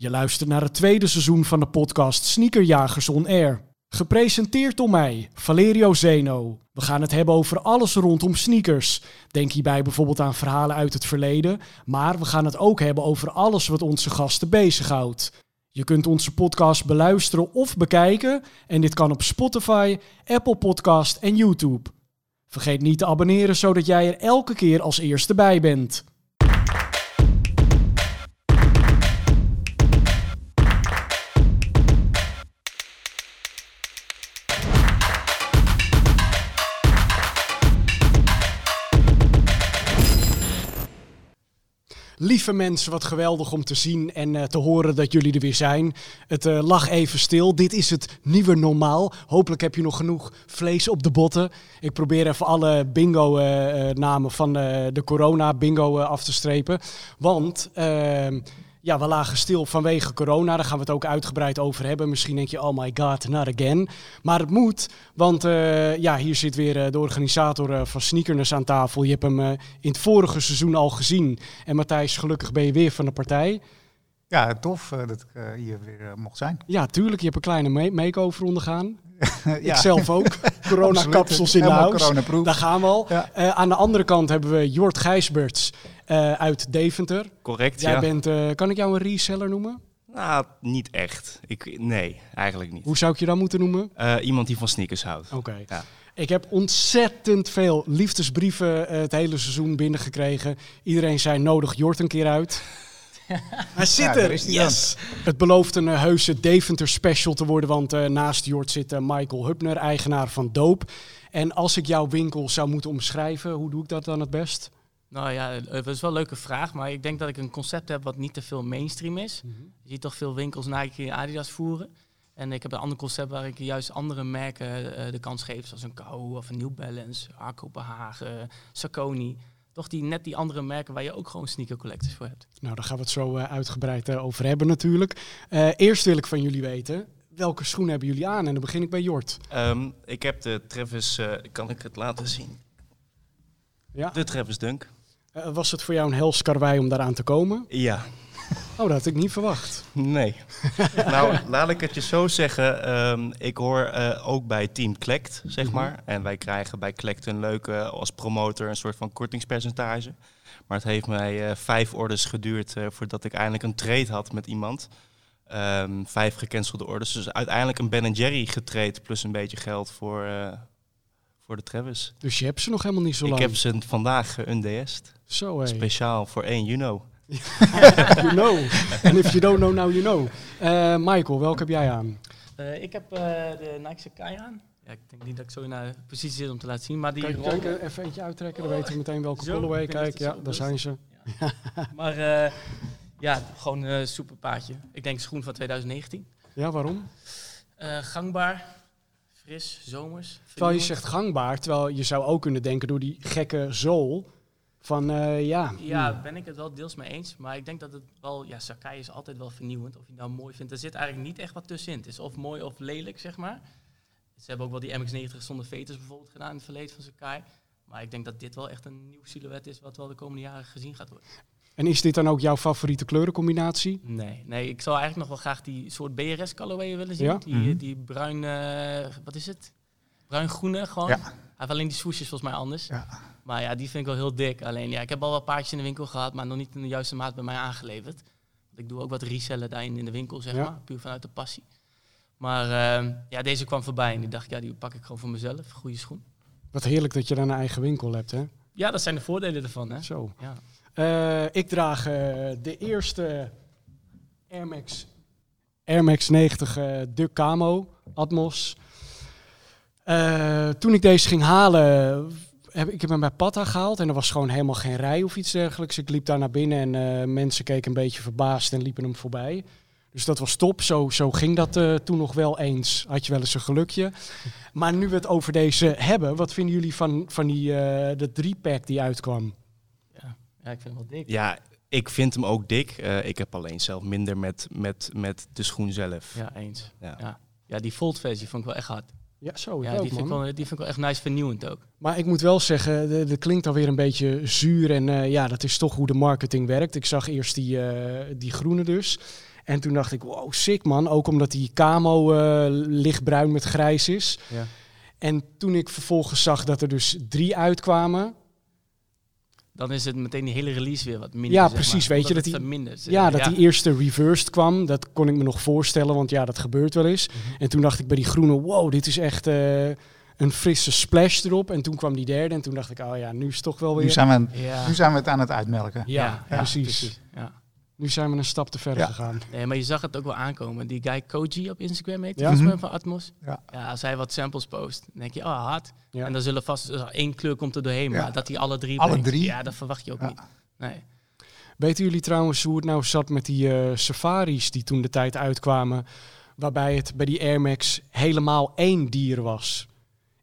Je luistert naar het tweede seizoen van de podcast Sneakerjagers on Air. Gepresenteerd door mij, Valerio Zeno. We gaan het hebben over alles rondom sneakers. Denk hierbij bijvoorbeeld aan verhalen uit het verleden, maar we gaan het ook hebben over alles wat onze gasten bezighoudt. Je kunt onze podcast beluisteren of bekijken en dit kan op Spotify, Apple Podcast en YouTube. Vergeet niet te abonneren zodat jij er elke keer als eerste bij bent. Lieve mensen, wat geweldig om te zien en uh, te horen dat jullie er weer zijn. Het uh, lag even stil. Dit is het nieuwe normaal. Hopelijk heb je nog genoeg vlees op de botten. Ik probeer even alle bingo-namen uh, van de corona-bingo af te strepen. Want ehm, ja, we lagen stil vanwege corona. Daar gaan we het ook uitgebreid over hebben. Misschien denk je, oh my god, not again. Maar het moet, want uh, ja, hier zit weer uh, de organisator uh, van Sneakerness aan tafel. Je hebt hem in het vorige seizoen al gezien. En Matthijs, gelukkig ben je weer van de partij. Ja, tof dat ik hier weer mocht zijn. Ja, tuurlijk. Je hebt een kleine make-over ondergaan. ja. Ik zelf ook. Corona-kapsels in de house. Daar gaan we al. Ja. aan de andere kant hebben we Jort Gijsberts. Uh, uit Deventer. Correct, Jij ja. bent, uh, kan ik jou een reseller noemen? Nou, niet echt. Ik, nee, eigenlijk niet. Hoe zou ik je dan moeten noemen? Uh, iemand die van sneakers houdt. Oké. Okay. Ja. Ik heb ontzettend veel liefdesbrieven het hele seizoen binnengekregen. Iedereen zei nodig Jort een keer uit. Hij zit er. Ja, yes. Het belooft een uh, heuse Deventer special te worden, want uh, naast Jort zit uh, Michael Hubner, eigenaar van Doop. En als ik jouw winkel zou moeten omschrijven, hoe doe ik dat dan het best? Nou ja, dat is wel een leuke vraag, maar ik denk dat ik een concept heb wat niet te veel mainstream is. Mm -hmm. Je ziet toch veel winkels Nike en Adidas voeren. En ik heb een ander concept waar ik juist andere merken uh, de kans geef, zoals een Kou of een New Balance, Kopenhagen, Saucony. Toch die, net die andere merken waar je ook gewoon sneaker collectors voor hebt. Nou, daar gaan we het zo uh, uitgebreid uh, over hebben natuurlijk. Uh, eerst wil ik van jullie weten, welke schoenen hebben jullie aan? En dan begin ik bij Jort. Um, ik heb de Travis, kan ik het laten zien? Ja. De Travis Dunk. Uh, was het voor jou een hels karwei om daaraan te komen? Ja. Oh, dat had ik niet verwacht. Nee. nou, laat ik het je zo zeggen. Um, ik hoor uh, ook bij Team Klekt, zeg mm -hmm. maar. En wij krijgen bij Klekt een leuke, als promotor, een soort van kortingspercentage. Maar het heeft mij uh, vijf orders geduurd voordat ik eindelijk een trade had met iemand. Um, vijf gecancelde orders. Dus uiteindelijk een Ben Jerry getrade plus een beetje geld voor, voor de Travis. Dus je hebt ze nog helemaal niet zo lang? Ik heb ze vandaag geundeest. Zo. Speciaal voor 1 juni. you know. And if you don't know, now you know. Uh, Michael, welke heb jij aan? Uh, ik heb uh, de Nike Sakai aan. Ja, ik denk niet dat ik zo in de positie zit om te laten zien. Maar die Kijk, kijk even eentje uittrekken, dan weten we meteen welke colorway. Kijk, ja, daar zijn ze. Ja. maar uh, ja, gewoon een super paardje. Ik denk schoen van 2019. Ja, waarom? gangbaar, fris, zomers. Terwijl je zegt gangbaar, terwijl je zou ook kunnen denken door die gekke zool van uh, ja. Ja, ben ik het wel deels mee eens. Maar ik denk dat het wel, ja, Sakai is altijd wel vernieuwend. Of je het nou mooi vindt. Er zit eigenlijk niet echt wat tussenin. Het is of mooi of lelijk, zeg maar. Ze hebben ook wel die MX-90 zonder veters bijvoorbeeld gedaan in het verleden van Sakai. Maar ik denk dat dit wel echt een nieuw silhouet is wat wel de komende jaren gezien gaat worden. En is dit dan ook jouw favoriete kleurencombinatie? Nee, nee ik zou eigenlijk nog wel graag die soort BRS colorway willen zien. Ja? Die, mm -hmm. die bruin, uh, wat is het? Bruin-groene gewoon. Ja. Hij heeft alleen die swoesjes volgens mij anders. Ja. Maar ja, die vind ik wel heel dik. Alleen ja, ik heb al wel paardjes in de winkel gehad, maar nog niet in de juiste maat bij mij aangeleverd. Want ik doe ook wat resellen daarin in de winkel, zeg Ja. maar. Puur vanuit de passie. Maar uh, ja, deze kwam voorbij en die dacht, ja, die pak ik gewoon voor mezelf. Goede schoen. Wat heerlijk dat je dan een eigen winkel hebt, hè? Ja, dat zijn de voordelen ervan, hè? Zo. Ja. Uh, ik draag uh, de eerste Air Max, Air Max 90 uh, Duck Camo Atmos. Uh, toen ik deze ging halen, heb ik heb hem bij Patta gehaald en er was gewoon helemaal geen rij of iets dergelijks. Ik liep daar naar binnen en uh, mensen keken een beetje verbaasd en liepen hem voorbij. Dus dat was top. Zo, zo ging dat uh, toen nog wel eens. Had je wel eens een gelukje. Maar nu we het over deze hebben, wat vinden jullie van, van die, uh, de drie-pack die uitkwam? Ja. ja, ik vind hem wel dik. Ja, ik vind hem ook dik. Uh, ik heb alleen zelf minder met, met, met de schoen zelf. Ja, eens. Ja. Ja, ja die Volt versie vond ik wel echt hard. Ja, zo. Ja, ook, die, vind ik wel, die vind ik wel echt nice vernieuwend ook. Maar ik moet wel zeggen, dat klinkt alweer een beetje zuur. En uh, ja, dat is toch hoe de marketing werkt. Ik zag eerst die, uh, die groene dus. En toen dacht ik, wow, sick man. Ook omdat die camo eh, lichtbruin met grijs is. Ja. En toen ik vervolgens zag dat er dus drie uitkwamen. Dan is het meteen die hele release weer wat minder. Ja, zeg precies, maar, weet je, dat die- vermindert. Ja, dat die eerste reversed kwam, dat kon ik me nog voorstellen, want ja, dat gebeurt wel eens. Mhm. En toen dacht ik bij die groene, wow, dit is echt eh, een frisse splash erop. En toen kwam die derde en toen dacht ik, oh ja, nu is het toch wel weer... Nu zijn, we, Ja, nu zijn we het aan het uitmelken. Ja, precies. Ja. Nu zijn we een stap te ver Ja. gegaan. Nee, maar je zag het ook wel aankomen. Die guy Koji op Instagram heet, Ja. volgens mij Mhm. van Atmos. Ja. Ja, als hij wat samples post, dan denk je, oh, hard. Ja. En dan zullen vast dus één kleur komt er doorheen, Ja. maar dat hij alle drie Alle brengt, drie? Ja, dat verwacht je ook Ja. niet. Nee. Weten jullie trouwens hoe het nou zat met die eh, safaris die toen de tijd uitkwamen, waarbij het bij die Air Max helemaal één dier was?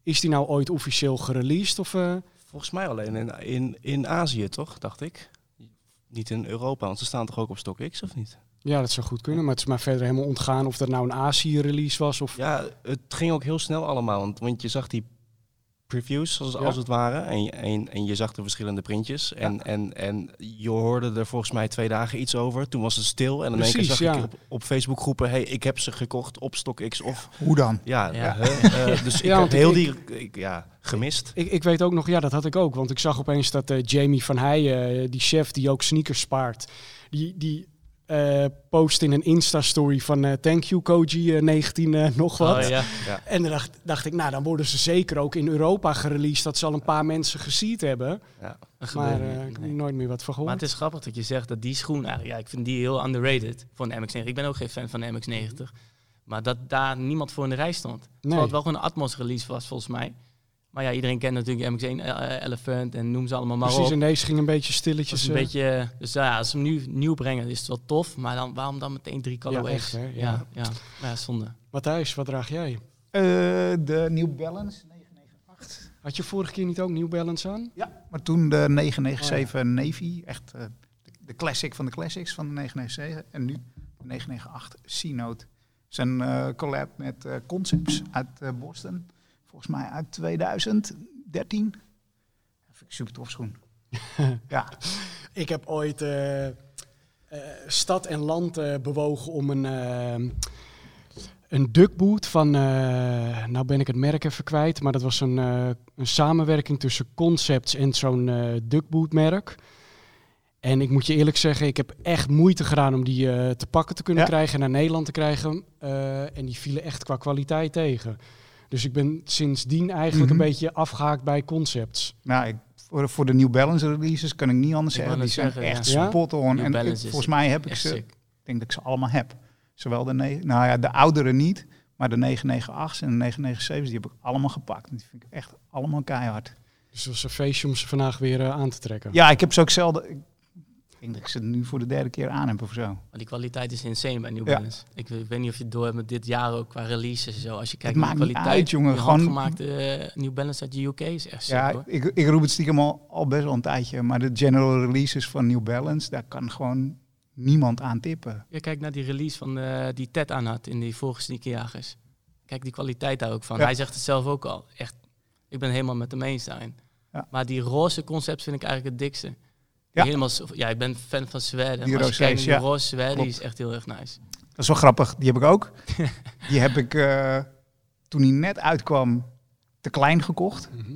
Is die nou ooit officieel gereleased? Of, eh? Volgens mij alleen in, in, in Azië, toch? Dacht ik. Niet in Europa, want ze staan toch ook op StockX, of niet? Ja, dat zou goed kunnen, maar het is maar verder helemaal ontgaan of dat nou een Azië-release was. Of... Ja, het ging ook heel snel allemaal. Want, want je zag die previews, als, Ja. als het ware. En, je- en, en je zag de verschillende printjes. En, en, en je hoorde er volgens mij twee dagen iets over. Toen was het stil. En in één keer Precies, zag ja. ik op, op Facebook groepen... hey, ik heb ze gekocht op StockX. Of Hoe dan? ja? Eh, dus ik heb heel ik- die ik, ja, gemist. Ik, ik weet ook nog, ja, dat had ik ook. Want ik zag opeens dat eh, Jamie van Heijen, eh, die chef die ook sneakers spaart, die, die eh, post in een Insta-story van eh, thank you Koji eh, 19 eh, nog wat. Oh, ja. En dan dacht, dacht ik, nou dan worden ze zeker ook in Europa gereleased. Dat ze al een paar mensen gezien hebben. Ja. Maar ik heb nee. nooit meer wat van Maar het is grappig dat je zegt dat die schoen eigenlijk, ja, ik vind die heel underrated voor een MX-90. Ik ben ook geen fan van de MX-90. Maar dat daar niemand voor in de rij stond. Terwijl het wel gewoon een Atmos release was volgens mij. Maar ja, iedereen kent natuurlijk MX-1 eh, Elephant en noem ze allemaal maar Precies, op. en deze ging een beetje stilletjes. is een eh, beetje, eh, dus ja, als ze hem nu nieuw brengen is het wel tof. Maar dan, waarom dan meteen drie colorways? echt, hè? Ja. Ja, ja, ja, zonde. Matthijs, wat draag jij? Eh, de New Balance 998. Had je vorige keer niet ook New Balance aan? Ja, maar toen de 997 Navy, echt eh, de, de classic van de classics van de 997. En nu de 998 C-Note. Zijn eh collab met eh, Concepts uit eh, Boston. Volgens mij uit 2013. Dat vind ik super tof schoen. ja, Ik heb ooit eh, eh, stad en land eh, bewogen om een, een duckboot van, eh, nou ben ik het merk even kwijt, maar dat was een, eh, een samenwerking tussen Concepts en zo'n eh duckboot merk. En ik moet je eerlijk zeggen, ik heb echt moeite gedaan om die eh, te pakken te kunnen Ja. krijgen en naar Nederland te krijgen. Eh, en die vielen echt qua kwaliteit tegen. Dus ik ben sindsdien eigenlijk Mhm. een beetje afgehaakt bij Concepts. nou, ik, voor, voor de New Balance releases kan ik niet anders Ik zeggen. Die zijn zeggen, echt ja. spot on. New En ik- volgens mij heb ik ze, sick. ik denk dat ik ze allemaal heb. Zowel de, nou ja, de oudere niet, maar de 998's en de 997's, die heb ik allemaal gepakt. Die vind ik echt allemaal keihard. Dus het was een feestje om ze vandaag weer eh, aan te trekken. Ja, ik heb ze ook zelden. Ik denk dat ik ze nu voor de derde keer aan heb of zo. Maar die kwaliteit is insane bij New Ja. Balance. Ik, weet- ik weet niet of je het door hebt met dit jaar ook qua releases en zo. Als je kijkt naar de kwaliteit, uit, jongen. die Gewoon- handgemaakte eh, New Balance uit de UK is echt Ja, ik, ik roep het stiekem al, al best wel een tijdje. Maar de general releases van New Balance, daar kan gewoon niemand aan tippen. Je kijkt naar die release van eh, die Ted aan had in die vorige sneakerjagers. Kijk die kwaliteit daar ook van. Ja. Hij zegt het zelf ook al. Echt, ik ben helemaal met hem eens daarin. Ja. Maar die roze concept vind ik eigenlijk het dikste. Ja. Helemaal, ja, ik ben fan van Zweden. Die je kijkt ja. roze Zweden, die is echt heel erg nice. Dat is wel grappig, die heb ik ook. die heb ik eh, toen hij net uitkwam te klein gekocht. Mhm.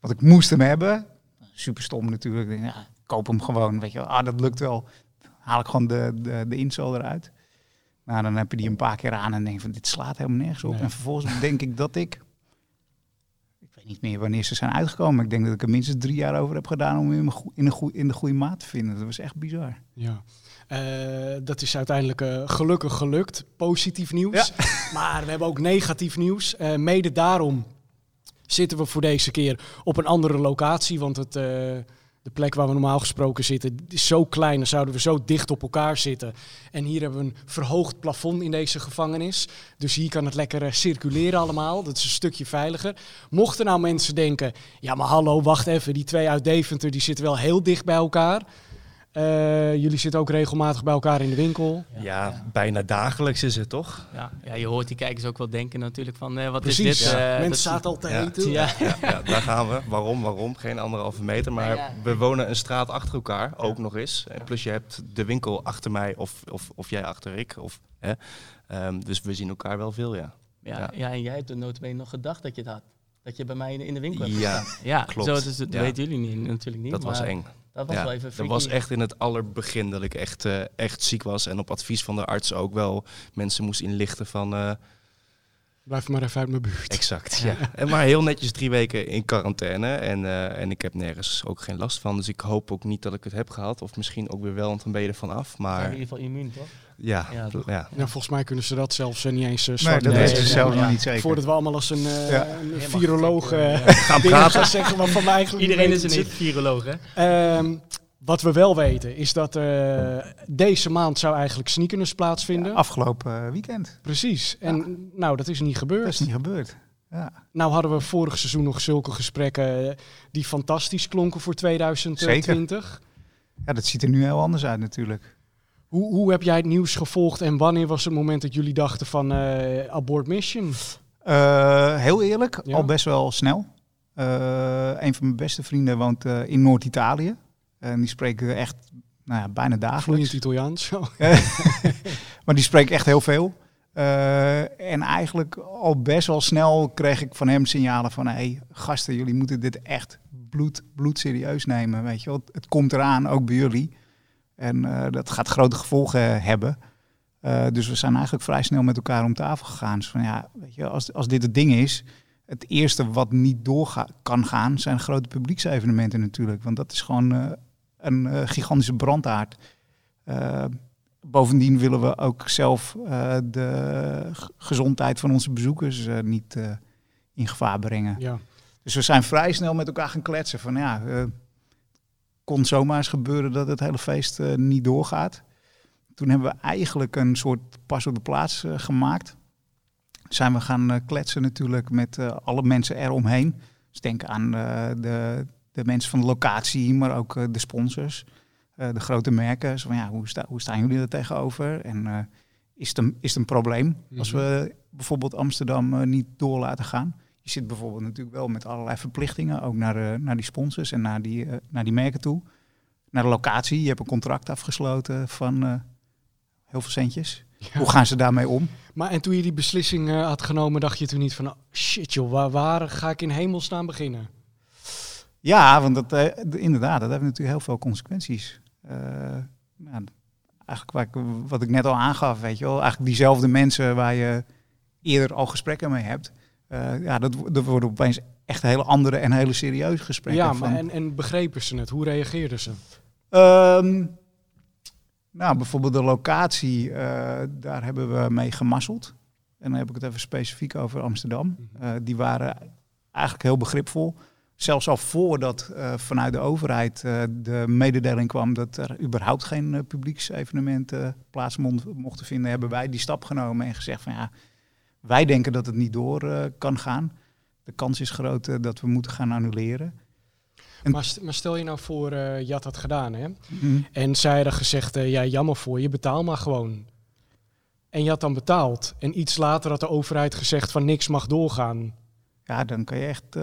Want ik moest hem hebben. Super stom natuurlijk. Ik denk, Ja, koop hem gewoon. Weet je, wel. ah, dat lukt wel. Haal ik gewoon de, de, de insole eruit. Nou, dan heb je die een paar keer aan en denk je van dit slaat helemaal nergens op. Nee. En vervolgens denk ik dat ik. Weet niet meer wanneer ze zijn uitgekomen. Ik denk dat ik er minstens drie jaar over heb gedaan om hem in, in, de goede maat te vinden. Dat was echt bizar. Ja. Eh, dat is uiteindelijk eh, gelukkig gelukt. Positief nieuws. Maar we hebben ook negatief nieuws. Eh, mede daarom zitten we voor deze keer op een andere locatie. Want het, de plek waar we normaal gesproken zitten is zo klein. Dan zouden we zo dicht op elkaar zitten. En hier hebben we een verhoogd plafond in deze gevangenis. Dus hier kan het lekker eh, circuleren allemaal. Dat is een stukje veiliger. Mochten nou mensen denken... Ja, maar hallo, wacht even. Die twee uit Deventer die zitten wel heel dicht bij elkaar. Eh, jullie zitten ook regelmatig bij elkaar in de winkel. Ja, bijna dagelijks is het toch? Ja, ja, je hoort die kijkers ook wel denken natuurlijk van eh, wat Precies. is dit? Ja. Eh, Mensen dat- zaten al te Ja. eten. Ja. Ja, ja, daar gaan we. Waarom? Waarom? Geen anderhalve meter. Maar Ja, ja. we wonen een straat achter elkaar, ook nog eens. En plus je hebt de winkel achter mij of, of, of jij achter ik. Of, hè. Ehm, dus we zien elkaar wel veel, ja. Ja, Ja. ja. en jij hebt er notabene nog gedacht dat je het had. Dat je bij mij in de, in de winkel hebt Ja, gestaan. Ja, klopt. Zo, dus dat Ja. weten jullie niet, natuurlijk niet. dat was eng. Dat was ja, wel even dat freaky. was echt in het allerbegin dat ik echt, eh, echt ziek was. En op advies van de arts ook wel mensen moest inlichten van... eh, Blijf maar even uit mijn buurt. exact, ja. En maar heel netjes drie weken in quarantaine. En, eh, en ik heb nergens ook geen last van. Dus ik hoop ook niet dat ik het heb gehad. Of misschien ook weer wel, want dan ben je ervan af. Ja, in Maar ieder geval immuun, toch? ja, Ja, toch? ja. Ja, volgens mij kunnen ze dat zelfs eh, niet eens uh, Nee, zwart dat Nee, weten ze nee, zelf nee, nog niet zeker. Voordat we allemaal als een, eh Ja. een viroloog eh, eh, Gaan dingen praten. gaan zeggen we eigenlijk Iedereen is een viroloog, hè? zit. Wat we wel weten is dat eh, deze maand zou eigenlijk sneakers plaatsvinden. Afgelopen eh, weekend. Precies. En nou, dat is niet Dat gebeurd. is niet gebeurd. Ja. Nou hadden we vorig seizoen nog zulke gesprekken eh, die fantastisch klonken voor 2020. ja, dat ziet er nu heel anders uit natuurlijk. Hoe, hoe heb jij het nieuws gevolgd en wanneer was het moment dat jullie dachten van eh abort mission? Heel eerlijk, Ja. al best wel snel. Eh, een van mijn beste vrienden woont in Noord-Italië. En die spreekt echt nou ja, bijna Vloeiend dagelijks. Italiaans. Zo. maar die spreekt echt heel veel. Eh, en eigenlijk al best wel snel kreeg ik van hem signalen van... hé, hey, gasten, jullie moeten dit echt bloed, bloedserieus nemen. Weet je wel? Het, komt eraan, ook bij jullie. En eh, dat gaat grote gevolgen hebben. Eh, dus we zijn eigenlijk vrij snel met elkaar om tafel gegaan. Dus van ja, weet je, als, als dit het ding is... Het eerste wat niet door kan gaan, zijn grote publieksevenementen natuurlijk. Want dat is gewoon eh, een eh, gigantische brandaard. Eh, bovendien willen we ook zelf eh, de gezondheid van onze bezoekers niet in gevaar brengen. Ja. Dus we zijn vrij snel met elkaar gaan kletsen. Van ja, kon zomaar eens gebeuren dat het hele feest niet doorgaat. Toen hebben we eigenlijk een soort pas op de plaats gemaakt. Zijn we gaan kletsen natuurlijk met alle mensen eromheen. Dus denk aan de, de mensen van de locatie, maar ook eh, de sponsors. eh, de grote merken. Zo van, ja, hoe, sta, hoe staan jullie er tegenover? En eh, is, het een, is het een probleem als Mhm. we bijvoorbeeld Amsterdam niet door laten gaan? Je zit bijvoorbeeld natuurlijk wel met allerlei verplichtingen, ook naar, naar die sponsors en naar die, naar die merken toe. Naar de locatie, je hebt een contract afgesloten van heel veel centjes. Ja. Hoe gaan ze daarmee om? Maar en toen je die beslissing had genomen, dacht je toen niet van... oh, shit joh, waar, waar ga ik in hemelsnaam beginnen? Ja, want dat, eh, inderdaad, dat heeft natuurlijk heel veel consequenties. Eh, nou, eigenlijk waar ik, wat ik net al aangaf, weet je wel, eigenlijk diezelfde mensen waar je eerder al gesprekken mee hebt. eh, ja, dat, dat worden opeens echt hele andere en hele serieuze gesprekken. ja, van, maar en, en begrepen ze het? Hoe reageerden ze? Ehm, nou, bijvoorbeeld de locatie, daar hebben we mee gemasseld. En dan heb ik het even specifiek over Amsterdam. Eh, die waren eigenlijk heel begripvol. Zelfs al voordat eh, vanuit de overheid eh, de mededeling kwam dat er überhaupt geen eh, publieksevenementen plaats mochten vinden, hebben wij die stap genomen en gezegd van ja, wij denken dat het niet door kan gaan. De kans is groot dat we moeten gaan annuleren. En- Maar, st- maar stel je nou voor, je had dat gedaan hè? Mhm. En zij hadden gezegd, ja jammer voor je, betaal maar gewoon. En je had dan betaald. En iets later had de overheid gezegd van niks mag doorgaan. Ja, dan kan je echt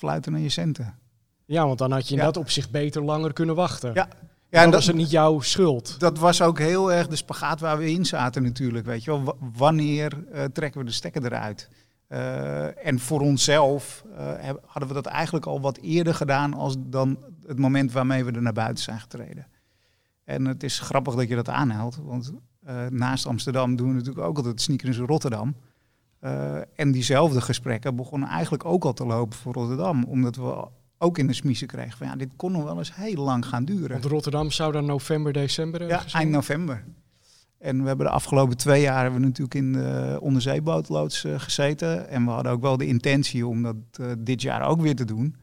fluiten naar je centen. Ja, want dan had je in Ja. dat opzicht beter langer kunnen wachten. Ja, Ja, en en was dat, het niet jouw schuld. dat was ook heel erg de spagaat waar we in zaten natuurlijk. Weet je wel. Wa- Wanneer eh, trekken we de stekker eruit? Eh, en voor onszelf eh, hadden we dat eigenlijk al wat eerder gedaan als dan het moment waarmee we er naar buiten zijn getreden. En het is grappig dat je dat aanhaalt, want naast Amsterdam doen we natuurlijk ook altijd sneakers in Rotterdam. Eh, en diezelfde gesprekken begonnen eigenlijk ook al te lopen voor Rotterdam, omdat we ook in de smiezen kregen van ja, dit kon nog wel eens heel lang gaan duren. Want Rotterdam zou dan november, december Ja, ergens zijn? eind november. En we hebben de afgelopen twee jaar hebben we natuurlijk in de onderzeebootloods eh, gezeten. En we hadden ook wel de intentie om dat eh, dit jaar ook weer te doen.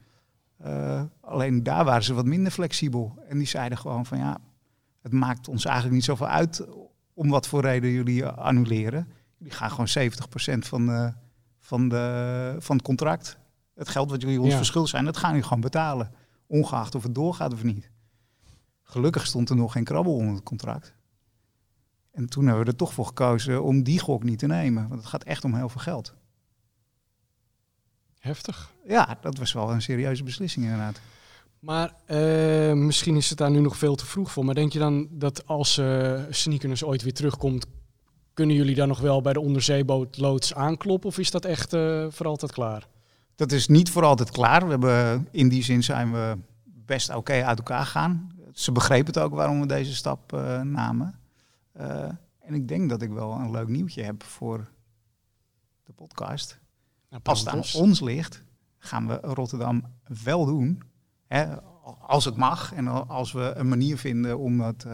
Eh, alleen daar waren ze wat minder flexibel. En die zeiden gewoon van ja, het maakt ons eigenlijk niet zoveel uit om wat voor reden jullie eh, annuleren. Jullie gaan gewoon 70% van, de, van, de, van het contract, het geld wat jullie ons Ja. verschuldigd zijn, dat gaan jullie gewoon betalen. Ongeacht of het doorgaat of niet. Gelukkig stond er nog geen krabbel onder het contract. En toen hebben we er toch voor gekozen om die gok niet te nemen. Want het gaat echt om heel veel geld. Heftig. Ja, dat was wel een serieuze beslissing inderdaad. Maar eh, misschien is het daar nu nog veel te vroeg voor. Maar denk je dan dat als uh, Sneakers ooit weer terugkomt, kunnen jullie dan nog wel bij de onderzeeboot loods aankloppen? Of is dat echt uh, voor altijd klaar? Dat is niet voor altijd klaar. We hebben, in die zin zijn we best oké uit elkaar gegaan. Ze begrepen het ook waarom we deze stap namen. en ik denk dat ik wel een leuk nieuwtje heb voor de podcast. Nou, Als het aan ons ligt, gaan we Rotterdam wel doen. Hè, als het mag en als we een manier vinden om dat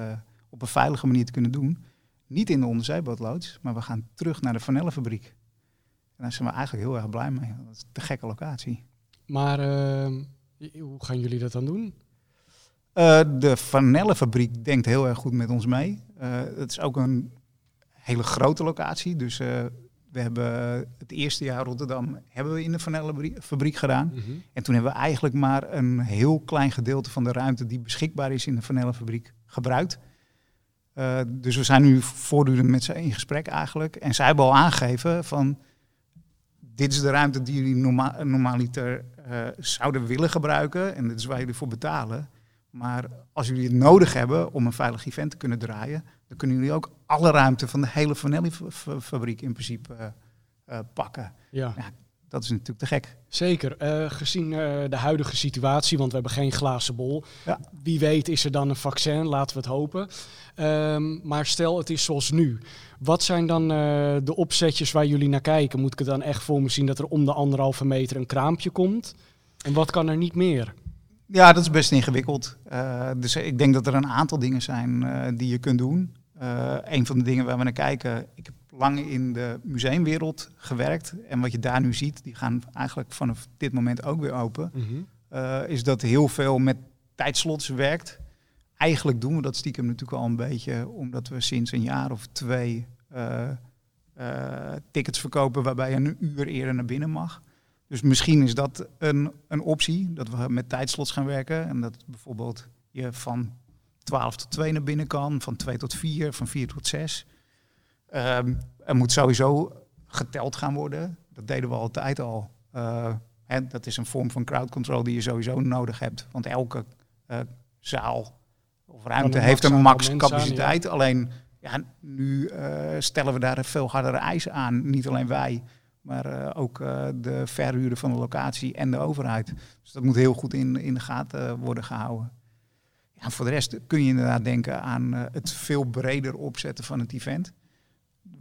op een veilige manier te kunnen doen. Niet in de onderzeebootloods, maar we gaan terug naar de vanellenfabriek. En daar zijn we eigenlijk heel erg blij mee. Dat is de gekke locatie. Maar uh, hoe gaan jullie dat dan doen? Uh, de vanellenfabriek denkt heel erg goed met ons mee. het is ook een hele grote locatie. Dus we hebben het eerste jaar Rotterdam hebben we in de vanellenfabriek gedaan. Mhm. En toen hebben we eigenlijk maar een heel klein gedeelte van de ruimte die beschikbaar is in de vanellenfabriek gebruikt. Uh, dus we zijn nu voortdurend met ze in gesprek eigenlijk. En zij hebben al aangegeven van dit is de ruimte die jullie norma normaliter uh, zouden willen gebruiken. En dit is waar jullie voor betalen. Maar als jullie het nodig hebben om een veilig event te kunnen draaien, dan kunnen jullie ook alle ruimte van de hele Vanelli-fabriek in principe uh, uh, pakken. Ja. ja. Dat is natuurlijk te gek. Zeker. Uh, gezien de huidige situatie, want we hebben geen glazen bol. Ja. Wie weet is er dan een vaccin, laten we het hopen. Um, maar stel het is zoals nu. Wat zijn dan de opzetjes waar jullie naar kijken? Moet ik het dan echt voor me zien dat er om de anderhalve meter een kraampje komt? En wat kan er niet meer? Ja, dat is best ingewikkeld. Dus ik denk dat er een aantal dingen zijn die je kunt doen. Een van de dingen waar we naar kijken, ik heb lang in de museumwereld gewerkt. En wat je daar nu ziet, die gaan eigenlijk vanaf dit moment ook weer open. Mm -hmm. is dat heel veel met tijdslots werkt. Eigenlijk doen we dat stiekem natuurlijk al een beetje, omdat we sinds een jaar of twee tickets verkopen waarbij je een uur eerder naar binnen mag. Dus misschien is dat een, een optie, dat we met tijdslots gaan werken. En dat bijvoorbeeld je van 12 tot 2 naar binnen kan, van 2 tot 4, van 4 tot 6. Um, er moet sowieso geteld gaan worden. Dat deden we altijd al. Uh, hè, dat is een vorm van crowd control die je sowieso nodig hebt. Want elke uh, zaal of ruimte heeft een max capaciteit. Alleen ja, nu uh, stellen we daar veel hardere eisen aan. Niet alleen wij, maar ook de verhuurder van de locatie en de overheid. Dus dat moet heel goed in, in de gaten worden gehouden. Ja, voor de rest kun je inderdaad denken aan het veel breder opzetten van het event.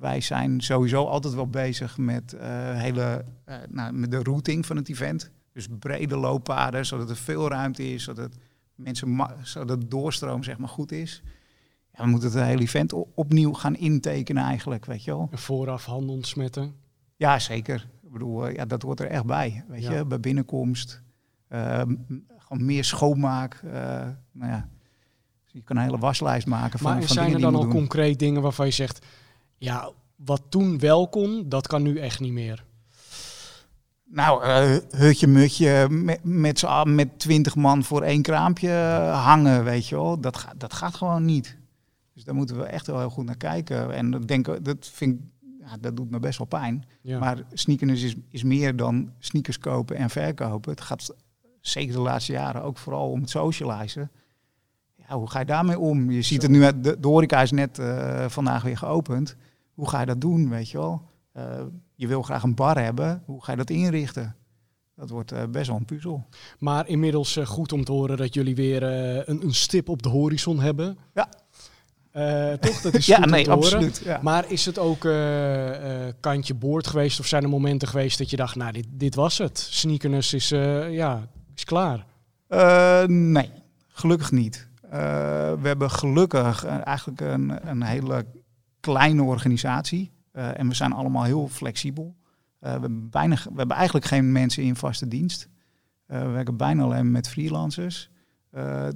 Wij zijn sowieso altijd wel bezig met, hele, nou, met de routing van het event. Dus brede looppaden, zodat er veel ruimte is, zodat mensen zodat de doorstroom zeg maar, goed is. Ja, we moeten het hele event opnieuw gaan intekenen eigenlijk, weet je wel. vooraf hand ontsmetten. Ja, zeker. Ik bedoel, eh, ja, dat hoort er echt bij. Weet je, bij binnenkomst. Uh, gewoon meer schoonmaak. Uh, nou ja, dus je kan een hele waslijst maken van, maar van zijn er dan al concreet dingen waarvan je zegt... ja, wat toen wel kon, dat kan nu echt niet meer? Nou, uh, hutje mutje met, met, met twintig man voor één kraampje hangen, weet je wel. Dat, gaat dat gaat gewoon niet. Dus daar moeten we echt wel heel goed naar kijken. En dat, denk, dat vind ik ja, dat doet me best wel pijn. Maar sneakers is, is meer dan sneakers kopen en verkopen. Het gaat zeker de laatste jaren ook vooral om het socializen. Ja, hoe ga je daarmee om? Je ziet het nu, de, de horeca is net uh, vandaag weer geopend. Hoe ga je dat doen, weet je wel? Uh, je wil graag een bar hebben. Hoe ga je dat inrichten? Dat wordt uh, best wel een puzzel. Maar inmiddels goed om te horen dat jullie weer een, een stip op de horizon hebben. Ja. Toch? Dat is ja, nee, absoluut. Ja. Maar is het ook kantje boord geweest of zijn er momenten geweest dat je dacht, nou, dit, dit was het. Sneakerness is, ja, is klaar. nee, gelukkig niet. we hebben gelukkig eigenlijk een, een hele kleine organisatie. en we zijn allemaal heel flexibel. we, hebben we hebben eigenlijk geen mensen in vaste dienst. we werken bijna alleen met freelancers.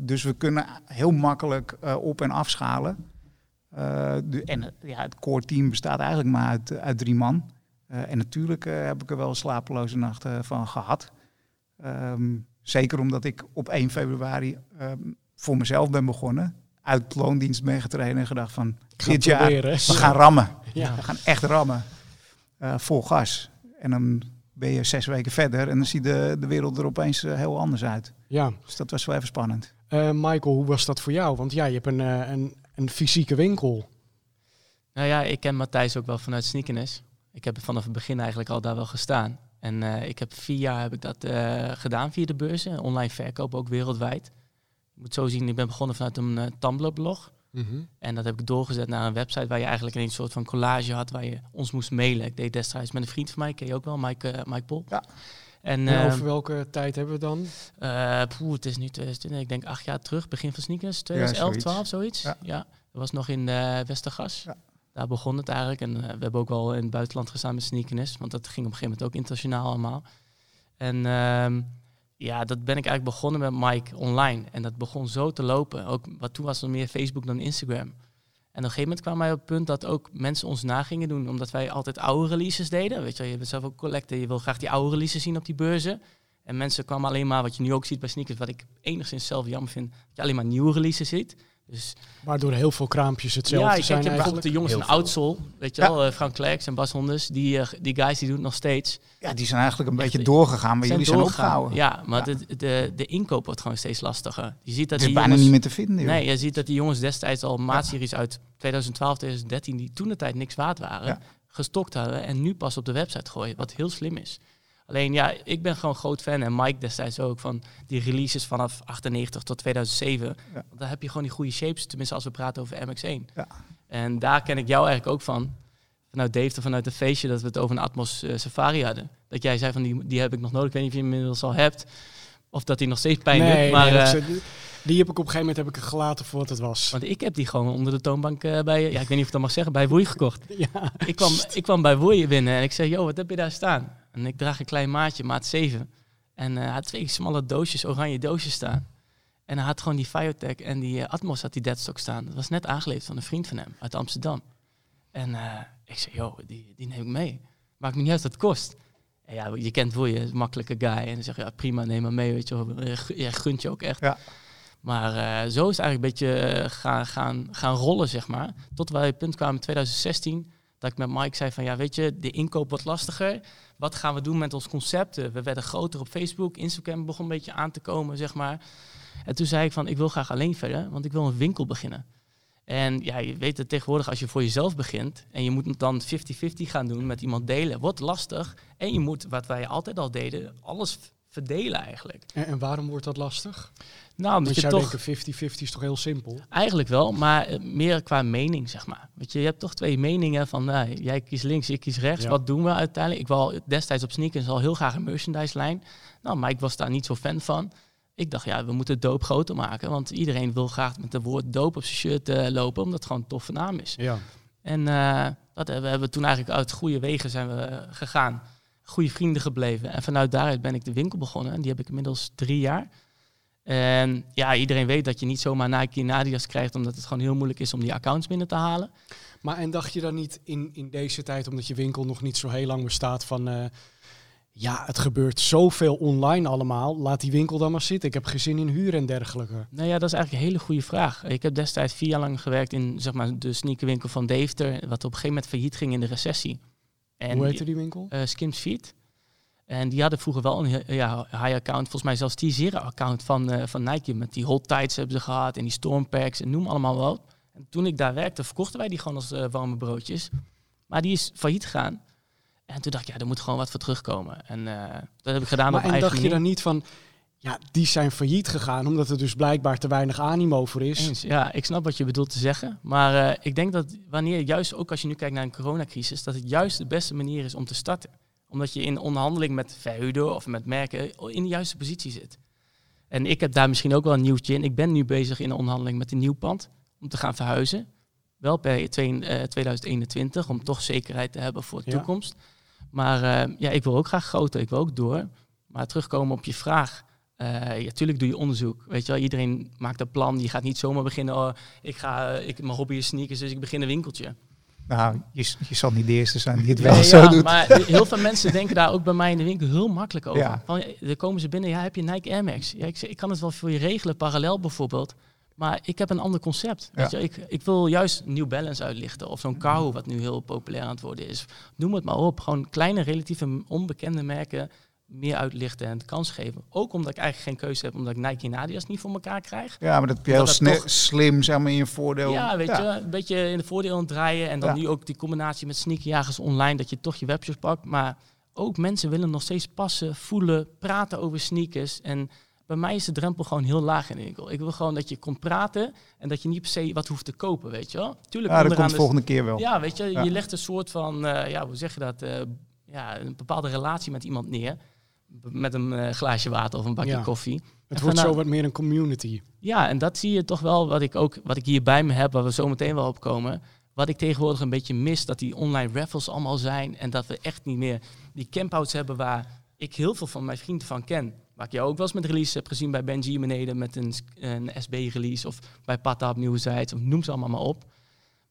Dus we kunnen heel makkelijk op- en afschalen. En ja, het core team bestaat eigenlijk maar uit, uit drie man. en natuurlijk heb ik er wel slapeloze nachten van gehad. Um, zeker omdat ik op 1 februari voor mezelf ben begonnen. Uit loondienst ben getraind en gedacht van dit jaar, proberen. we gaan rammen. Ja. We gaan echt rammen. Eh, vol gas. En dan ben je zes weken verder en dan ziet de, de wereld er opeens eh, heel anders uit. ja. Dus dat was wel even spannend. Eh, Michael, hoe was dat voor jou? Want ja, je hebt een, eh, een, een fysieke winkel. Nou ja, ik ken Matthijs ook wel vanuit Sneakernes. Ik heb vanaf het begin eigenlijk al daar wel gestaan. En eh, ik heb vier jaar heb ik dat eh, gedaan via de beurzen. Online verkoop ook wereldwijd. Je moet zo zien, ik ben begonnen vanuit een eh, Tumblr-blog. En dat heb ik doorgezet naar een website waar je eigenlijk een soort van collage had waar je ons moest mailen. Ik deed destijds met een vriend van mij, ken je ook wel, Mike, eh, Mike Pol. Ja. En En eh, over welke tijd hebben we dan? poeh, het is nu 2020, ik denk acht jaar terug, begin van sneakers, 2011, zoiets. 12, zoiets. Ja. Ja. dat was nog in Westergas. Ja. Daar begon het eigenlijk. En we hebben ook wel in het buitenland gestaan met sneakers, want dat ging op een gegeven moment ook internationaal allemaal. En ehm, ja, dat ben ik eigenlijk begonnen met Mike online. En dat begon zo te lopen. Ook, wat toen was er meer Facebook dan Instagram. En op een gegeven moment kwam wij op het punt dat ook mensen ons na gingen doen, omdat wij altijd oude releases deden. Weet je, je bent zelf ook collector, je wil graag die oude releases zien op die beurzen. En mensen kwamen alleen maar, wat je nu ook ziet bij sneakers, wat ik enigszins zelf jammer vind, dat je alleen maar nieuwe releases ziet. Dus Waardoor heel veel kraampjes hetzelfde ja, ik zijn kijk, je hebt eigenlijk. bijvoorbeeld de jongens van Heel Outsol, weet je wel, eh, Frank Klerks en Bas Honders, die, eh, die guys die doen het nog steeds. Ja, die zijn eigenlijk een Echt, beetje doorgegaan, maar Zijn jullie zijn opgehouden. Ja, maar Ja. De, de, de inkoop wordt gewoon steeds lastiger. Je ziet dat Het is die bijna jongens, niet meer te vinden. joh. Nee, je ziet dat die jongens destijds al maatseries uit 2012, 2013, die toen de tijd niks waard waren, Ja. gestokt hadden en nu pas op de website gooien, wat heel slim is. Alleen ja, ik ben gewoon groot fan en Mike destijds ook van die releases vanaf 98 tot 2007. Ja. Want daar heb je gewoon die goede shapes, tenminste als we praten over MX1. Ja. En daar ken ik jou eigenlijk ook van. Vanuit Dave, vanuit het feestje dat we het over een Atmos eh, Safari hadden. Dat jij zei van die, die heb ik nog nodig. Ik weet niet of je hem inmiddels al hebt. Of dat hij nog steeds pijn doet. nee, Maar, nee, eh, die heb ik op een gegeven moment heb ik gelaten voor wat het was. want ik heb die gewoon onder de toonbank eh, bij, ja, ik weet niet of ik dat mag zeggen, bij Woei gekocht. Ja. Ik kwam, ik kwam bij Woei binnen en ik zei, joh, wat heb je daar staan? En ik draag een klein maatje, maat 7. En eh, hij had twee smalle doosjes, oranje doosjes staan. En hij had gewoon die Fiotech en die eh, Atmos had die deadstock staan. Dat was net aangeleverd van een vriend van hem uit Amsterdam. En eh, ik zei, joh, die, die neem ik mee. Maakt me niet uit wat het kost. En ja, je kent Woei, een makkelijke guy. En dan zeg je, ja, prima, neem maar mee, weet je wel. Ja, gunt je ook echt. Ja. Maar zo is het eigenlijk een beetje gaan, gaan, gaan rollen, zeg maar. Tot wij het punt kwamen in 2016, dat ik met Mike zei van, ja, weet je, de inkoop wordt lastiger. Wat gaan we doen met ons concept? Eh, We werden groter op Facebook, Instagram begon een beetje aan te komen, zeg maar. En toen zei ik van, ik wil graag alleen verder, want ik wil een winkel beginnen. En ja, je weet het tegenwoordig, als je voor jezelf begint en je moet het dan 50-50 gaan doen met iemand delen, wordt lastig. En je moet, wat wij altijd al deden, alles verdelen eigenlijk. En, en waarom wordt dat lastig? Nou, omdat Want je toch... denken 50-50 is toch heel simpel? Eigenlijk wel, maar eh, meer qua mening, zeg maar. Weet je, je hebt toch twee meningen van, nou, jij kiest links, ik kies rechts. Ja. Wat doen we uiteindelijk? Ik wou destijds op sneakers al heel graag een merchandise-lijn. Nou, maar ik was daar niet zo fan van. Ik dacht, ja, we moeten doop groter maken. Want iedereen wil graag met het woord doop op zijn shirt eh, lopen, omdat het gewoon een toffe naam is. Ja. En eh, dat hebben we hebben toen eigenlijk uit goede wegen zijn we gegaan. Goede vrienden gebleven. En vanuit daaruit ben ik de winkel begonnen. En die heb ik inmiddels drie jaar. En ja, iedereen weet dat je niet zomaar Nike en Adidas krijgt, omdat het gewoon heel moeilijk is om die accounts binnen te halen. Maar en dacht je dan niet in, in deze tijd, omdat je winkel nog niet zo heel lang bestaat, van eh, ja, het gebeurt zoveel online allemaal, laat die winkel dan maar zitten. Ik heb geen zin in huur en dergelijke. Nou ja, dat is eigenlijk een hele goede vraag. Ik heb destijds vier jaar lang gewerkt in zeg maar, de sneakerwinkel van Deventer, wat op een gegeven moment failliet ging in de recessie. En Hoe heette die winkel? eh Skims Feet. En die hadden vroeger wel een ja, high account, volgens mij zelfs die zero account van, eh, van Nike. Met die hot tights hebben ze gehad en die stormpacks en noem allemaal wel. En toen ik daar werkte, verkochten wij die gewoon als eh, warme broodjes. Maar die is failliet gegaan. En toen dacht ik, ja, er moet gewoon wat voor terugkomen. En eh, dat heb ik gedaan maar op en eigen dacht je manier. dan niet van, ja, die zijn failliet gegaan, omdat er dus blijkbaar te weinig animo voor is. Eens, ja, ik snap wat je bedoelt te zeggen. Maar ik denk dat wanneer, juist ook als je nu kijkt naar een coronacrisis, dat het juist de beste manier is om te starten. Omdat je in onderhandeling met verhuurder of met merken in de juiste positie zit. En ik heb daar misschien ook wel een nieuwtje in. Ik ben nu bezig in een onderhandeling met een nieuw pand om te gaan verhuizen. Wel per twee- eh, 2021, om toch zekerheid te hebben voor de Ja. toekomst. Maar eh, ja, ik wil ook graag groter, ik wil ook door. Maar terugkomen op je vraag. Eh ja, tuurlijk doe je onderzoek. Weet je wel, iedereen maakt een plan. Je gaat niet zomaar beginnen. Oh, ik ga, ik, mijn hobby is sneakers, dus ik begin een winkeltje. Nou, je, je zal niet de eerste zijn die het wel Nee, zo ja, doet. Maar heel veel mensen denken daar ook bij mij in de winkel heel makkelijk over. Ja. Van, dan komen ze binnen, ja, heb je Nike Air Max? Ja, ik, zeg, ik kan het wel voor je regelen, parallel bijvoorbeeld. Maar ik heb een ander concept. Ja. Weet je? Ik, ik wil juist New Balance uitlichten. Of zo'n Kao, wat nu heel populair aan het worden is. Noem het maar op. Gewoon kleine, relatieve onbekende merken meer uitlichten en kans geven. Ook omdat ik eigenlijk geen keuze heb, omdat ik Nike en Adidas niet voor elkaar krijg. Ja, maar dat heb je heel toch- slim zeg maar, in je voordeel. Ja, weet je, een beetje in de voordeel aan het draaien. En dan Ja. nu ook die combinatie met sneakerjagers online, dat je toch je webshops pakt. Maar ook mensen willen nog steeds passen, voelen, praten over sneakers. En bij mij is de drempel gewoon heel laag in de winkel. Ik wil gewoon dat je komt praten en dat je niet per se wat hoeft te kopen, weet je wel. Tuurlijk Ja, dat komt de- volgende keer wel. Ja, weet je, Ja. je legt een soort van, eh, ja, hoe zeg je dat, eh, ja, een bepaalde relatie met iemand neer. Met een eh, glaasje water of een bakje Ja. koffie. Het wordt zo wat meer een community. ja, en dat zie je toch wel, wat ik ook, wat ik hier bij me heb, waar we zo meteen wel op komen. Wat ik tegenwoordig een beetje mis, dat die online raffles allemaal zijn. En dat we echt niet meer die campouts hebben waar ik heel veel van mijn vrienden van ken. Waar ik jou ook wel eens met release heb gezien bij Benji beneden met een, een SB-release. Of bij Pata op of noem ze allemaal maar op.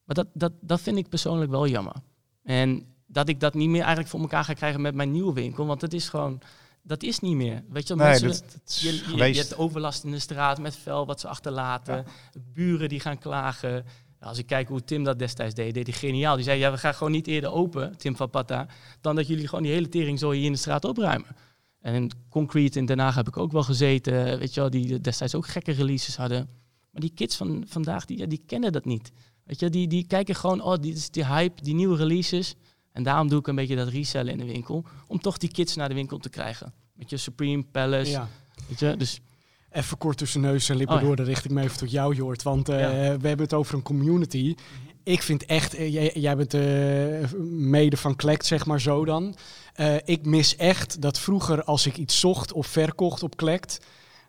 Maar dat, dat, dat vind ik persoonlijk wel jammer. En dat ik dat niet meer eigenlijk voor elkaar ga krijgen met mijn nieuwe winkel. Want het is gewoon, dat is niet meer. Weet je, Nee, mensen, dat, dat is je, je, je geweest. hebt overlast in de straat met vuil wat ze achterlaten. Buren die gaan klagen. Nou, als ik kijk hoe Tim dat destijds deed, deed hij geniaal. Die zei, ja, we gaan gewoon niet eerder open, Tim van Pata, dan dat jullie gewoon die hele tering zo hier in de straat opruimen. En Concrete in Den Haag heb ik ook wel gezeten, weet je wel, die destijds ook gekke releases hadden. Maar die kids van vandaag, die, ja, die kennen dat niet. Weet je, die, die kijken gewoon, oh, dit is die hype, die nieuwe releases. En daarom doe ik een beetje dat resellen in de winkel, om toch die kids naar de winkel te krijgen. Met je Supreme Palace, Ja. weet je, dus... Even kort tussen neus en lippen Oh ja. door, dan richt ik me even tot jou, Jort. Want eh, Ja. we hebben het over een community. Ik vind echt, eh, jij, jij bent eh, mede van Klekt, zeg maar zo dan. Ik mis echt dat vroeger als ik iets zocht of verkocht op Klekt,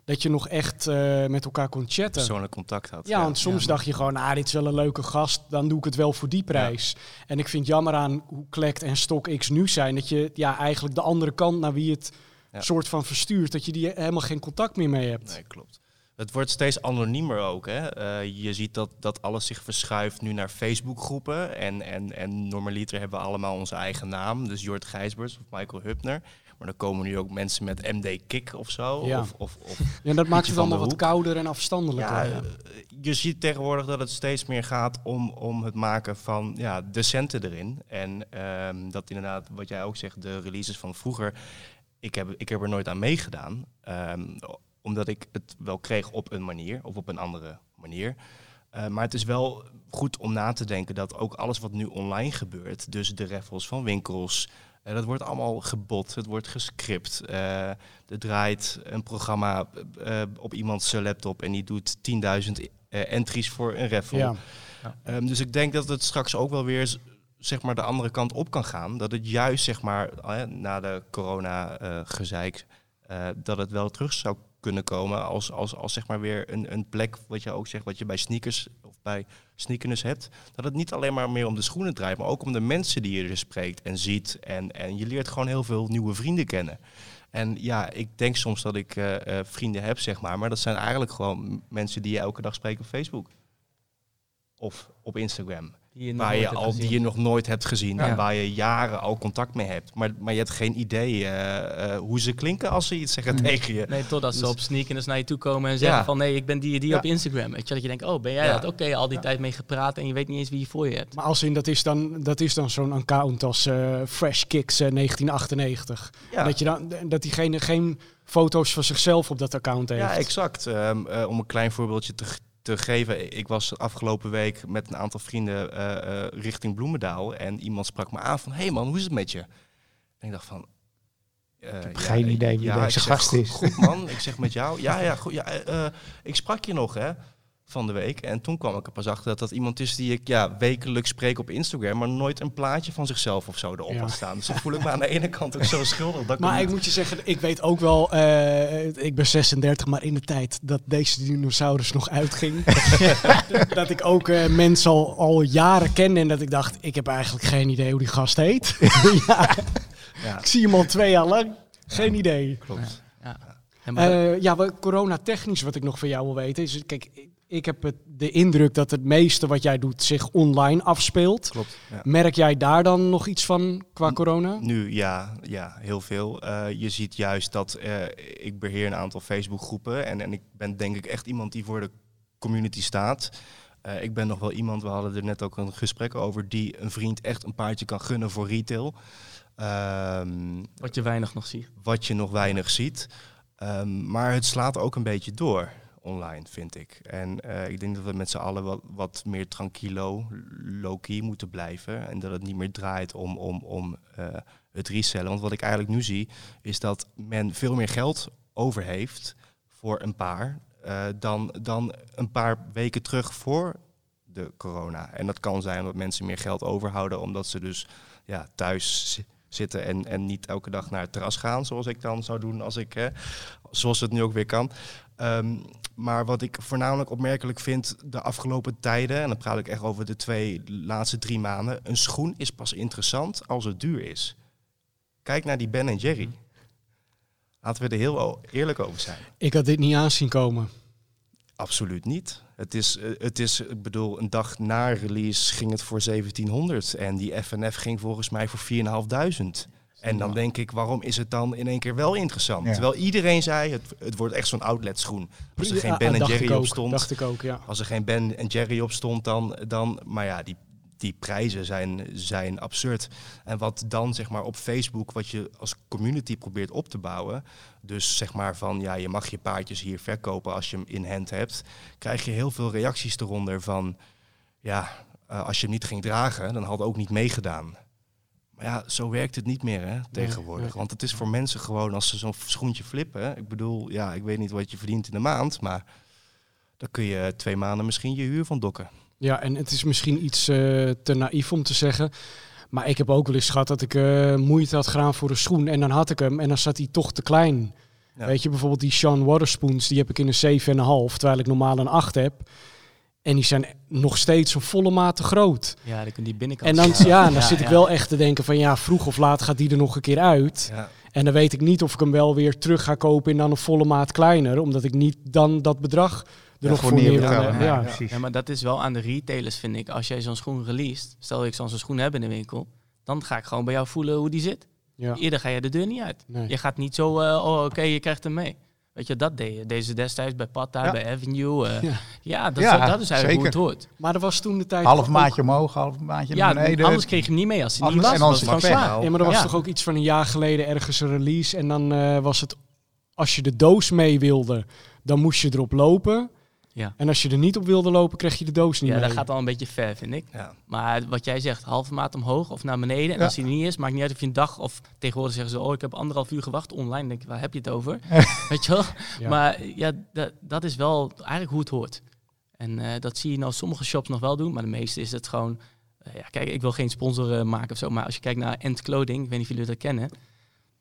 dat je nog echt eh, met elkaar kon chatten. persoonlijk contact had. Ja, want soms dacht je gewoon, ah, dit is wel een leuke gast, dan doe ik het wel voor die prijs. En ik vind jammer aan hoe Klekt en StockX nu zijn, dat je ja, eigenlijk de andere kant naar wie het Ja. soort van verstuurt, dat je die helemaal geen contact meer mee hebt. Nee, klopt. Het wordt steeds anoniemer ook. Hè? Eh, je ziet dat, dat alles zich verschuift nu naar Facebookgroepen. En, en, en normaliter hebben we allemaal onze eigen naam. Dus Jort Gijsbers of Michael Hupner. Maar dan komen nu ook mensen met MD Kik of zo. Ja. Of, of, of Ja, dat maakt het de wat kouder en afstandelijker. Ja, Ja, eh, je ziet tegenwoordig dat het steeds meer gaat om, om het maken van ja, de centen erin. En ehm, dat inderdaad, wat jij ook zegt, de releases van vroeger. Ik heb, ik heb er nooit aan meegedaan. ehm, omdat ik het wel kreeg op een manier of op een andere manier. Eh, maar het is wel goed om na te denken dat ook alles wat nu online gebeurt, dus de raffles van winkels, eh, dat wordt allemaal gebot, het wordt gescript. eh, er draait een programma eh, op iemands laptop en die doet 10.000 eh, entries voor een raffle. ja. Ehm, dus ik denk dat het straks ook wel weer zeg maar, de andere kant op kan gaan. Dat het juist zeg maar, na de corona-gezeik, dat het wel terug zou kunnen komen als, als, als zeg maar weer een, een plek, wat je ook zegt, wat je bij sneakers of bij sneakers hebt. Dat het niet alleen maar meer om de schoenen draait, maar ook om de mensen die je er spreekt en ziet. En, en je leert gewoon heel veel nieuwe vrienden kennen. En ja, ik denk soms dat ik eh, eh, vrienden heb, zeg maar. Maar dat zijn eigenlijk gewoon mensen die je elke dag spreekt op Facebook. Of op Instagram. Die je Waar je al, gezien. die je nog nooit hebt gezien. Ja. En waar je jaren al contact mee hebt. Maar, maar je hebt geen idee eh, eh, hoe ze klinken als ze iets zeggen Mm. tegen je. Nee, totdat ze Dus- op sneakers naar je toe komen en zeggen Ja. van nee, ik ben die die Ja. op Instagram. Weet je, dat je denkt, oh, ben jij Ja. dat? Oké, al die Ja. tijd mee gepraat en je weet niet eens wie je voor je hebt. Maar als in, dat is dan, dat is dan zo'n account als eh, Fresh Kicks eh, 1998. Ja. Dat, je dan, dat diegene geen foto's van zichzelf op dat account heeft. Ja, exact. Ehm, eh, om een klein voorbeeldje te, te geven. Ik was afgelopen week met een aantal vrienden eh, eh, richting Bloemendaal. En iemand sprak me aan van... Hé hey man, hoe is het met je? En ik dacht van... eh, heb geen idee wie deze ik zeg, gast "Goed- is." Goed man, ik zeg met jou. Ja, ja, goed, ja ik sprak je nog hè, van de week. En toen kwam ik er pas achter dat dat iemand is die ik ja, wekelijks spreek op Instagram. Maar nooit een plaatje van zichzelf of zo erop Ja. had staan. Dus dan voel ik me aan de ene kant ook zo schuldig. Dat ik Maar ik niet- moet je zeggen, ik weet ook wel, eh, ik ben 36, maar in de tijd dat deze dinosaurus nog uitging, dat ik ook eh, mensen al, al jaren kende en dat ik dacht, ik heb eigenlijk geen idee hoe die gast heet. ja, ja, ik zie hem al twee jaar lang, geen idee. klopt. Ja. En maar- Eh, ja, wat corona-technisch wat ik nog van jou wil weten is, kijk, ik- heb het, de indruk dat het meeste wat jij doet zich online afspeelt. Klopt. Ja. Merk jij daar dan nog iets van qua corona? Nu ja, ja heel veel. Eh, je ziet juist dat eh, ik beheer een aantal Facebookgroepen en, en ik ben denk ik echt iemand die voor de community staat. Eh, ik ben nog wel iemand, we hadden er net ook een gesprek over, die een vriend echt een paardje kan gunnen voor retail. Ehm, Wat je weinig nog ziet. wat je nog weinig ziet. Ehm, maar het slaat ook een beetje door online, vind ik. En eh, ik denk dat we met z'n allen wat, wat meer tranquilo, low-key moeten blijven. En dat het niet meer draait om, om, om eh, het resellen. Want wat ik eigenlijk nu zie, is dat men veel meer geld over heeft voor een paar... eh, dan, dan een paar weken terug voor de corona. En dat kan zijn dat mensen meer geld overhouden... omdat ze dus ja, thuis zi- zitten en, en niet elke dag naar het terras gaan... zoals ik dan zou doen als ik... hè, zoals het nu ook weer kan. Ehm, maar wat ik voornamelijk opmerkelijk vind de afgelopen tijden, en dan praat ik echt over de twee laatste drie maanden, een schoen is pas interessant als het duur is. Kijk naar die Ben Jerry. Laten we er heel eerlijk over zijn. Ik had dit niet aanzien komen. Absoluut niet. Het is, eh, het is, ik bedoel, een dag na release ging het voor 1700 en die FNF ging volgens mij voor 4.500. En dan denk ik, waarom is het dan in één keer wel interessant? Ja. Terwijl iedereen zei, het, het wordt echt zo'n outlet schoen. Als er geen Ben dacht Jerry op stond, Dacht ik ook, ja. als er geen Ben en Jerry op stond, dan, dan maar ja, die, die prijzen zijn, zijn absurd. En wat dan zeg maar op Facebook, wat je als community probeert op te bouwen, dus zeg maar van ja, je mag je paardjes hier verkopen als je hem in hand hebt, krijg je heel veel reacties eronder van ja, eh, als je hem niet ging dragen, dan had ook niet meegedaan. Maar ja, zo werkt het niet meer hè, tegenwoordig. Want het is voor mensen gewoon als ze zo'n schoentje flippen. Ik bedoel, ja, ik weet niet wat je verdient in de maand, maar dan kun je twee maanden misschien je huur van dokken. Ja, en het is misschien iets eh, te naïef om te zeggen. Maar ik heb ook wel eens gehad dat ik eh, moeite had gedaan voor een schoen. En dan had ik hem en dan zat hij toch te klein. Ja. Weet je, bijvoorbeeld die Sean Waterspoons, die heb ik in een 7,5, terwijl ik normaal een 8 heb. En die zijn nog steeds een volle maat te groot. Ja, dan kun je die binnenkant En dan, ja, dan Ja, zit ik wel echt te denken van ja, vroeg of laat gaat die er nog een keer uit. Ja. En dan weet ik niet of ik hem wel weer terug ga kopen in dan een volle maat kleiner. Omdat ik niet dan dat bedrag er Ja, nog voor neer leggen. Ja, Ja. precies. Ja, maar dat is wel aan de retailers, vind ik. Als jij zo'n schoen released, stel ik zo'n schoen hebben in de winkel, dan ga ik gewoon bij jou voelen hoe die zit. Ja. Eerder ga je de deur niet uit. Nee. Je gaat niet zo, eh, oh oké, je krijgt hem mee. Weet je, dat deed je. Deze destijds bij Patta, Ja. bij Avenue. eh, Ja. ja. dat, Ja, dat is eigenlijk hoe het zeker. hoort. Maar er was toen de tijd Half ook- maatje omhoog, half maatje Ja, naar beneden. anders kreeg je hem niet mee. Als hij niet Anders- was, en was anders het gewoon weg. klaar. Ja, maar er was Ja. toch ook iets van een jaar geleden ergens een release. En dan eh, was het, als je de doos mee wilde, dan moest je erop lopen. Ja. En als je er niet op wilde lopen, kreeg je de doos niet Ja, mee. dat gaat al een beetje ver, vind ik. Ja. Maar wat jij zegt, halve maat omhoog of naar beneden. En Ja. als hij er niet is, maakt niet uit of je een dag of tegenwoordig zeggen ze, oh, ik heb anderhalf uur gewacht online. Denk ik, waar heb je het over? Weet je wel? Ja. Maar ja, dat, dat is wel eigenlijk hoe het hoort. En eh, dat zie je nou sommige shops nog wel doen, maar de meeste is het gewoon. eh, ja, kijk, ik wil geen sponsor eh, maken of zo, maar als je kijkt naar End Clothing, ik weet niet of jullie dat kennen.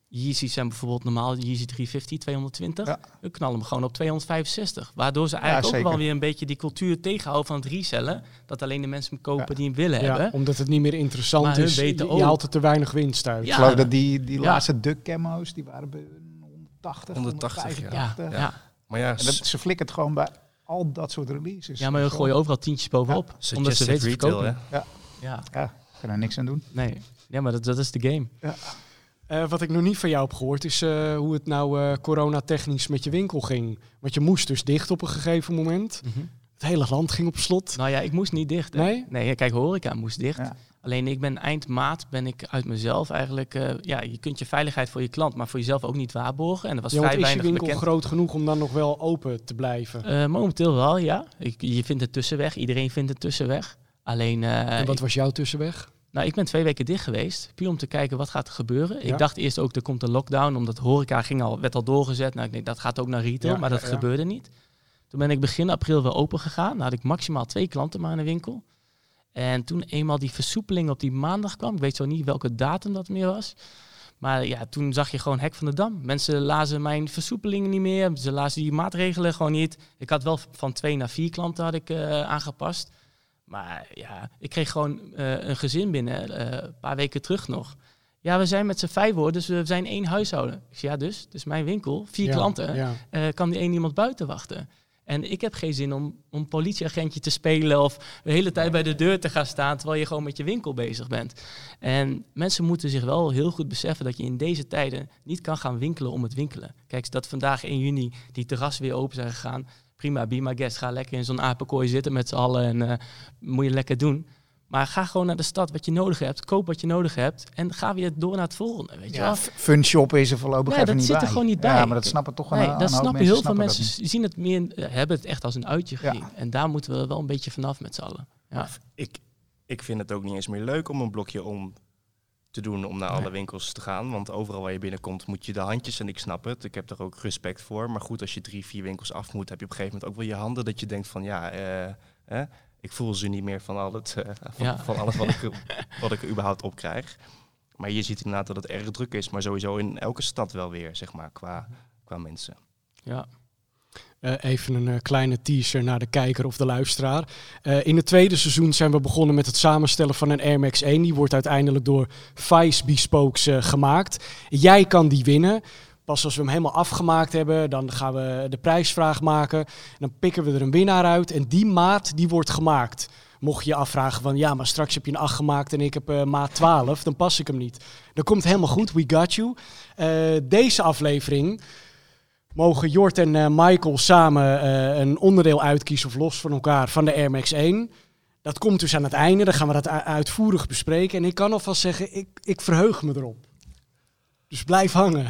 Yeezys zijn bijvoorbeeld normaal Yeezy 350, 220. Ja. We knallen hem gewoon op 265. Waardoor ze eigenlijk ook wel weer een beetje die cultuur tegenhouden van het resellen. Dat alleen de mensen hem kopen Ja. die hem willen ja, hebben. omdat het niet meer interessant Maar is. weten je, je haalt er te weinig winst uit. Ik Ja. geloof dat die, die Ja. laatste duck camo's, die waren bij 180, 180, ja. 185. Ja, ja. Maar ja, En dat, ze flikkert gewoon bij al dat soort releases. ja, maar we gooien overal tientjes bovenop. omdat ze weten te retail, hè? verkopen. Ja, Ja, ik kan er niks aan doen. nee. Ja, maar dat, dat is de game. Eh, wat ik nog niet van jou heb gehoord, is eh, hoe het nou eh coronatechnisch met je winkel ging. Want je moest dus dicht op een gegeven moment. Het hele land ging op slot. Nou ja, ik moest niet dicht. Hè? Nee? Nee, kijk, horeca moest dicht. Ja. Alleen ik ben eind maart ben ik uit mezelf eigenlijk... ja, je kunt je veiligheid voor je klant, maar voor jezelf ook niet waarborgen. En er was Ja, vrij is je winkel bekend. groot genoeg om dan nog wel open te blijven? Momenteel wel, ja. Ik, je vindt het tussenweg. Iedereen vindt het tussenweg. Alleen, en wat was jouw tussenweg? Nou, ik ben twee weken dicht geweest. Puur om te kijken wat gaat er gebeuren. Ja. Ik dacht eerst ook, er komt een lockdown. Omdat horeca ging al, werd al doorgezet. Nou, ik denk, dat gaat ook naar retail. Ja, maar dat ja, gebeurde niet. Toen ben ik begin april weer open gegaan. Dan had ik maximaal twee klanten maar in de winkel. En toen eenmaal die versoepeling op die maandag kwam. Ik weet zo niet welke datum dat meer was. Maar ja, toen zag je gewoon hek van de dam. Mensen lazen mijn versoepelingen niet meer. Ze lazen die maatregelen gewoon niet. Ik had wel van twee naar vier klanten had ik, eh, aangepast. Maar ja, ik kreeg gewoon eh, een gezin binnen, eh, een paar weken terug nog. Ja, we zijn met z'n vijf hoor, dus we zijn één huishouden. Ik zei, ja dus, het is mijn winkel, vier Ja, klanten. Ja. Eh, kan die één iemand buiten wachten? En ik heb geen zin om om politieagentje te spelen of de hele tijd bij de deur te gaan staan terwijl je gewoon met je winkel bezig bent. En mensen moeten zich wel heel goed beseffen dat je in deze tijden niet kan gaan winkelen om het winkelen. Kijk, dat vandaag 1 juni die terrassen weer open zijn gegaan. Prima, be my guest. Ga lekker in zo'n apenkooi zitten met z'n allen en eh, moet je lekker doen. Maar ga gewoon naar de stad wat je nodig hebt. Koop wat je nodig hebt. En ga weer door naar het volgende. Weet je wel? Ja, fun shop is er voorlopig Nee, even dat niet zit er bij. gewoon niet Ja, bij. maar dat snappen toch een, Nee, een dat snappen heel veel dat mensen. zien het meer, eh, hebben het echt als een uitje Ja. En daar moeten we wel een beetje vanaf met z'n allen. Ja. Ik, ik vind het ook niet eens meer leuk om een blokje om te doen om naar alle winkels te gaan. Want overal waar je binnenkomt moet je de handjes en ik snap het. Ik heb er ook respect voor. Maar goed, als je drie, vier winkels af moet, heb je op een gegeven moment ook wel je handen dat je denkt van ja, eh, eh, ik voel ze niet meer van, al het, eh, van, Ja. van alles wat ik, wat ik er überhaupt op krijg. Maar je ziet inderdaad dat het erg druk is. Maar sowieso in elke stad wel weer, zeg maar, qua, qua mensen. Ja. Eh, even een eh, kleine teaser naar de kijker of de luisteraar. Eh, in het tweede seizoen zijn we begonnen met het samenstellen van een Air Max 1. Die wordt uiteindelijk door Vice Bespokes gemaakt. Jij kan die winnen. Pas als we hem helemaal afgemaakt hebben, dan gaan we de prijsvraag maken. En dan pikken we er een winnaar uit. En die maat die wordt gemaakt. Mocht je je afvragen van ja, maar straks heb je een 8 gemaakt en ik heb maat 12, dan pas ik hem niet. Dan komt helemaal goed, we got you. Deze aflevering mogen Jort en eh, Michael samen eh, een onderdeel uitkiezen of los van elkaar van de Air Max 1. Dat komt dus aan het einde, dan gaan we dat uitvoerig bespreken. En ik kan alvast zeggen, ik, ik verheug me erop. Dus blijf hangen.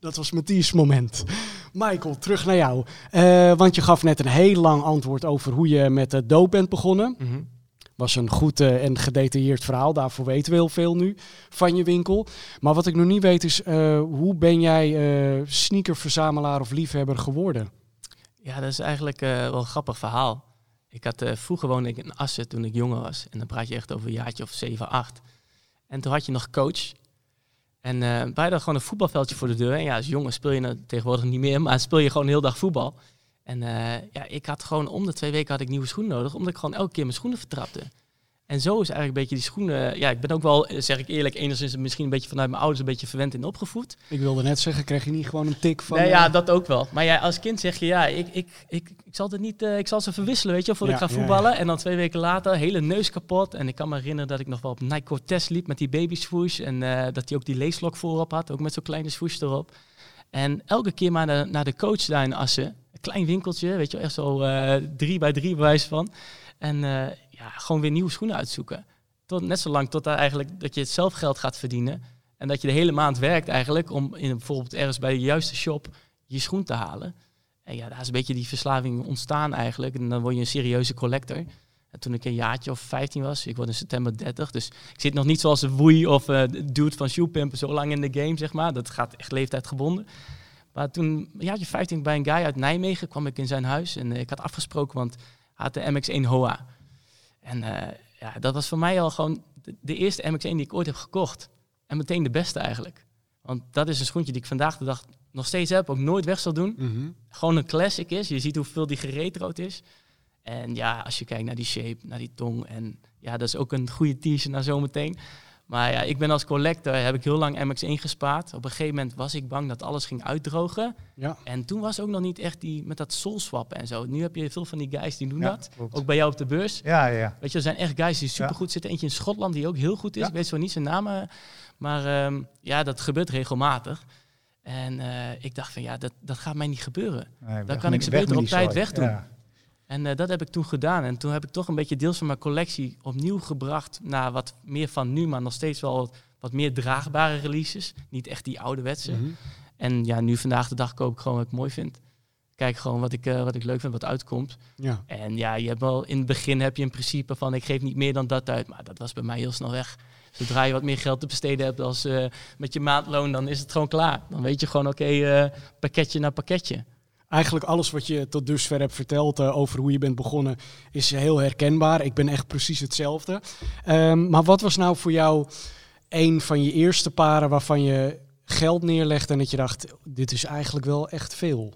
Dat was Matthias' moment. Michael, terug naar jou. Eh, want je gaf net een heel lang antwoord over hoe je met de doop bent begonnen. Was een goed eh, en gedetailleerd verhaal. Daarvoor weten we heel veel nu van je winkel. Maar wat ik nog niet weet is, eh, hoe ben jij eh, sneakerverzamelaar of liefhebber geworden? Ja, dat is eigenlijk wel een grappig verhaal. Ik had, vroeger woonde ik in Assen toen ik jonger was. En dan praat je echt over een jaartje of 7, 8. En toen had je nog coach. En wij hadden gewoon een voetbalveldje voor de deur. En ja, als jongen speel je nou tegenwoordig niet meer, maar speel je gewoon de hele dag voetbal. En eh, ja, ik had gewoon om de twee weken had ik nieuwe schoenen nodig, omdat ik gewoon elke keer mijn schoenen vertrapte. En zo is eigenlijk een beetje die schoenen. Ja, ik ben ook wel, eh, zeg ik eerlijk, enigszins misschien een beetje vanuit mijn ouders een beetje verwend in opgevoed. Ik wilde net zeggen, krijg je niet gewoon een tik van... Nee, eh, ja, dat ook wel. Maar ja, als kind zeg je, ja, ik, ik, ik, ik zal het niet, eh, ik zal ze verwisselen, weet je, voordat Ja, ik ga ja, ja. voetballen. En dan twee weken later, hele neus kapot. En ik kan me herinneren dat ik nog wel op Nike Cortez liep met die baby swoosh. En eh, dat hij ook die leeslok voorop had, ook met zo'n kleine swoosh erop. En elke keer maar naar de, naar de coach daar in Assen. Een klein winkeltje, weet je wel, echt zo eh, drie bij drie bewijs van. En eh, ja, gewoon weer nieuwe schoenen uitzoeken. Tot, net zolang tot eigenlijk dat je het zelf geld gaat verdienen. En dat je de hele maand werkt eigenlijk om in, bijvoorbeeld ergens bij de juiste shop je schoen te halen. En ja, daar is een beetje die verslaving ontstaan eigenlijk. En dan word je een serieuze collector. En toen ik een jaartje of 15 was, ik word in september 30. Dus ik zit nog niet zoals een woei of eh dude van Shoe Pimp zo lang in de game, zeg maar. Dat gaat echt leeftijdgebonden. Maar toen, een jaartje 15, bij een guy uit Nijmegen kwam ik in zijn huis. En eh, ik had afgesproken, want hij had de MX-1 HOA. En eh, ja, dat was voor mij al gewoon de, de eerste MX-1 die ik ooit heb gekocht. En meteen de beste eigenlijk. Want dat is een schoentje die ik vandaag de dag nog steeds heb, ook nooit weg zal doen. mhm. Gewoon een classic is. Je ziet hoeveel die geretrood is. En ja, als je kijkt naar die shape, naar die tong. En ja, dat is ook een goede t-shirt naar zometeen. Maar ja, ik ben als collector, heb ik heel lang MX1 gespaard. Op een gegeven moment was ik bang dat alles ging uitdrogen. Ja. En toen was ook nog niet echt die met dat soulswappen en zo. Nu heb je veel van die guys die doen Ja, dat. klopt. Ook bij jou op de beurs. Ja, ja. Weet je, er zijn echt guys die supergoed zitten. Eentje in Schotland die ook heel goed is. Ik weet zo niet zijn naam. Maar ehm, ja, dat gebeurt regelmatig. En eh, ik dacht van ja, dat, dat gaat mij niet gebeuren. Nee, kan ik ze beter op tijd wegdoen. Ja. En eh, dat heb ik toen gedaan. En toen heb ik toch een beetje deels van mijn collectie opnieuw gebracht naar wat meer van nu, maar nog steeds wel wat, wat meer draagbare releases. Niet echt die ouderwetse. Mhm. En ja, nu vandaag de dag koop ik gewoon wat ik mooi vind. Kijk gewoon wat ik, eh, wat ik leuk vind, wat uitkomt. ja. En ja, je hebt wel, in het begin heb je een principe van ik geef niet meer dan dat uit. Maar dat was bij mij heel snel weg. Zodra je wat meer geld te besteden hebt als eh, met je maandloon, dan is het gewoon klaar. Dan weet je gewoon, oké, pakketje na pakketje. Eigenlijk alles wat je tot dusver hebt verteld eh, over hoe je bent begonnen is heel herkenbaar. Ik ben echt precies hetzelfde. Ehm, maar wat was nou voor jou een van je eerste paren waarvan je geld neerlegde en dat je dacht, dit is eigenlijk wel echt veel.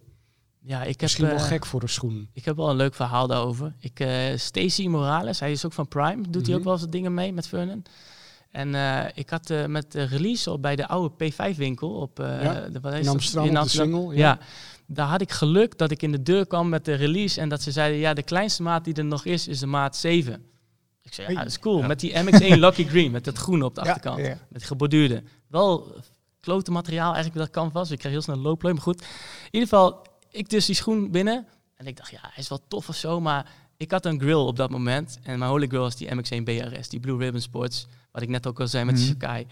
Ja, ik heb, Misschien wel eh, gek voor een schoen. Ik heb wel een leuk verhaal daarover. Ik, eh Stacy Morales, hij is ook van Prime. Doet hij Mhm. ook wel eens dingen mee met Vernon. En ik had met de release op bij de oude P5-winkel op Ja, de, wat is In dat? Amsterdam de single. Ja. Daar had ik geluk dat ik in de deur kwam met de release en dat ze zeiden, ja, de kleinste maat die er nog is, is de maat 7. Ik zei, ja, dat is cool. Ja. Met die MX1 Lucky Green, met dat groen op de achterkant. ja. Met geborduurde. Wel klote materiaal eigenlijk dat canvas. Ik krijg heel snel een loopleuk, maar goed. In ieder geval, ik dus die schoen binnen. En ik dacht, ja, hij is wel tof of zo, maar ik had een grill op dat moment. En mijn holy grill was die MX-1 BRS, die Blue Ribbon Sports, wat ik net ook al zei met Mhm. de Sakai.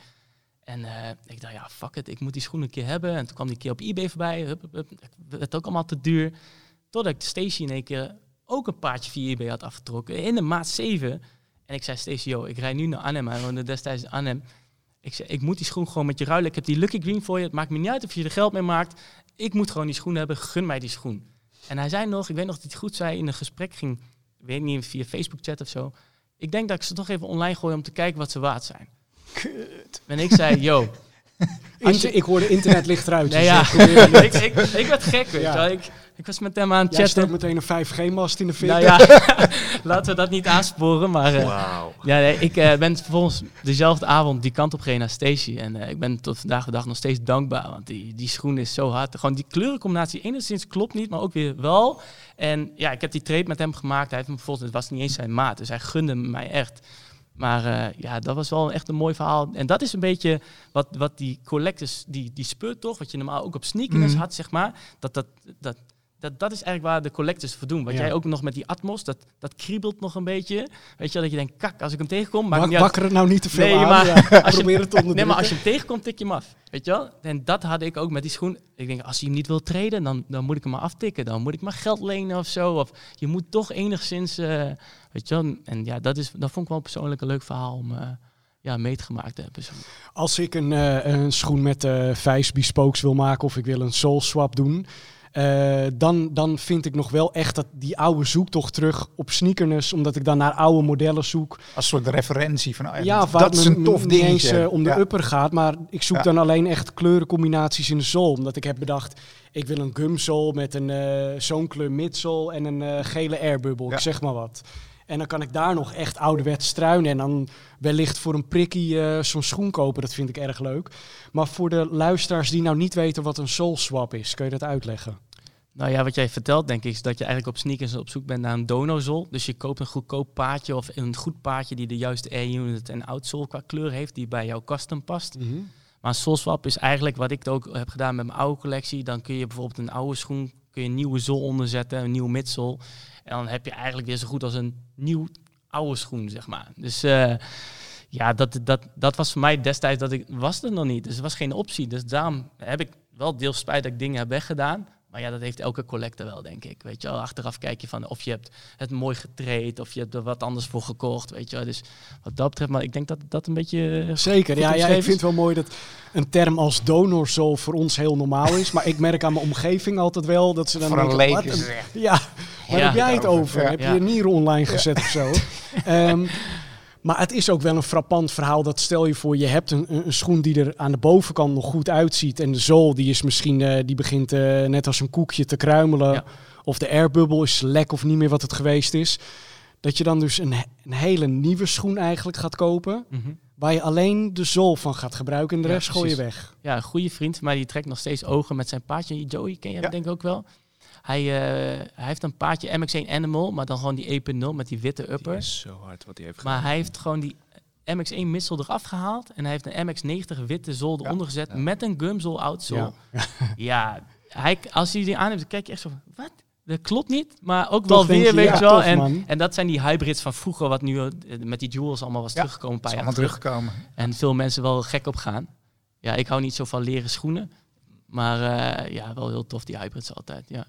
En eh, ik dacht, ja, fuck it, ik moet die schoen een keer hebben. En toen kwam die keer op eBay voorbij. Hup, hup. Het ook allemaal te duur. Totdat ik Stacy in één keer ook een paardje via eBay had afgetrokken. In de maat 7. En ik zei, Stacy, yo, ik rijd nu naar Arnhem. Hij woonde destijds in Arnhem. Ik zei, ik moet die schoen gewoon met je ruilen. Ik heb die Lucky Green voor je. Het maakt me niet uit of je er geld mee maakt. Ik moet gewoon die schoen hebben. Gun mij die schoen. En hij zei nog, ik weet nog dat hij het goed zei, in een gesprek ging, ik weet niet, via Facebook chat of zo. Ik denk dat ik ze toch even online gooi om te kijken wat ze waard zijn. En ik zei, yo, Inter- ik hoorde internet ligt eruit. nee dus ja, ik ik, ik, ik werd gek, weet je wel. Ik, ik was met hem aan het Jij chatten. meteen een 5G-mast in de fik. Nou ja, laten we dat niet aansporen, maar... eh, Wauw. Ja, nee, ik eh, ben vervolgens dezelfde avond die kant op gegaan naar Stacy. En eh, ik ben tot vandaag de dag nog steeds dankbaar. Want die, die schoen is zo hard. Gewoon die kleurencombinatie enigszins klopt niet, maar ook weer wel. En ja, ik heb die trade met hem gemaakt. Hij heeft me bijvoorbeeld, het was niet eens zijn maat. Dus hij gunde mij echt. Maar eh, ja, dat was wel echt een mooi verhaal. En dat is een beetje wat, wat die collectors, die, die speurt toch, wat je normaal ook op sneakers Mhm. had, zeg maar. Dat, dat, dat, dat, dat is eigenlijk waar de collectors voor doen. Wat Ja. jij ook nog met die Atmos, dat, dat kriebelt nog een beetje. Weet je wel, dat je denkt, kak, als ik hem tegenkom, niet uit. wakker het nou niet te veel Nee, aan. maar ja. als je- Probeer het. Nee, maar als je hem tegenkomt, tik je hem af. Weet je wel? En dat had ik ook met die schoen. Ik denk, als hij hem niet wil treden, dan, dan moet ik hem maar aftikken. Dan moet ik maar geld lenen of zo. Of je moet toch enigszins, eh, weet je wel. En ja, dat, is, dat vond ik wel persoonlijk een leuk verhaal om eh, ja, meegemaakt te hebben. Zo. Als ik een, eh, een schoen met eh vijf bespokes wil maken of ik wil een soul swap doen, eh, dan, dan vind ik nog wel echt dat die oude zoektocht terug op sneakerness, omdat ik dan naar oude modellen zoek. Als soort referentie van, Ja, dat, is een tof niet dingetje. eens om de Ja. upper gaat, maar ik zoek Ja. dan alleen echt kleurencombinaties in de zool. Omdat ik heb bedacht, ik wil een gumzool met een eh, zo'n kleur midsole en een eh, gele airbubble, Ja. zeg maar wat. En dan kan ik daar nog echt ouderwets struinen en dan wellicht voor een prikkie eh, zo'n schoen kopen. Dat vind ik erg leuk. Maar voor de luisteraars die nou niet weten wat een soul swap is, kun je dat uitleggen? Nou ja, wat jij vertelt denk ik is dat je eigenlijk op sneakers op zoek bent naar een donozol. Dus je koopt een goedkoop paardje of een goed paardje die de juiste air-unit en outsole qua kleur heeft, die bij jouw custom past. Maar een soulswap is eigenlijk wat ik ook heb gedaan met mijn oude collectie. Dan kun je bijvoorbeeld een oude schoen, kun je een nieuwe zool onderzetten, een nieuwe midsole. En dan heb je eigenlijk weer zo goed als een nieuw oude schoen, zeg maar. Dus eh, ja, dat, dat, dat was voor mij destijds, dat ik, was er nog niet. Dus het was geen optie. Dus daarom heb ik wel deels spijt dat ik dingen heb weggedaan. Maar ja, dat heeft elke collector wel, denk ik. Weet je wel, achteraf kijk je van of je hebt het mooi getraind, of je hebt er wat anders voor gekocht, weet je wel. Dus wat dat betreft, maar ik denk dat dat een beetje... eh, Zeker, ja, ja, ik vind het wel mooi dat een term als donorzool voor ons heel normaal is. Maar ik merk aan mijn omgeving altijd wel dat ze dan Voor een leek een-. Ja, waar Ja. heb jij het over? Ja. Heb je je nieren online gezet of zo? Ehm, maar het is ook wel een frappant verhaal. Dat stel je voor, je hebt een, een schoen die er aan de bovenkant nog goed uitziet. En de zool die is misschien, eh, die begint eh, net als een koekje te kruimelen. Ja. Of de airbubble is lek of niet meer wat het geweest is. Dat je dan dus een, een hele nieuwe schoen eigenlijk gaat kopen. Mhm. Waar je alleen de zool van gaat gebruiken en de Ja, rest gooi je weg. Ja, een goede vriend mij die trekt nog steeds ogen met zijn paardje. Joey, ken je hem Ja. denk ik ook wel. Hij, eh, hij heeft een paardje MX1 Animal, maar dan gewoon die 1.0 met die witte Die upper. is zo hard wat hij heeft gedaan. Maar hij heeft gewoon die MX1 missel eraf gehaald. En hij heeft een MX90 witte zool eronder gezet Ja. met een gumzool outsole. Ja. Ja, hij, als hij die aan heeft, dan kijk je echt zo van, wat? Dat klopt niet, maar ook wel weer, je, weet ja, je wel. tof, en, en dat zijn die hybrids van vroeger, wat nu eh, met die jewels allemaal was Ja, teruggekomen een paar jaar teruggekomen. En veel mensen wel gek op gaan. Ja, ik hou niet zo van leren schoenen. Maar eh, ja, wel heel tof die hybrids altijd, ja.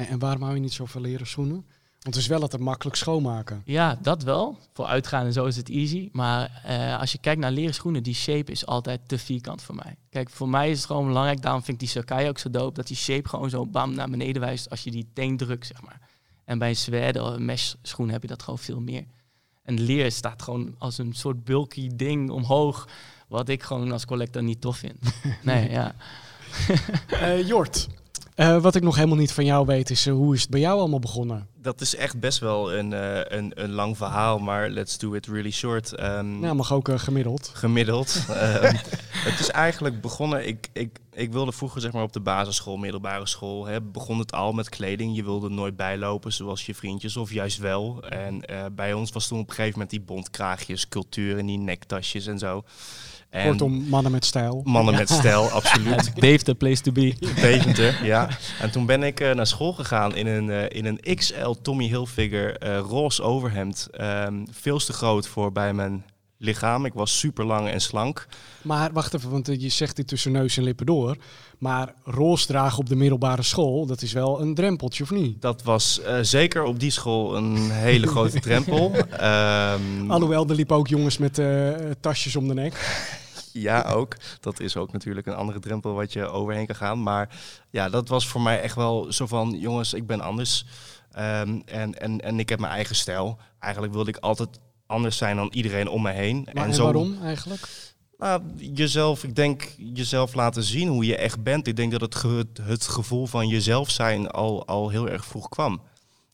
En, en waarom hou je niet zo van leren schoenen? Want het is wel altijd makkelijk schoonmaken. Ja, dat wel. Voor uitgaan en zo is het easy. Maar eh, als je kijkt naar leren schoenen, die shape is altijd te vierkant voor mij. Kijk, voor mij is het gewoon belangrijk. Daarom vind ik die Sakai ook zo dope. Dat die shape gewoon zo bam naar beneden wijst als je die teen drukt, zeg maar. En bij een zwerde of een mesh schoen heb je dat gewoon veel meer. En leer staat gewoon als een soort bulky ding omhoog. Wat ik gewoon als collector niet tof vind. Nee, ja. Eh, Jort, eh, wat ik nog helemaal niet van jou weet is, eh, hoe is het bij jou allemaal begonnen? Dat is echt best wel een, eh, een, een lang verhaal, maar let's do it really short. Ehm, Nou, mag ook gemiddeld. gemiddeld. Ehm, het is eigenlijk begonnen. Ik, ik, ik wilde vroeger zeg maar op de basisschool, middelbare school. Hè, begon het al met kleding. Je wilde nooit bijlopen zoals je vriendjes, of juist wel. En bij ons was toen op een gegeven moment die bontkraagjes, cultuur en die nektasjes en zo. En Kortom, mannen met stijl. mannen met stijl, absoluut. Dave, the place to be. Deventer, ja. En toen ben ik eh, naar school gegaan in een, eh, in een XL Tommy Hilfiger eh roze overhemd. Ehm, veel te groot voor bij mijn lichaam. Ik was super lang en slank. Maar wacht even, want eh, je zegt dit tussen neus en lippen door. Maar roze dragen op de middelbare school, dat is wel een drempeltje, of niet? Dat was eh, zeker op die school een hele grote drempel. Ehm, Alhoewel, er liepen ook jongens met eh, tasjes om de nek. Ja, ook. Dat is ook natuurlijk een andere drempel wat je overheen kan gaan. Maar ja, dat was voor mij echt wel zo van, jongens, ik ben anders. Ehm, en, en, en ik heb mijn eigen stijl. Eigenlijk wilde ik altijd anders zijn dan iedereen om me heen. Maar en zo, waarom eigenlijk? Nou, jezelf, ik denk jezelf laten zien hoe je echt bent. Ik denk dat het, ge- het gevoel van jezelf zijn al, al heel erg vroeg kwam.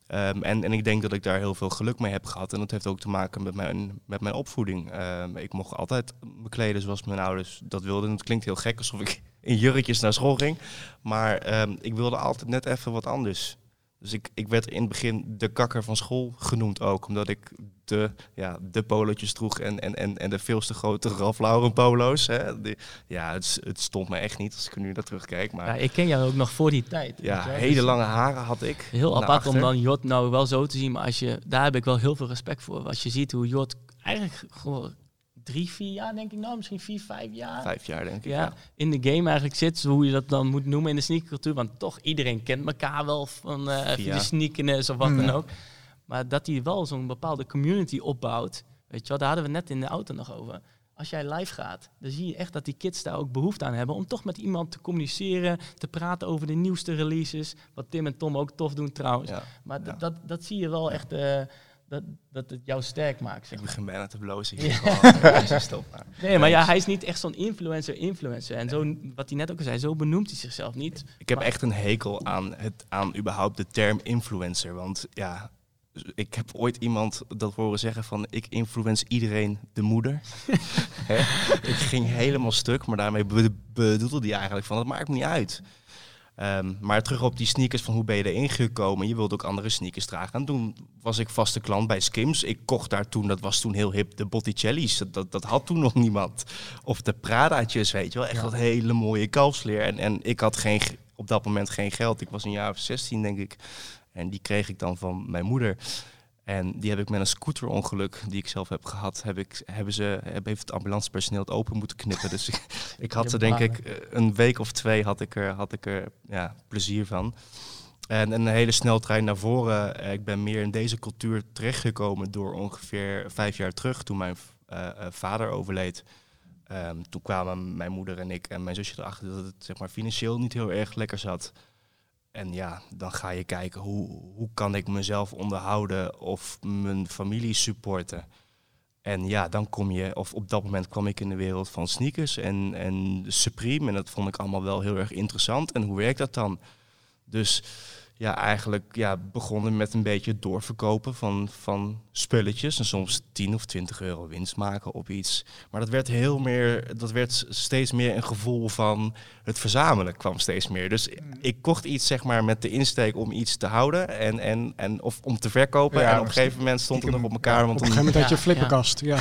Ehm, en, en ik denk dat ik daar heel veel geluk mee heb gehad. En dat heeft ook te maken met mijn, met mijn opvoeding. Ehm, ik mocht altijd me kleden zoals mijn ouders dat wilden. Het klinkt heel gek alsof ik in jurkjes naar school ging. Maar ehm, ik wilde altijd net even wat anders. Dus ik, ik werd in het begin de kakker van school genoemd ook. Omdat ik de, ja, de polootjes droeg en, en, en, en de veel te grote Ralph Lauren polo's. Hè. Die- ja, het, het stond me echt niet als ik nu naar terugkijk. Maar Ja, ja, ik ken jou ook nog voor die tijd. je wel. hele Dus lange haren had ik. Heel apart om dan Jot nou wel zo te zien, maar als je, daar heb ik wel heel veel respect voor. Als je ziet hoe Jot eigenlijk gewoon drie, vier jaar, denk ik nou, misschien vier, vijf jaar. Vijf jaar denk ik. ja, in de game eigenlijk zit, hoe je dat dan moet noemen in de sneakercultuur. Want toch, iedereen kent elkaar wel van eh via Via. de sneakerness of wat Mm. dan ook. Maar dat hij wel zo'n bepaalde community opbouwt, weet je wel, daar hadden we net in de auto nog over. Als jij live gaat, dan zie je echt dat die kids daar ook behoefte aan hebben om toch met iemand te communiceren, te praten over de nieuwste releases. Wat Tim en Tom ook tof doen trouwens. Ja. Maar Ja. dat, dat zie je wel echt, eh, dat, dat het jou sterk maakt. Zeg Ik begin bijna te blozen Ja. hier. gewoon. Jezus, stop maar. Nee, maar ja, hij is niet echt zo'n influencer-influencer. En zo, wat hij net ook al zei, zo benoemt hij zichzelf niet. Ik heb Maar- echt een hekel aan, het, aan überhaupt de term influencer. Want ja, ik heb ooit iemand dat horen zeggen van ik influence iedereen de moeder. Hè? ik ging helemaal stuk, maar daarmee be- bedoelde hij eigenlijk van het maakt me niet uit. Ehm, maar terug op die sneakers, van hoe ben je erin gekomen? Je wilde ook andere sneakers dragen. En toen was ik vaste klant bij Skims. Ik kocht daar toen, dat was toen heel hip, de Botticelli's. Dat, dat, had toen nog niemand. Of de Prada'tjes, weet je wel. Echt dat hele mooie kalfsleer. En, en ik had geen, op dat moment geen geld. Ik was een jaar of 16, denk ik. En die kreeg ik dan van mijn moeder. En die heb ik met een scooterongeluk die ik zelf heb gehad, heb ik, hebben ze, heb, heeft het ambulancepersoneel het open moeten knippen. Dus ik, ik had er denk ik een week of twee had ik er, had ik er ja, plezier van. En een hele sneltrein naar voren. Eh, Ik ben meer in deze cultuur terechtgekomen door ongeveer vijf jaar terug, toen mijn eh, eh, vader overleed. Ehm, toen kwamen mijn moeder en ik en mijn zusje erachter dat het zeg maar, financieel niet heel erg lekker zat. En ja, dan ga je kijken hoe, hoe kan ik mezelf onderhouden of mijn familie supporten. En ja, dan kom je, of op dat moment kwam ik in de wereld van sneakers en, en Supreme. En dat vond ik allemaal wel heel erg interessant. En hoe werkt dat dan? Dus ja, eigenlijk ja, begonnen met een beetje doorverkopen van, van spulletjes. En soms 10 of 20 euro winst maken op iets. Maar dat werd heel meer, dat werd steeds meer een gevoel van het verzamelen kwam steeds meer. Dus ik kocht iets zeg maar met de insteek om iets te houden en, en, en of om te verkopen. Ja, en op een gegeven moment stond het nog op elkaar. Op Want een gegeven moment had je een Ja, flipperkast. Ja.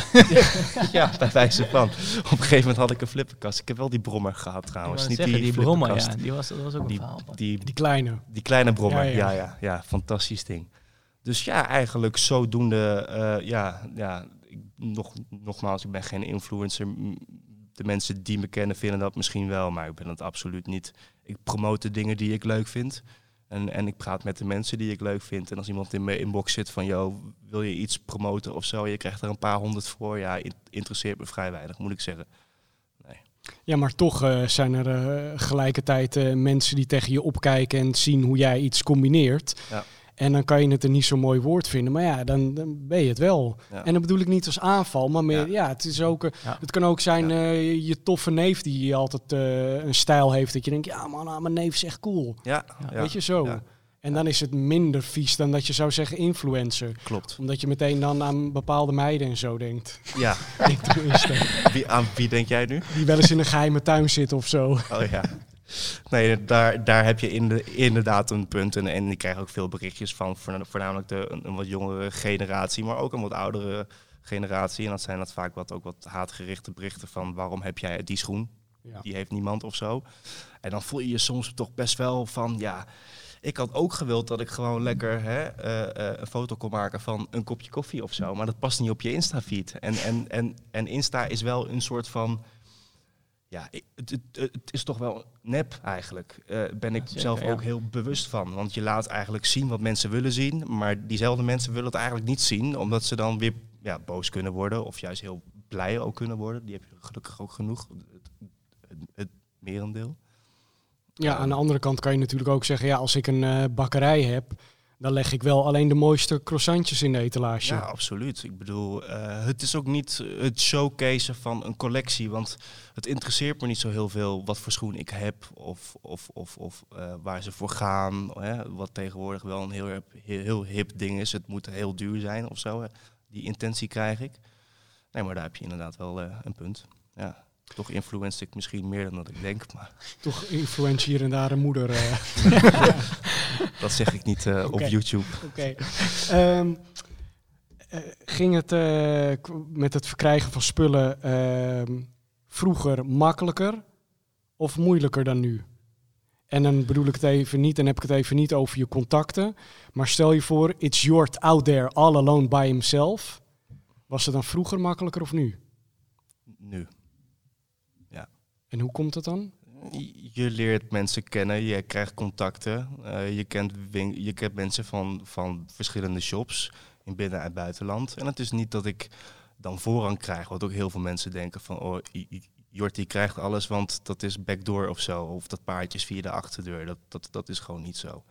ja, bij wijze van. Op een gegeven moment had ik een flipperkast. Ik heb wel die brommer gehad trouwens. Niet die, die brommer, ja, die was, dat was ook een Die, verhaal. die, Die kleine. die kleine brommer, Ja, ja ja. ja. ja, fantastisch ding. Dus ja, eigenlijk zodoende, eh ja, ja ik, nog, nogmaals, ik ben geen influencer. De mensen die me kennen vinden dat misschien wel, maar ik ben dat absoluut niet. Ik promote dingen die ik leuk vind. En, en ik praat met de mensen die ik leuk vind. En als iemand in mijn inbox zit van, joh, wil je iets promoten of zo? Je krijgt er een paar honderd voor. Ja, in- interesseert me vrij weinig, moet ik zeggen. Ja, maar toch eh, zijn er eh gelijkertijd mensen die tegen je opkijken en zien hoe jij iets combineert. Ja. En dan kan je het een niet zo mooi woord vinden, maar ja, dan, dan ben je het wel. Ja. En dat bedoel ik niet als aanval, maar meer, ja, Ja. het is ook, eh, Ja. het kan ook zijn Ja. eh, je toffe neef die altijd eh, een stijl heeft, dat je denkt, ja man, ah, mijn neef is echt cool. Ja, Weet je zo. ja. En dan is het minder vies dan dat je zou zeggen influencer. klopt. Omdat je meteen dan aan bepaalde meiden en zo denkt. Ja, wie, aan wie denk jij nu? Die wel eens in een geheime tuin zitten of zo. Oh ja. Nee, daar, daar heb je in de, inderdaad een punt. En, en ik krijg ook veel berichtjes van voorna- voornamelijk de, een, een wat jongere generatie, maar ook een wat oudere generatie. En dat zijn dat vaak wat, ook wat haatgerichte berichten van waarom heb jij die schoen? Ja. Die heeft niemand of zo. En dan voel je je soms toch best wel van, ja, ik had ook gewild dat ik gewoon lekker hè, eh, eh, een foto kon maken van een kopje koffie of zo. Maar dat past niet op je Insta-feed. En, en, en, en Insta is wel een soort van, ja, het, het, het is toch wel nep eigenlijk. Eh ben ik zeker, zelf ja. ook heel bewust van. Want je laat eigenlijk zien wat mensen willen zien. Maar diezelfde mensen willen het eigenlijk niet zien. Omdat ze dan weer ja, boos kunnen worden. Of juist heel blij ook kunnen worden. Die heb je gelukkig ook genoeg. Het, het, het merendeel. Ja, aan de andere kant kan je natuurlijk ook zeggen, ja, als ik een eh, bakkerij heb, dan leg ik wel alleen de mooiste croissantjes in de etalage. Ja, absoluut. Ik bedoel, eh, het is ook niet het showcase van een collectie. Want het interesseert me niet zo heel veel wat voor schoen ik heb. Of, of, of, of eh, waar ze voor gaan. Hè? Wat tegenwoordig wel een heel, heel hip ding is. Het moet heel duur zijn of zo. Hè? Die intentie krijg ik. Nee, maar daar heb je inderdaad wel eh, een punt. Ja. Toch influence ik misschien meer dan dat ik denk. Maar Toch influencer hier en daar een moeder. eh. dat zeg ik niet eh, op. YouTube. Oké. Ehm, eh, ging het met het verkrijgen van spullen ehm, vroeger makkelijker of moeilijker dan nu? En dan bedoel ik het even niet, en heb ik het even niet over je contacten. Maar stel je voor, it's Jort out there all alone by himself. Was het dan vroeger makkelijker of nu? Nu. En hoe komt het dan? Je leert mensen kennen, je krijgt contacten. eh, je, kent je kent mensen van, van verschillende shops in binnen- en buitenland. En het is niet dat ik dan voorrang krijg, wat ook heel veel mensen denken van... Oh, I- I- Jort die krijgt alles, want dat is backdoor of zo. Of dat paardje is via de achterdeur. Dat, dat, dat is gewoon niet zo.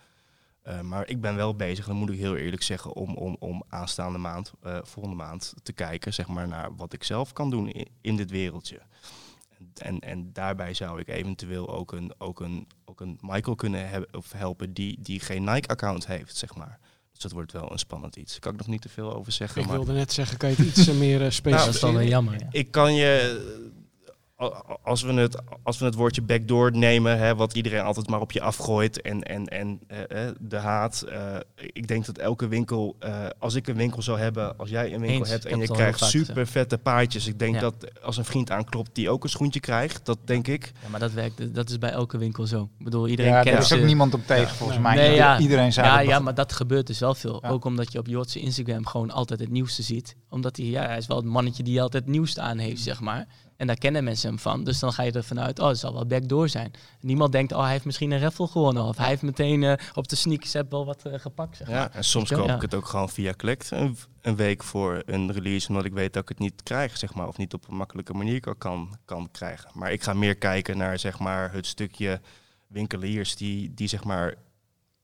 Eh, maar ik ben wel bezig, dan moet ik heel eerlijk zeggen, om, om, om aanstaande maand, eh, volgende maand, te kijken zeg maar, naar wat ik zelf kan doen in, in dit wereldje. En, en daarbij zou ik eventueel ook een, ook een, ook een Michael kunnen hebben, of helpen die, die geen Nike-account heeft, zeg maar. Dus dat wordt wel een spannend iets. Daar kan ik nog niet te veel over zeggen. Ik maar wilde net zeggen, kan je het iets meer eh, dat specificeren? is dan wel jammer. Ja. ik kan je, als we het, als we het woordje backdoor nemen, hè, wat iedereen altijd maar op je afgooit en, en, en eh, eh, de haat. eh, ik denk dat elke winkel, eh, als ik een winkel zou hebben, als jij een winkel Eens, hebt en je krijgt vaak super vette paardjes. Ik denk Ja. dat als een vriend aanklopt die ook een schoentje krijgt, dat denk ik. Ja, maar dat werkt, dat is bij elke winkel zo. Ik bedoel, iedereen Ja, kent daar is ook niemand op tegen volgens mij. Nee, ja. Iedereen zei Ja, dat ja, maar dat gebeurt dus wel veel. Ja. Ook omdat je op Jotse Instagram gewoon altijd het nieuwste ziet. Omdat hij, ja, hij is wel het mannetje die altijd het nieuwste aan heeft, zeg maar. En daar kennen mensen hem van. Dus dan ga je ervan uit, oh, het zal wel backdoor zijn. Niemand denkt, oh, hij heeft misschien een raffle gewonnen. Of hij heeft meteen eh, op de sneakers app wel wat eh, gepakt, zeg maar. Ja, en soms koop ik het ook gewoon via Collect een, een week voor een release, omdat ik weet dat ik het niet krijg, zeg maar, of niet op een makkelijke manier kan- kan, kan krijgen. Maar ik ga meer kijken naar zeg maar, het stukje winkeliers die, die zeg maar,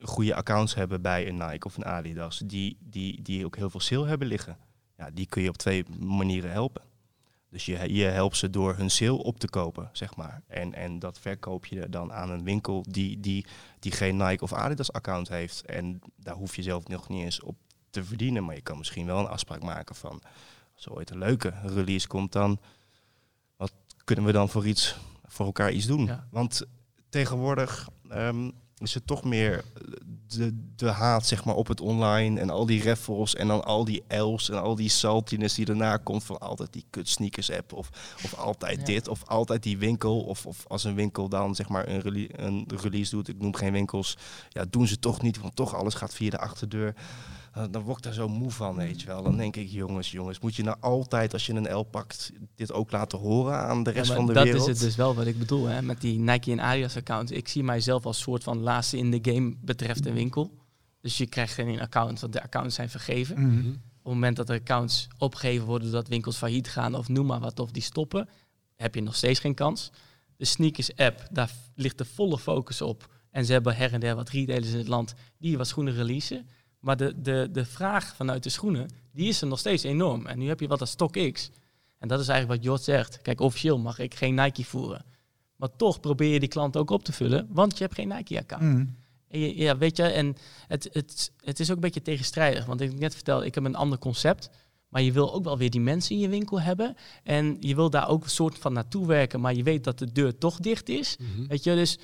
goede accounts hebben bij een Nike of een Adidas, die, die, die ook heel veel sale hebben liggen. Ja, die kun je op twee manieren helpen. Dus je, je helpt ze door hun sale op te kopen, zeg maar. En, en dat verkoop je dan aan een winkel die, die, die geen Nike of Adidas account heeft. En daar hoef je zelf nog niet eens op te verdienen. Maar je kan misschien wel een afspraak maken van... als er ooit een leuke release komt, dan... wat kunnen we dan voor iets voor elkaar iets doen? Ja. Want tegenwoordig ehm, is het toch meer de, de haat zeg maar, op het online... en al die raffles en dan al die els en al die saltiness die daarna komt... van altijd die kut sneakers app of, of altijd Ja. dit of altijd die winkel... Of, of als een winkel dan zeg maar een, rele- een release doet, ik noem geen winkels... ja, doen ze toch niet, want toch alles gaat via de achterdeur... Dan word ik daar zo moe van, weet je wel. Dan denk ik, jongens, jongens, moet je nou altijd als je een L pakt dit ook laten horen aan de rest van de dat wereld? is het dus wel wat ik bedoel, hè, met die Nike en Adidas account. Ik zie mijzelf als soort van laatste in de game betreft een winkel. Dus je krijgt geen account, want de accounts zijn vergeven. Mhm. Op het moment dat er accounts opgegeven worden dat winkels failliet gaan of noem maar wat, of die stoppen, heb je nog steeds geen kans. De sneakers app, daar ligt de volle focus op. En ze hebben her en der wat retailers in het land die wat schoenen releasen. Maar de, de, de vraag vanuit de schoenen, die is er nog steeds enorm. En nu heb je wat als StockX. En dat is eigenlijk wat Jort zegt. Kijk, officieel mag ik geen Nike voeren. Maar toch probeer je die klant ook op te vullen, want je hebt geen Nike-account. Je- Ja, weet je, en het, het, het is ook een beetje tegenstrijdig. Want ik net vertelde, ik heb een ander concept. Maar je wil ook wel weer die mensen in je winkel hebben. En je wil daar ook een soort van naartoe werken. Maar je weet dat de deur toch dicht is. Mhm. Weet je, dus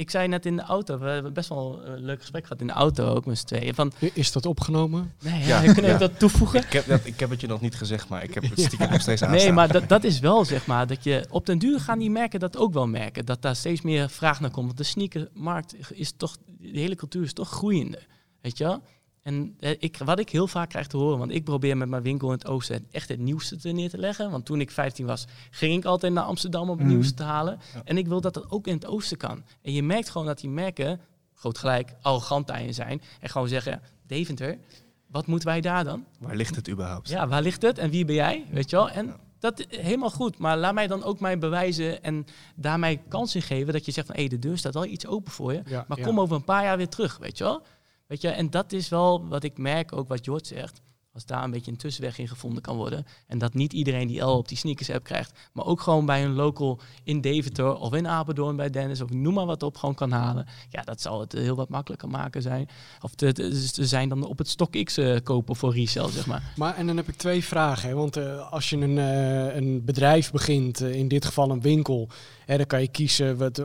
Ik zei net in de auto, we hebben best wel een leuk gesprek gehad in de auto ook met z'n tweeën. Van, Is dat opgenomen? nee, Ja, ja, kunnen ja. we dat toevoegen? Ik heb, dat, ik heb het je nog niet gezegd, maar ik heb het stiekem nog steeds aanstaan. Nee, maar dat, dat is wel zeg maar dat je op den duur gaan die merken dat ook wel merken. Dat daar steeds meer vraag naar komt. Want de sneakermarkt is toch, de hele cultuur is toch groeiende. Weet je wel? En eh, ik, wat ik heel vaak krijg te horen, want ik probeer met mijn winkel in het oosten echt het nieuwste te neer te leggen. Want toen ik 15 was, ging ik altijd naar Amsterdam om het Mhm. nieuwste te halen. Ja. En ik wil dat dat ook in het oosten kan. En je merkt gewoon dat die merken, groot gelijk, arrogant daarin zijn. En gewoon zeggen, Deventer, wat moeten wij daar dan? Waar ligt het überhaupt? Ja, waar ligt het en wie ben jij? Weet je wel? En dat is helemaal goed. Maar laat mij dan ook mij bewijzen en daar mij kans in geven dat je zegt van hé, de deur staat wel iets open voor je. Ja, Maar ja. kom over een paar jaar weer terug, weet je wel? Weet je, en dat is wel wat ik merk, ook wat Jort zegt. Als daar een beetje een tussenweg in gevonden kan worden. En dat niet iedereen die L op die sneakers app krijgt. Maar ook gewoon bij een local in Deventer of in Apeldoorn bij Dennis. Of noem maar wat op gewoon kan halen. Ja, dat zal het heel wat makkelijker maken zijn. Of te, te zijn dan op het StockX eh, kopen voor resell, zeg maar. Maar en dan heb ik twee vragen. Want eh, als je een, eh, een bedrijf begint, in dit geval een winkel, hè, dan kan je kiezen, wat,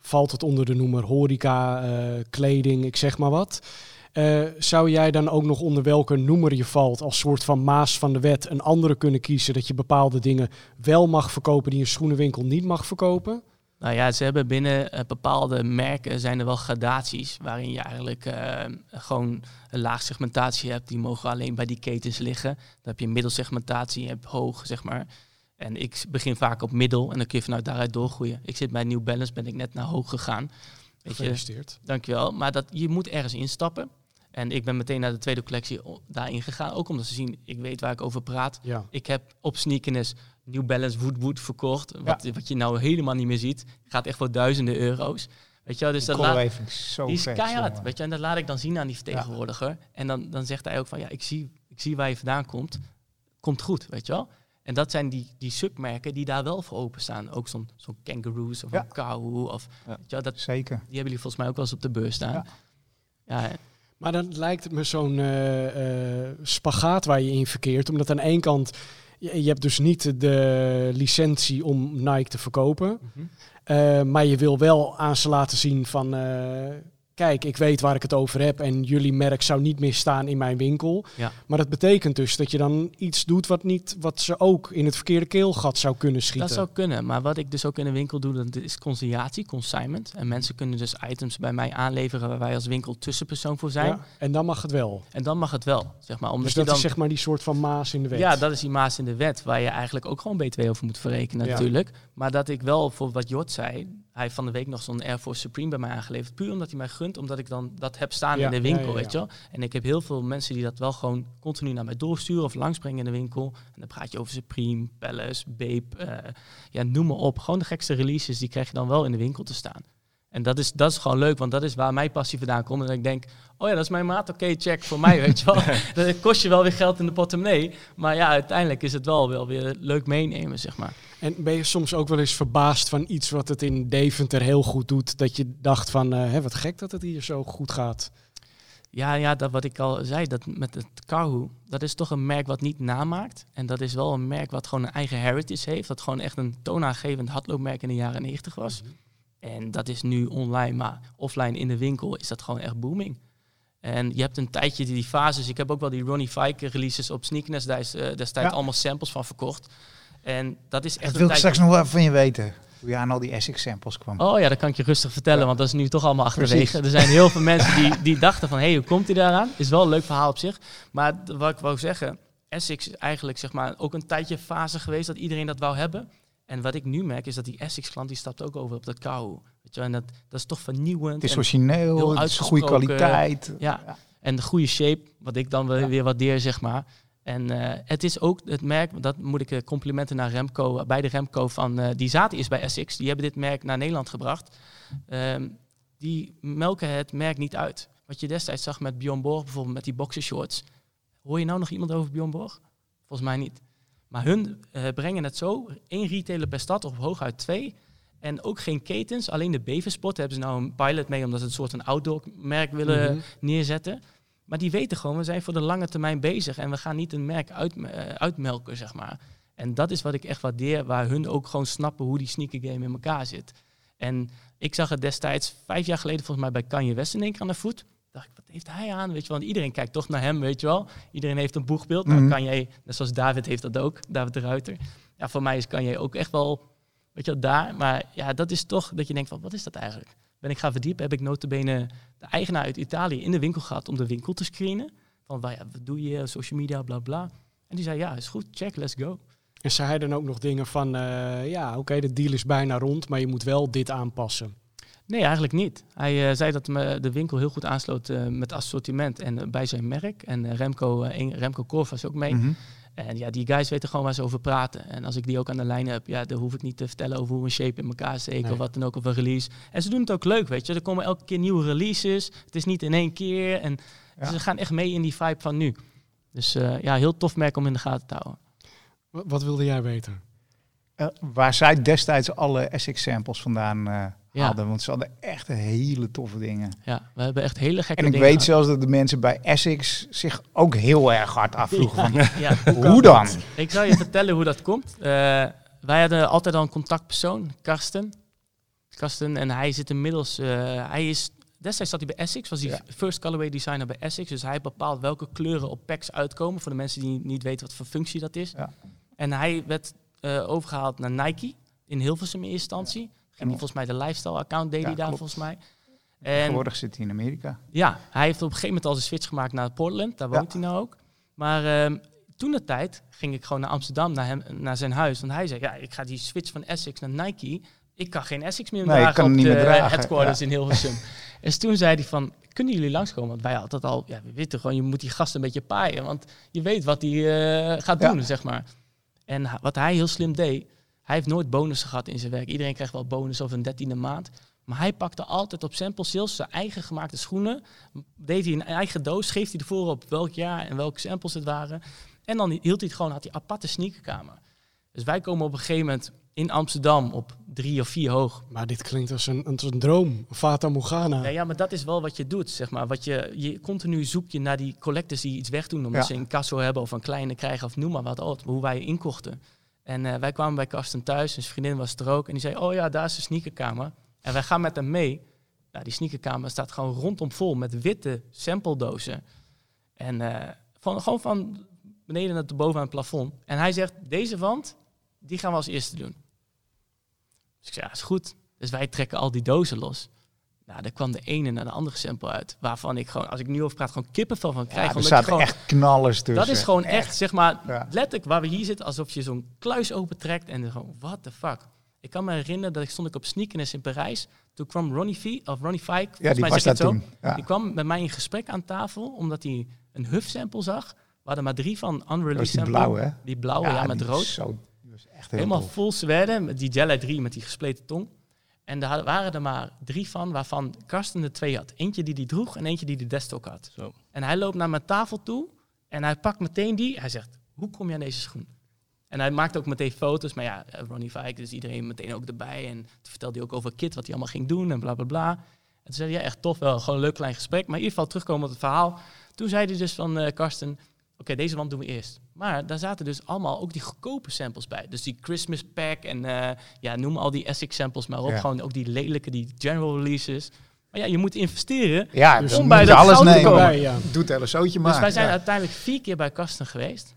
valt het onder de noemer horeca, kleding, ik zeg maar wat. Eh, zou jij dan ook nog onder welke noemer je valt als soort van maas van de wet een andere kunnen kiezen dat je bepaalde dingen wel mag verkopen die een schoenenwinkel niet mag verkopen? Nou ja, ze hebben binnen eh, bepaalde merken zijn er wel gradaties waarin je eigenlijk eh, gewoon een laag segmentatie hebt. Die mogen alleen bij die ketens liggen. Dan heb je middelsegmentatie, je hebt hoog, zeg maar. En ik begin vaak op middel en dan kun je vanuit daaruit doorgroeien. Ik zit bij New Balance, ben ik net naar hoog gegaan. Weet je, Gefeliciteerd. dankjewel. Maar dat, je moet ergens instappen. En ik ben meteen naar de tweede collectie daarin gegaan. Ook omdat ze zien, ik weet waar ik over praat. Ja. Ik heb op Sneakerness New Balance Wood Wood verkocht. Wat, wat je nou helemaal niet meer ziet. Gaat echt voor duizenden euro's. Weet je wel, dus dat laat, zo die is vet, keihard. jongen. Weet je, en dat laat ik dan zien aan die vertegenwoordiger. En dan, dan zegt hij ook van, ja, ik zie, ik zie waar je vandaan komt. Komt goed, weet je wel. En dat zijn die, die submerken die daar wel voor openstaan. Ook zo'n zo'n Kangaroos of Ja. een Kauhu. Of, Ja. weet je wel, dat, Zeker. die hebben jullie volgens mij ook wel eens op de beurs staan. Ja. Maar dan lijkt het me zo'n eh, spagaat waar je in verkeert. Omdat aan één kant, je, je hebt dus niet de licentie om Nike te verkopen. Eh, maar je wil wel aan ze laten zien van... kijk, ik weet waar ik het over heb en jullie merk zou niet meer staan in mijn winkel. Ja. Maar dat betekent dus dat je dan iets doet wat, niet, wat ze ook in het verkeerde keelgat zou kunnen schieten. Dat zou kunnen, maar wat ik dus ook in de winkel doe, dat is consignatie, consignment. En mensen kunnen dus items bij mij aanleveren waar wij als winkel tussenpersoon voor zijn. Ja, en dan mag het wel. En dan mag het wel, zeg maar. Omdat Dus je dat dan, is zeg maar die soort van maas in de wet. Ja, dat is die maas in de wet, waar je eigenlijk ook gewoon BTW over moet verrekenen Ja. natuurlijk. Maar dat ik wel, voor wat Jort zei, hij heeft van de week nog zo'n Air Force Supreme bij mij aangeleverd. Puur omdat hij mij gunt, omdat ik dan dat heb staan Ja, in de winkel, ja, ja, ja. weet je wel. En ik heb heel veel mensen die dat wel gewoon continu naar mij doorsturen of langsbrengen in de winkel. En dan praat je over Supreme, Palace, Bape, eh, ja, noem maar op. Gewoon de gekste releases, die krijg je dan wel in de winkel te staan. En dat is, dat is gewoon leuk, want dat is waar mijn passie vandaan komt. En dat ik denk, oh ja, dat is mijn maat, oké, check voor mij, weet je wel. dat kost je wel weer geld in de portemonnee. Maar ja, uiteindelijk is het wel, wel weer leuk meenemen, zeg maar. En ben je soms ook wel eens verbaasd van iets wat het in Deventer heel goed doet? Dat je dacht van, eh, hè, wat gek dat het hier zo goed gaat. Ja, ja, dat wat ik al zei, dat met het Karhu, dat is toch een merk wat niet namaakt. En dat is wel een merk wat gewoon een eigen heritage heeft. Dat gewoon echt een toonaangevend hardloopmerk in de jaren 90 was. En dat is nu online, maar offline in de winkel is dat gewoon echt booming. En je hebt een tijdje die, die fases. Ik heb ook wel die Ronnie Fike releases op Sneakness daar is, eh, destijds Ja. allemaal samples van verkocht. En dat is echt Dat wil ik straks nog wel even van je weten. Hoe je aan al die Essex samples kwam. Oh ja, dat kan ik je rustig vertellen, Ja. want dat is nu toch allemaal achterwege. Er zijn heel veel mensen die, die dachten van, hé, hey, hoe komt hij daaraan? Is wel een leuk verhaal op zich. Maar wat ik wou zeggen, Essex is eigenlijk zeg maar ook een tijdje fase geweest dat iedereen dat wou hebben. En wat ik nu merk is dat die Essex-klant die stapt ook over op dat kou. Weet je, wel, en dat, dat is toch vernieuwend. Het is origineel, het is goede kwaliteit. Ja. en de goede shape, wat ik dan Ja. weer waardeer, zeg maar. En eh, het is ook het merk, dat moet ik eh, complimenten naar Remco, bij de Remco van, eh, die zaten is bij Essex. Die hebben dit merk naar Nederland gebracht. Ehm, die melken het merk niet uit. Wat je destijds zag met Bjorn Borg, bijvoorbeeld met die boxershorts. Hoor je nou nog iemand over Bjorn Borg? Volgens mij niet. Maar hun eh, brengen het zo, één retailer per stad of hooguit twee. En ook geen ketens, alleen de Beversport hebben ze nou een pilot mee, omdat ze een soort een outdoor merk willen Mhm. neerzetten. Maar die weten gewoon, we zijn voor de lange termijn bezig en we gaan niet een merk uit, eh, uitmelken, zeg maar. En dat is wat ik echt waardeer, waar hun ook gewoon snappen hoe die sneaker game in elkaar zit. En ik zag het destijds, vijf jaar geleden volgens mij bij Kanye West in één keer aan de voet. Dacht ik, wat heeft hij aan? Weet je wel, want iedereen kijkt toch naar hem, weet je wel. Iedereen heeft een boegbeeld. Nou, Mhm. Kanye, net zoals David heeft dat ook, David de Ruiter. Ja, voor mij is Kanye ook echt wel, weet je wel, daar. Maar ja, dat is toch dat je denkt van, wat is dat eigenlijk? Ben ik gaan verdiepen, heb ik notabene de eigenaar uit Italië in de winkel gehad om de winkel te screenen. Van, waar, ja, wat doe je, social media, bla bla. En die zei, ja, is goed, check, let's go. En zei hij dan ook nog dingen van, eh, ja, oké, de deal is bijna rond, maar je moet wel dit aanpassen. Nee, eigenlijk niet. Hij eh, zei dat me de winkel heel goed aansloot eh, met assortiment en eh, bij zijn merk. En Remco, eh, Remco Korf was ook mee. Mhm. En ja, die guys weten gewoon waar ze over praten. En als ik die ook aan de lijn heb, ja, dan hoef ik niet te vertellen over hoe een shape in elkaar steekt Nee. of wat dan ook, of een release. En ze doen het ook leuk, weet je. Er komen elke keer nieuwe releases. Het is niet in één keer. En Ja. ze gaan echt mee in die vibe van nu. Dus eh, ja, heel tof merk om in de gaten te houden. Wa- Wat wilde jij weten? Eh, waar zij destijds alle Essex-samples vandaan eh, Ja. hadden. Want ze hadden echt hele toffe dingen. Ja, we hebben echt hele gekke En ik dingen weet zelfs dat de mensen bij Essex zich ook heel erg hard afvroegen van... Ja. Hoe dan? Ik zal je vertellen hoe dat komt. Eh, wij hadden altijd al een contactpersoon, Karsten. Karsten, en hij zit inmiddels, eh, hij is, destijds zat hij bij Essex, was hij Ja. first colorway designer bij Essex. Dus hij bepaalt welke kleuren op packs uitkomen, voor de mensen die niet weten wat voor functie dat is. Ja. En hij werd eh, overgehaald naar Nike, in Hilversum in eerste instantie. Ging volgens mij de lifestyle account, deed Ja, hij daar klopt. volgens mij. En Tegenwoordig zit hij in Amerika. ja, hij heeft op een gegeven moment al zijn switch gemaakt naar Portland. Daar Ja. woont hij nou ook. Maar ehm, toen de tijd ging ik gewoon naar Amsterdam, naar, hem, naar zijn huis. Want hij zei, ja, ik ga die switch van Essex naar Nike. Ik kan geen Essex meer Nee, ik dragen kan op de meer dragen, headquarters ja. in Hilversum. dus toen zei hij van, kunnen jullie langskomen? Want wij hadden al, ja, we weten gewoon, je moet die gast een beetje paaien. Want je weet wat hij eh, gaat doen, zeg maar. En wat hij heel slim deed, hij heeft nooit bonussen gehad in zijn werk. Iedereen krijgt wel bonus over een dertiende maand. Maar hij pakte altijd op sample sales zijn eigen gemaakte schoenen. Deed hij een eigen doos, schreef hij ervoor op welk jaar en welke samples het waren. En dan hield hij het gewoon, had hij aparte sneakerkamer. Dus wij komen op een gegeven moment in Amsterdam op drie of vier hoog. Maar dit klinkt als een, als een droom, Fata Morgana. Ja, ja, maar dat is wel wat je doet, zeg maar. Wat je, je continu zoek je naar die collectors die iets wegdoen omdat Ja. ze een kasso hebben of een kleine krijgen of noem maar wat. Hoe wij inkochten. En eh, wij kwamen bij Karsten thuis en zijn vriendin was er ook. En die zei, oh ja, daar is de sneakerkamer. En wij gaan met hem mee. Nou, die sneakerkamer staat gewoon rondom vol met witte sampledozen. En eh, van, gewoon van beneden naar boven aan het plafond. En hij zegt, deze wand, die gaan we als eerste doen. Dus ik zei, ja, is goed. Dus wij trekken al die dozen los. Nou, daar kwam de ene naar de andere sample uit. Waarvan ik gewoon, als ik nu over praat, gewoon kippenvel van krijg. Ja, er zaten gewoon, echt knallers tussen. dat is gewoon echt, zeg maar, Ja. letterlijk waar we hier zitten, alsof je zo'n kluis opentrekt en gewoon, what the fuck. Ik kan me herinneren dat ik stond ik op Sneakers in Parijs. Toen kwam Ronnie V, of Ronnie Fike, Ja, die mij was het zo. toen. Ja. Die kwam met mij in gesprek aan tafel, omdat hij een Huff sample zag. We hadden maar drie van Dat unreleased die sample. blauwe, hè? Die blauwe, ja, met die rood. Zo, die was echt heel Helemaal vol zweden, met die Jelly 3 met die gespleten tong. En daar waren er maar drie van, waarvan Karsten er twee had. Eentje die die droeg en eentje die de desktop had. Zo. En hij loopt naar mijn tafel toe en hij pakt meteen die. Hij zegt, hoe kom je aan deze schoen? En hij maakt ook meteen foto's. Maar ja, Ronnie Fike, dus iedereen meteen ook erbij. En toen vertelde hij ook over Kit, wat hij allemaal ging doen en bla bla bla. En toen zei hij, ja, echt tof wel. Gewoon een leuk klein gesprek. Maar in ieder geval terugkomen op het verhaal. Toen zei hij dus van eh, Karsten, oké, deze wand doen we eerst. Maar daar zaten dus allemaal ook die goedkope samples bij. Dus die Christmas pack en eh, ja, noem al die Essex samples maar op. Ja. Gewoon ook die lelijke, die general releases. Maar ja, je moet investeren. Ja, Dus dus om bij bij dat alles goud te nemen. komen. Ja. Doet het zootje maar. Dus wij zijn Ja. uiteindelijk vier keer bij Karsten geweest.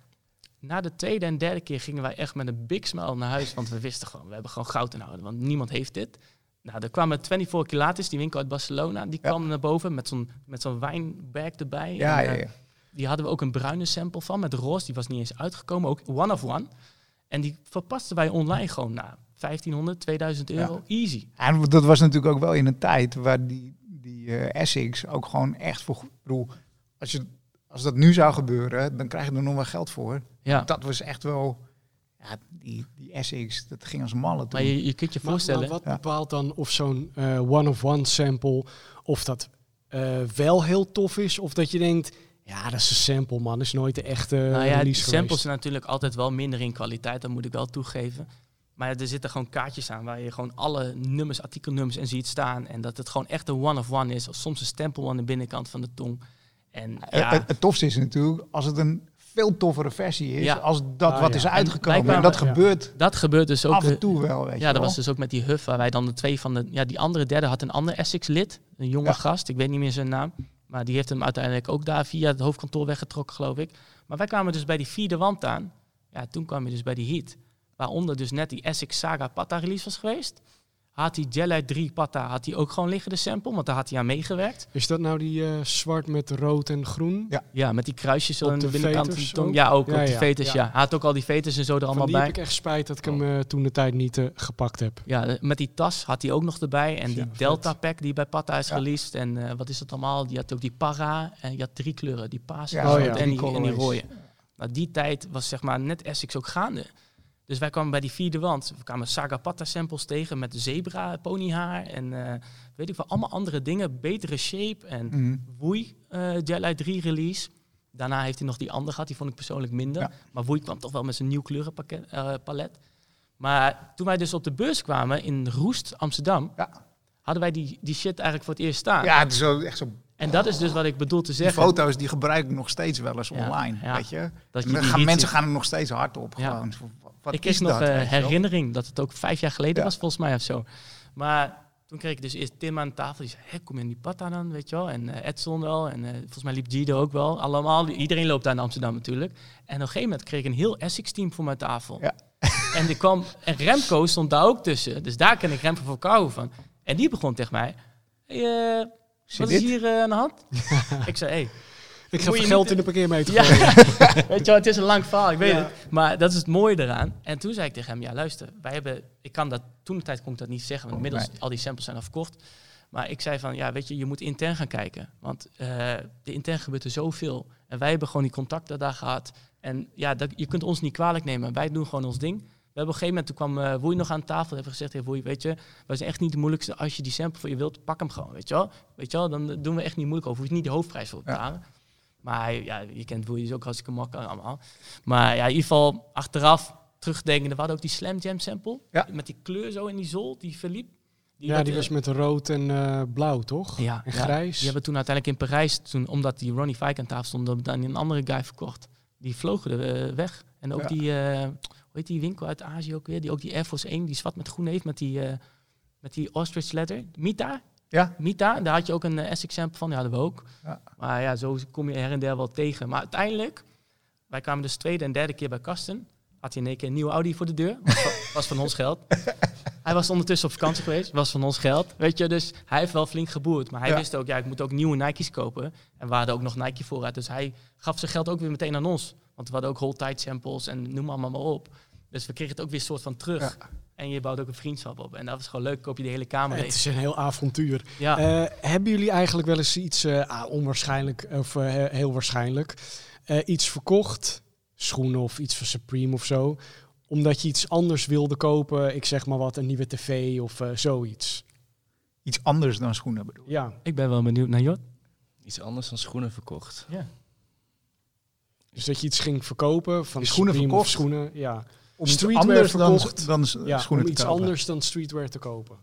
Na de tweede en derde keer gingen wij echt met een big smile naar huis. Want we wisten gewoon, we hebben gewoon goud in houden. Want niemand heeft dit. Nou, er kwam 24 Kilates, die winkel uit Barcelona. Die Ja. kwam naar boven met zo'n, met zo'n wijnbag erbij. Ja, En, ja, eh, ja. Die hadden we ook een bruine sample van met roze. Die was niet eens uitgekomen. Ook one of one. En die verpasten wij online gewoon na 1500, 2000 euro. Easy. En dat was natuurlijk ook wel in een tijd waar die, die eh, Essex ook gewoon echt voor... Ik bedoel, als, je, als dat nu zou gebeuren, dan krijg je er nog wel geld voor. Ja. Dat was echt wel... Ja, die, die Essex, dat ging als malle toen. Maar je, je kunt je voorstellen. maar wat Ja. bepaalt dan of zo'n eh, one-of-one sample, of dat eh, wel heel tof is, of dat je denkt, ja, dat is een sample man, is nooit de echte Nou ja, die release samples geweest. zijn natuurlijk altijd wel minder in kwaliteit, dat moet ik wel toegeven. Maar er zitten gewoon kaartjes aan waar je gewoon alle nummers, artikelnummers en ziet staan. En dat het gewoon echt een one-of-one is. Of soms een stempel aan de binnenkant van de tong. En Eh, ja, Het, het tofste is natuurlijk als het een veel toffere versie is Ja. als dat Ah, wat ja. is En uitgekomen. En, dat ja. gebeurt Dat gebeurt dus ook. af eh, en toe wel, weet je Ja, dat wel. was dus ook met die Huff, waar wij dan de twee van de... Ja, die andere derde had een ander Essex-lid, een jonge Ja. gast, ik weet niet meer zijn naam. Maar die heeft hem uiteindelijk ook daar via het hoofdkantoor weggetrokken, geloof ik. Maar wij kwamen dus bij die vierde wand aan. Ja, toen kwam je dus bij die Heat. Waaronder dus net die Essex Saga Pata release was geweest. Had die Jelly 3 Pata had hij ook gewoon liggen, de sample, want daar had hij aan meegewerkt. Is dat nou die eh, zwart met rood en groen? Ja. Ja, met die kruisjes aan de de binnenkant. veters van de tong. ook? Ja, ook Ja, op de ja, veters, ja. ja. Hij had ook al die veters en zo er Van allemaal die bij. heb ik echt spijt dat ik hem eh, toen de tijd niet eh, gepakt heb. Ja, met die tas had hij ook nog erbij. En Ja, die vet. Delta Pack die bij Pata is Ja. released. En eh, wat is dat allemaal? Die had ook die para. En je had drie kleuren. Die paas Ja, oh ja. en, die, en die rode. Nou, die tijd was zeg maar net Essex ook gaande. Dus wij kwamen bij die vierde wand. We kwamen Saga Pata samples tegen met zebra, ponyhaar en eh, weet ik wel, allemaal andere dingen. Betere shape en Mhm. Woei eh Jelly 3 release. Daarna heeft hij nog die andere gehad, die vond ik persoonlijk minder. Ja. Maar Woei kwam toch wel met zijn nieuw kleurenpalet. eh, palet. Maar toen wij dus op de beurs kwamen in Roest, Amsterdam, Ja. hadden wij die, die shit eigenlijk voor het eerst staan. Ja, het is zo, echt zo. En dat is dus wat ik bedoel te Die zeggen. foto's die gebruik ik nog steeds wel eens Ja, online, ja. weet je. Dat je dan gaan, mensen ziet. gaan er nog steeds hard op. Ja. Gewoon. Wat ik is kreeg nog eh, herinnering dat het ook vijf jaar geleden Ja. was, volgens mij of zo. Maar toen kreeg ik dus eerst Tim aan tafel. Die zei, hé, kom je in die patta dan, weet je wel? En eh, Edson wel. En eh, volgens mij liep Guido ook wel. Allemaal, iedereen loopt daar in Amsterdam natuurlijk. En op een gegeven moment kreeg ik een heel Essex-team voor mijn tafel. Ja. En, er kwam, en Remco stond daar ook tussen. Dus daar ken ik Remco van Kou van. En die begon tegen mij... Hey, wat dit? is hier aan de hand? ik zei, hey, Ik ga geld niet- in de parkeermeter ja, gooien. weet je wel, het is een lang verhaal, ik weet Ja. het. Maar dat is het mooie eraan. En toen zei ik tegen hem, ja luister, wij hebben, ik kan dat, toen de tijd kon ik dat niet zeggen, want inmiddels Nee. al die samples zijn al verkocht. Maar ik zei van, ja weet je, je moet intern gaan kijken. Want eh, de intern gebeurt er zoveel. En wij hebben gewoon die contacten daar gehad. En ja, dat, je kunt ons niet kwalijk nemen. Wij doen gewoon ons ding. We hebben op een gegeven moment, toen kwam eh Woei nog aan tafel, hebben gezegd, hey, Woei, weet je, wij zijn echt niet de moeilijkste. Als je die sample voor je wilt, pak hem gewoon, weet je wel. Weet je wel, dan doen we echt niet moeilijk over. Hoef je niet de hoofdprijs voor te Ja. Maar hij- ja, je kent is ook hartstikke makkelijk allemaal. Maar ja, in ieder geval achteraf terugdenken, we hadden ook die Slam Jam sample. Ja. Met die kleur zo in die zol, die verliep. Ja, werd, die eh, was met rood en eh, blauw, toch? ja, En ja. grijs. Die hebben toen uiteindelijk in Parijs, toen, omdat die Ronnie Fike aan tafel stond, dan een andere guy verkocht. Die vlogen er eh, weg. En ook Ja. die, hoe heet die winkel uit Azië ook weer? Die ook die Air Force 1, die zwart met groen heeft, met die, met die ostrich leather. Mita? Ja, Mita, daar had je ook een eh, Essex sample van, die hadden we ook. Ja. Maar ja, zo kom je her en der wel tegen. Maar uiteindelijk, wij kwamen dus tweede en derde keer bij Kasten. Had hij in één keer een nieuwe Audi voor de deur. Was van, was van ons geld. Hij was ondertussen op vakantie geweest. Was van ons geld. Weet je, dus hij heeft wel flink geboerd. Maar hij Ja. wist ook, ja, ik moet ook nieuwe Nike's kopen. En we hadden ook nog Nike vooruit. Dus hij gaf zijn geld ook weer meteen aan ons. Want we hadden ook hold tight samples en noem allemaal maar op. Dus we kregen het ook weer een soort van terug. En je bouwt ook een vriendschap op. En dat was gewoon leuk. Koop je de hele kamer Het is een heel avontuur. Ja. Eh, hebben jullie eigenlijk wel eens iets, eh, ah, onwaarschijnlijk of eh, he- heel waarschijnlijk, eh, iets verkocht, schoenen of iets van Supreme of zo, omdat je iets anders wilde kopen? Ik zeg maar wat, een nieuwe tv of eh, zoiets. iets anders dan schoenen bedoel ik. Ja, Ik ben wel benieuwd naar Jot. Iets anders dan schoenen verkocht. Ja. dus dat je iets ging verkopen van schoenen Supreme of verkocht? schoenen, ja. Om iets Streetwear anders dan, verkocht. dan ja schoenen om te iets kopen. anders dan streetwear te kopen.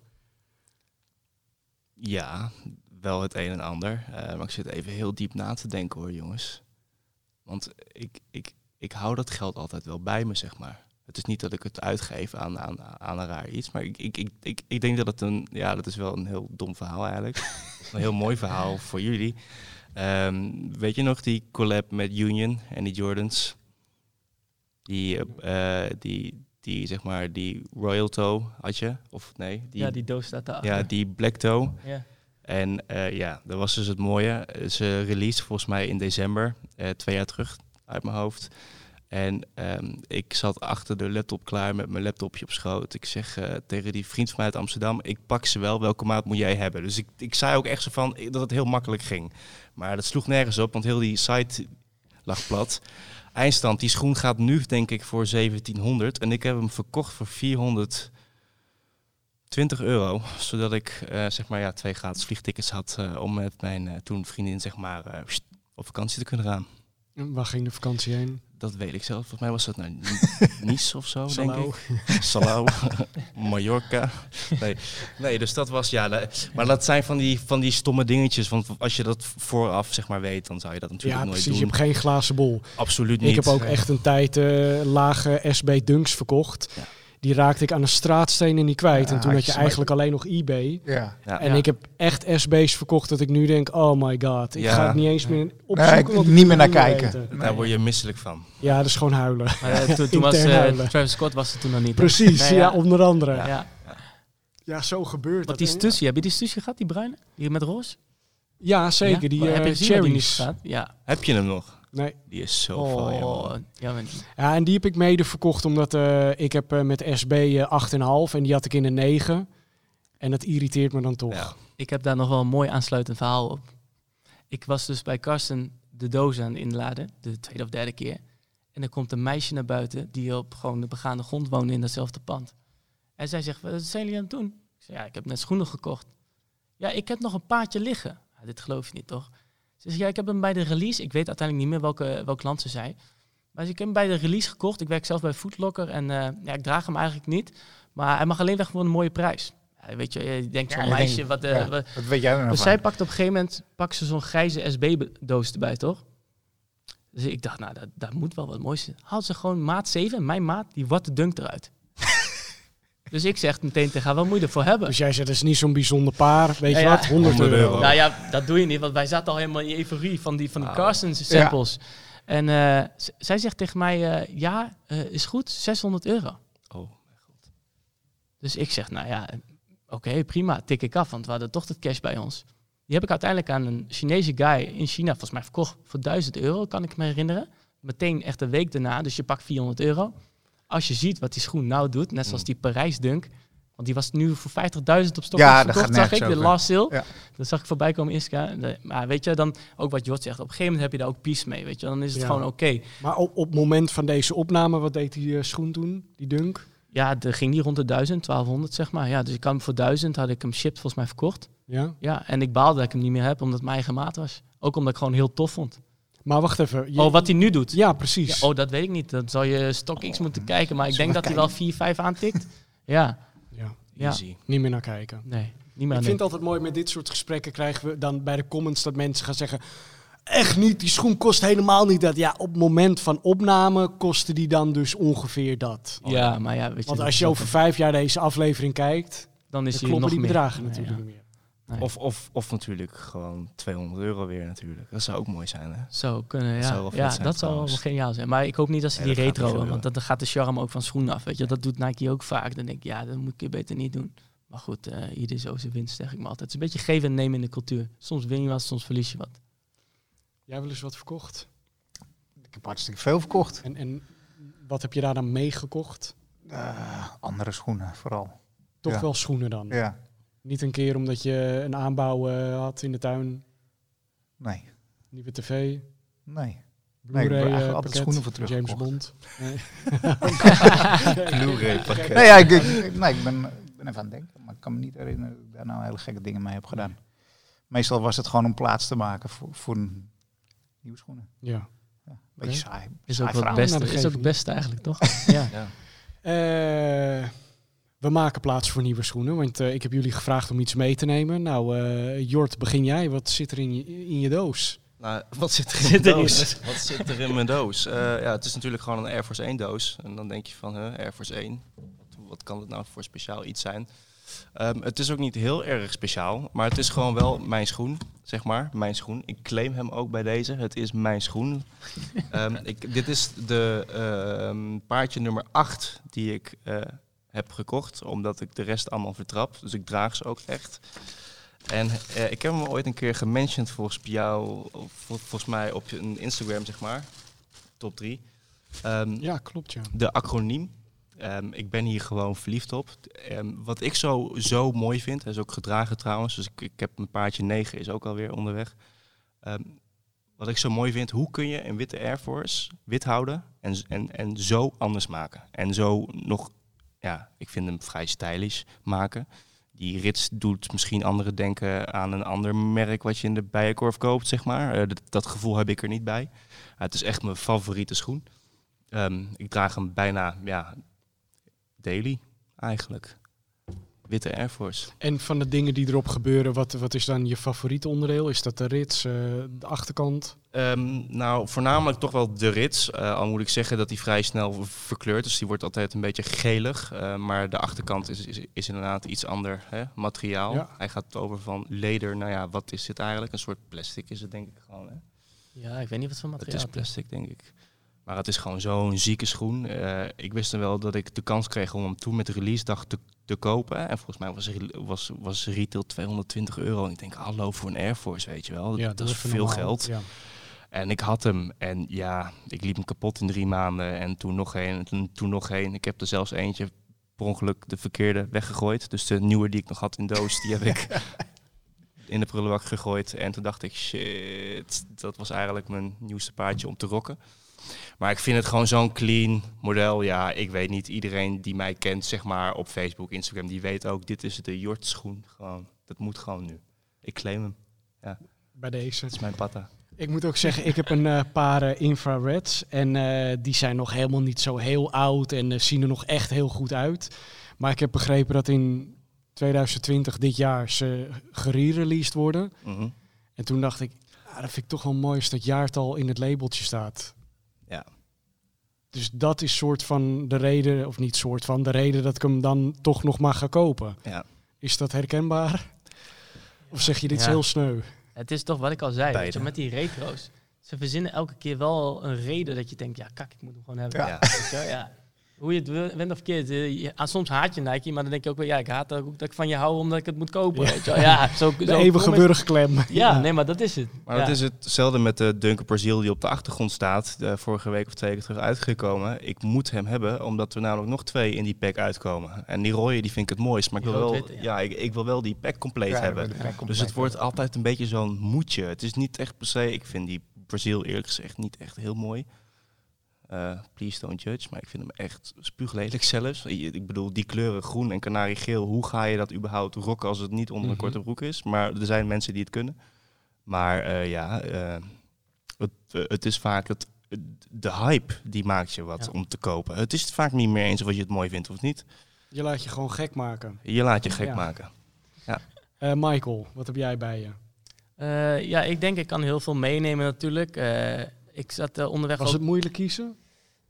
Ja, wel het een en ander. Eh, maar ik zit even heel diep na te denken hoor, jongens. Want ik, ik, ik hou dat geld altijd wel bij me, zeg maar. Het is niet dat ik het uitgeef aan, aan, aan een raar iets. Maar ik, ik, ik, ik, ik denk dat het een... Ja, dat is wel een heel dom verhaal eigenlijk. een heel mooi verhaal voor jullie. Ehm, weet je nog die collab met Union en die Jordans? Die, eh, die, die, zeg maar, die Royal Toe had je? Of nee? Die, ja, die doos staat daar. ja, die Black Toe. Ja. En eh, ja, dat was dus het mooie. Eh, Ze released volgens mij in december, twee jaar terug uit mijn hoofd. En ehm, ik zat achter de laptop klaar met mijn laptopje op schoot. Ik zeg tegen die vriend van mij uit Amsterdam, ik pak ze wel, welke maat moet jij hebben? Dus ik, ik zei ook echt zo van dat het heel makkelijk ging. Maar dat sloeg nergens op, want heel die site lag plat. Eindstand, die schoen gaat nu denk ik voor 1700 en ik heb hem verkocht voor 420 euro. Zodat ik eh, zeg maar ja, twee gratis vliegtickets had eh, om met mijn eh, toen vriendin zeg maar op vakantie te kunnen gaan. Waar ging de vakantie heen? Dat weet ik zelf. Volgens mij was dat nou Nice of zo, denk ik. Salau, Mallorca. Nee. nee, dus dat was, ja. Maar dat zijn van die, van die stomme dingetjes. Want als je dat vooraf, zeg maar, weet, dan zou je dat natuurlijk Ja, nooit precies. Je doen. hebt geen glazen bol. Absoluut niet. Ik heb ook echt een tijd eh, lage SB Dunks verkocht. Ja. Die raakte ik aan een straatsteen en niet kwijt. Ja, en toen had je eigenlijk alleen nog eBay. Ja. Ja. En Ja. ik heb echt SB's verkocht dat ik nu denk, oh my god. Ik Ja. ga het niet eens meer Nee, opzoeken. ik- want ik niet meer naar het kijken. Daar word je misselijk van. Ja, dat is gewoon huilen. Maar, eh, toen, toen was eh, huilen. Travis Scott was er toen nog niet. Precies, Nee, ja. onder andere. Ja. Ja, Ja. zo gebeurt dat. die stussie, heb je die stussie gehad, die bruine? Die met roze? Ja, zeker. Die eh, heb je die nu cherries. staat? Ja. Heb je hem nog? Nee. Die is zo van, Oh, joh. ja, en die heb ik mede verkocht omdat eh, ik heb eh, met SB eh, 8,5 en die had ik in een 9. En dat irriteert me dan toch. Ja. ik heb daar nog wel een mooi aansluitend verhaal op. Ik was dus bij Karsten de doos aan het inladen, de tweede of derde keer. En er komt een meisje naar buiten die op gewoon de begaande grond woonde in datzelfde pand. En zij zegt, wat zijn jullie aan het doen? Ik zeg, ja, ik heb net schoenen gekocht. Ja, ik heb nog een paardje liggen. Ja, dit geloof je niet, toch? Ze zegt, ja, ik heb hem bij de release. Ik weet uiteindelijk niet meer welke, welke klant ze zei. Maar ik heb hem bij de release gekocht. Ik werk zelf bij Foodlocker en eh, ja, ik draag hem eigenlijk niet. Maar hij mag alleen weg voor een mooie prijs. Ja, weet je, je denkt zo'n meisje, denk- wat, eh, wat- Wat weet jij nou dus van? zij pakt op een gegeven moment pakt ze zo'n grijze SB-doos erbij, toch? Dus ik dacht, nou, dat, dat moet wel wat moois zijn. Haalt ze gewoon maat 7, mijn maat, die wat de dunk eruit. Dus ik zeg meteen tegen haar, wat moet je ervoor hebben? Dus jij zegt, dat is niet zo'n bijzonder paar. Weet Ja, je ja. wat? 100 100 euro. euro. Nou ja, dat doe je niet, want wij zaten al helemaal in die euforie van die, van die Ah. Carson's samples. En eh, zij zegt tegen mij, eh, ja, eh, is goed, 600 euro. Oh. Dus ik zeg, nou ja, oké, prima, tik ik af, want we hadden toch het cash bij ons. Die heb ik uiteindelijk aan een Chinese guy in China, volgens mij verkocht voor 1000 euro, kan ik me herinneren. Meteen echt een week daarna, dus je pakt 400 euro. Als je ziet wat die schoen nou doet, net zoals Mm. die Parijs Dunk, want die was nu voor 50.000 op stok Ja, dat verkocht, zag ik, nergens de over. last sale. Ja. Dat zag ik voorbij komen, Iska. De- Maar weet je, dan ook wat Jort zegt, op een gegeven moment heb je daar ook peace mee, weet je. Dan is het Ja. gewoon oké. Maar op, op het moment van deze opname, wat deed die eh, schoen toen? Die dunk? Ja, er ging die rond de 1000, 1200 zeg maar. Ja, dus ik kan hem voor 1000 had ik hem shipped volgens mij verkocht. Ja. Ja, en ik baalde dat ik hem niet meer heb, omdat het mijn eigen maat was. Ook omdat ik gewoon heel tof vond. Maar wacht even. je- Oh, wat hij nu doet? Ja, precies. Ja, oh, dat weet ik niet. Dan zal je StockX moeten kijken. Maar ik denk dat hij wel 4, 5 aantikt. Ja, Ja, ja. Easy. niet meer naar kijken. Nee, niet meer Ik vind het altijd mooi, met dit soort gesprekken krijgen we dan bij de comments dat mensen gaan zeggen... Echt niet, die schoen kost helemaal niet dat. Ja, op het moment van opname kostte die dan dus ongeveer dat. Ja, maar ja, weet je. Want als je over vijf jaar deze aflevering kijkt, dan is dan hij kloppen nog die meer. bedragen Ja, natuurlijk ja. niet meer. Nee. Of, of, of natuurlijk gewoon 200 euro weer natuurlijk. Dat zou ook mooi zijn, hè? Zou kunnen, Dat ja. zou wel vet ja, zijn dat zou wel geniaal zijn. Maar ik hoop niet dat ze Nee, die dat retro, want dan gaat de charme ook van schoenen af. Weet je, dat doet Nike ook vaak. Dan denk ik, ja, dat moet ik beter niet doen. Maar goed, eh ieder zo zijn winst, zeg ik me altijd. Het is een beetje geven en nemen in de cultuur. Soms win je wat, soms verlies je wat. Jij hebt wel eens wat verkocht. Ik heb hartstikke veel verkocht. En, en wat heb je daar dan meegekocht? Eh, andere schoenen vooral. Toch Ja. wel schoenen dan? Ja, Niet een keer omdat je een aanbouw eh, had in de tuin, nee. nieuwe tv, Nee. Blu-ray Nee, ik heb eh, eigenlijk altijd schoenen voor James teruggekocht. Bond. Nee. Blu-ray pakket. Nee, ja, ik, ik- nee, ik, ben, ik ben even aan het denken, maar ik kan me niet herinneren dat ik daar nou hele gekke dingen mee heb gedaan. Meestal was het gewoon om plaats te maken voor, voor een nieuwe schoenen. Ja. Ja, beetje saai. Is saai ook het beste. Nou, dat Is ook het beste eigenlijk, toch? ja. Ja. Eh, we maken plaats voor nieuwe schoenen, want eh, ik heb jullie gevraagd om iets mee te nemen. Nou, eh, Jort, begin jij. Wat zit er in je, in je doos? Nou, wat zit er in Zit mijn doos? Wat zit er in mijn doos? Eh, ja, het is natuurlijk gewoon een Air Force 1 doos. En dan denk je van, huh, Air Force 1, wat, wat kan het nou voor speciaal iets zijn? Ehm, het is ook niet heel erg speciaal, maar het is gewoon wel mijn schoen, zeg maar. Mijn schoen. Ik claim hem ook bij deze. Het is mijn schoen. Ehm, ik, dit is de ehm, paardje nummer 8 die ik eh, heb gekocht, omdat ik de rest allemaal vertrap. Dus ik draag ze ook echt. En eh, ik heb hem ooit een keer gementiond volgens jou, vol- volgens mij op een Instagram, zeg maar. Top 3. Ja, klopt ja. de acroniem. Ehm, ik ben hier gewoon verliefd op. Ehm, wat ik zo, zo mooi vind, hij is ook gedragen trouwens, dus ik, ik heb een paardje 9, is ook alweer onderweg. Ehm, wat ik zo mooi vind, hoe kun je een witte Air Force wit houden en, en, en zo anders maken? En zo nog, ja, ik vind hem vrij stylish maken. Die rits doet misschien anderen denken aan een ander merk wat je in de bijenkorf koopt, zeg maar. Eh, dat, gevoel heb ik er niet bij. Ja, het is echt mijn favoriete schoen. Ehm, ik draag hem bijna ja, daily eigenlijk. Witte Air Force. En van de dingen die erop gebeuren, wat, wat is dan je favoriete onderdeel? Is dat de rits, eh, de achterkant? Ehm, nou, voornamelijk toch wel de rits. Eh, al moet ik zeggen dat die vrij snel verkleurt. Dus die wordt altijd een beetje gelig. Uh, maar de achterkant is, is, is inderdaad iets ander hè? materiaal. Ja. Hij gaat over van leder. Nou ja, wat is dit eigenlijk? Een soort plastic is het denk ik gewoon. Hè? Ja, ik weet niet wat voor Het materiaal. is plastic, denk ik. Maar het is gewoon zo'n zieke schoen. Eh, ik wist dan wel dat ik de kans kreeg om hem toen met de release dag te, te kopen. En volgens mij was, was, was retail 220 euro. En ik denk, hallo voor een Air Force, weet je wel. dat, is veel normaal. geld. Ja. En ik had hem. En ja, ik liep hem kapot in drie maanden. En toen nog één. En toen, nog één. Ik heb er zelfs eentje per ongeluk de verkeerde weggegooid. Dus de nieuwe die ik nog had in doos, die heb ik in de prullenbak gegooid. En toen dacht ik, shit, dat was eigenlijk mijn nieuwste paardje om te rocken. Maar ik vind het gewoon zo'n clean model. Ja, ik weet niet. Iedereen die mij kent, zeg maar, op Facebook, Instagram, die weet ook, dit is de Jort schoen. Gewoon, dat moet gewoon nu. Ik claim hem. Bij deze. Dat is mijn patta. Ik moet ook zeggen, ik heb een eh, paar eh, infrareds. En eh, die zijn nog helemaal niet zo heel oud en zien er nog echt heel goed uit. Maar ik heb begrepen dat in 2020, dit jaar, ze gerereleased worden. Mhm. En toen dacht ik, ah, dat vind ik toch wel mooi als dat jaartal in het labeltje staat. Ja. Dus dat is soort van de reden, of niet soort van, de reden dat ik hem dan toch nog maar ga kopen. Ja. Is dat herkenbaar? Of zeg je dit Ja. heel sneu? Het is toch wat ik al zei, weet je, met die retro's. Ze verzinnen elke keer wel een reden dat je denkt, ja kak, ik moet hem gewoon hebben. Ja. Ja. Hoe je het wil- went of verkeerd. eh, soms haat je Nike, maar dan denk je ook wel, ja, ik haat ook dat ik van je hou omdat ik het moet kopen. Ja. Weet je wel. Ja, zo, De zo eeuwige. Ja, nee, maar dat is het. Maar ja. dat is hetzelfde met de Duncan Brazil die op de achtergrond staat. eh, vorige week of twee weken terug uitgekomen. Ik moet hem hebben, omdat er namelijk nog twee in die pack uitkomen. En die rode die vind ik het mooist. Maar ik wil wel, ja. ja. ik, ik wil wel die pack compleet Ja, hebben. de pack Dus het wordt altijd een beetje zo'n moedje. Het is niet echt per se... Ik vind die Brazil eerlijk gezegd niet echt heel mooi. Eh, please don't judge. Maar ik vind hem echt spuuglelijk zelfs. Ik bedoel, die kleuren groen en kanariegeel. Hoe ga je dat überhaupt rocken als het niet onder een Mhm. korte broek is? Maar er zijn mensen die het kunnen. Maar eh, ja, eh, het, het is vaak het, de hype die maakt je wat Ja. om te kopen. Het is vaak niet meer eens of je het mooi vindt of niet. Je laat je gewoon gek maken. Je laat je gek Ja. maken. Eh, Michael, wat heb jij bij je? Eh, ja, ik denk ik kan heel veel meenemen natuurlijk. Eh, ik zat onderweg Was ook- het moeilijk kiezen?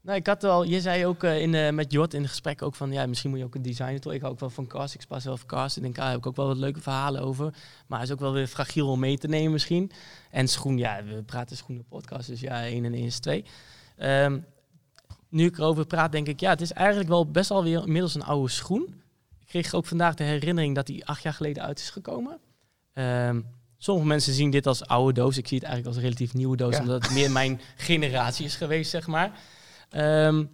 Nou, ik had al, je zei ook eh, in, eh, met Jort in het gesprek ook van, ja, misschien moet je ook een designer toe. Ik hou ook wel van cast, ik pas wel van cast. Ik denk, ah, daar heb ik ook wel wat leuke verhalen over. Maar hij is ook wel weer fragiel om mee te nemen misschien. En schoen, ja, we praten schoenen podcast, dus ja, 1 en 1 is 2. Ehm, nu ik erover praat, denk ik, ja, het is eigenlijk wel best wel weer inmiddels een oude schoen. Ik kreeg ook vandaag de herinnering dat hij acht jaar geleden uit is gekomen. Ehm, sommige mensen zien dit als oude doos. Ik zie het eigenlijk als een relatief nieuwe doos, Ja. omdat het meer mijn generatie is geweest, zeg maar. Ehm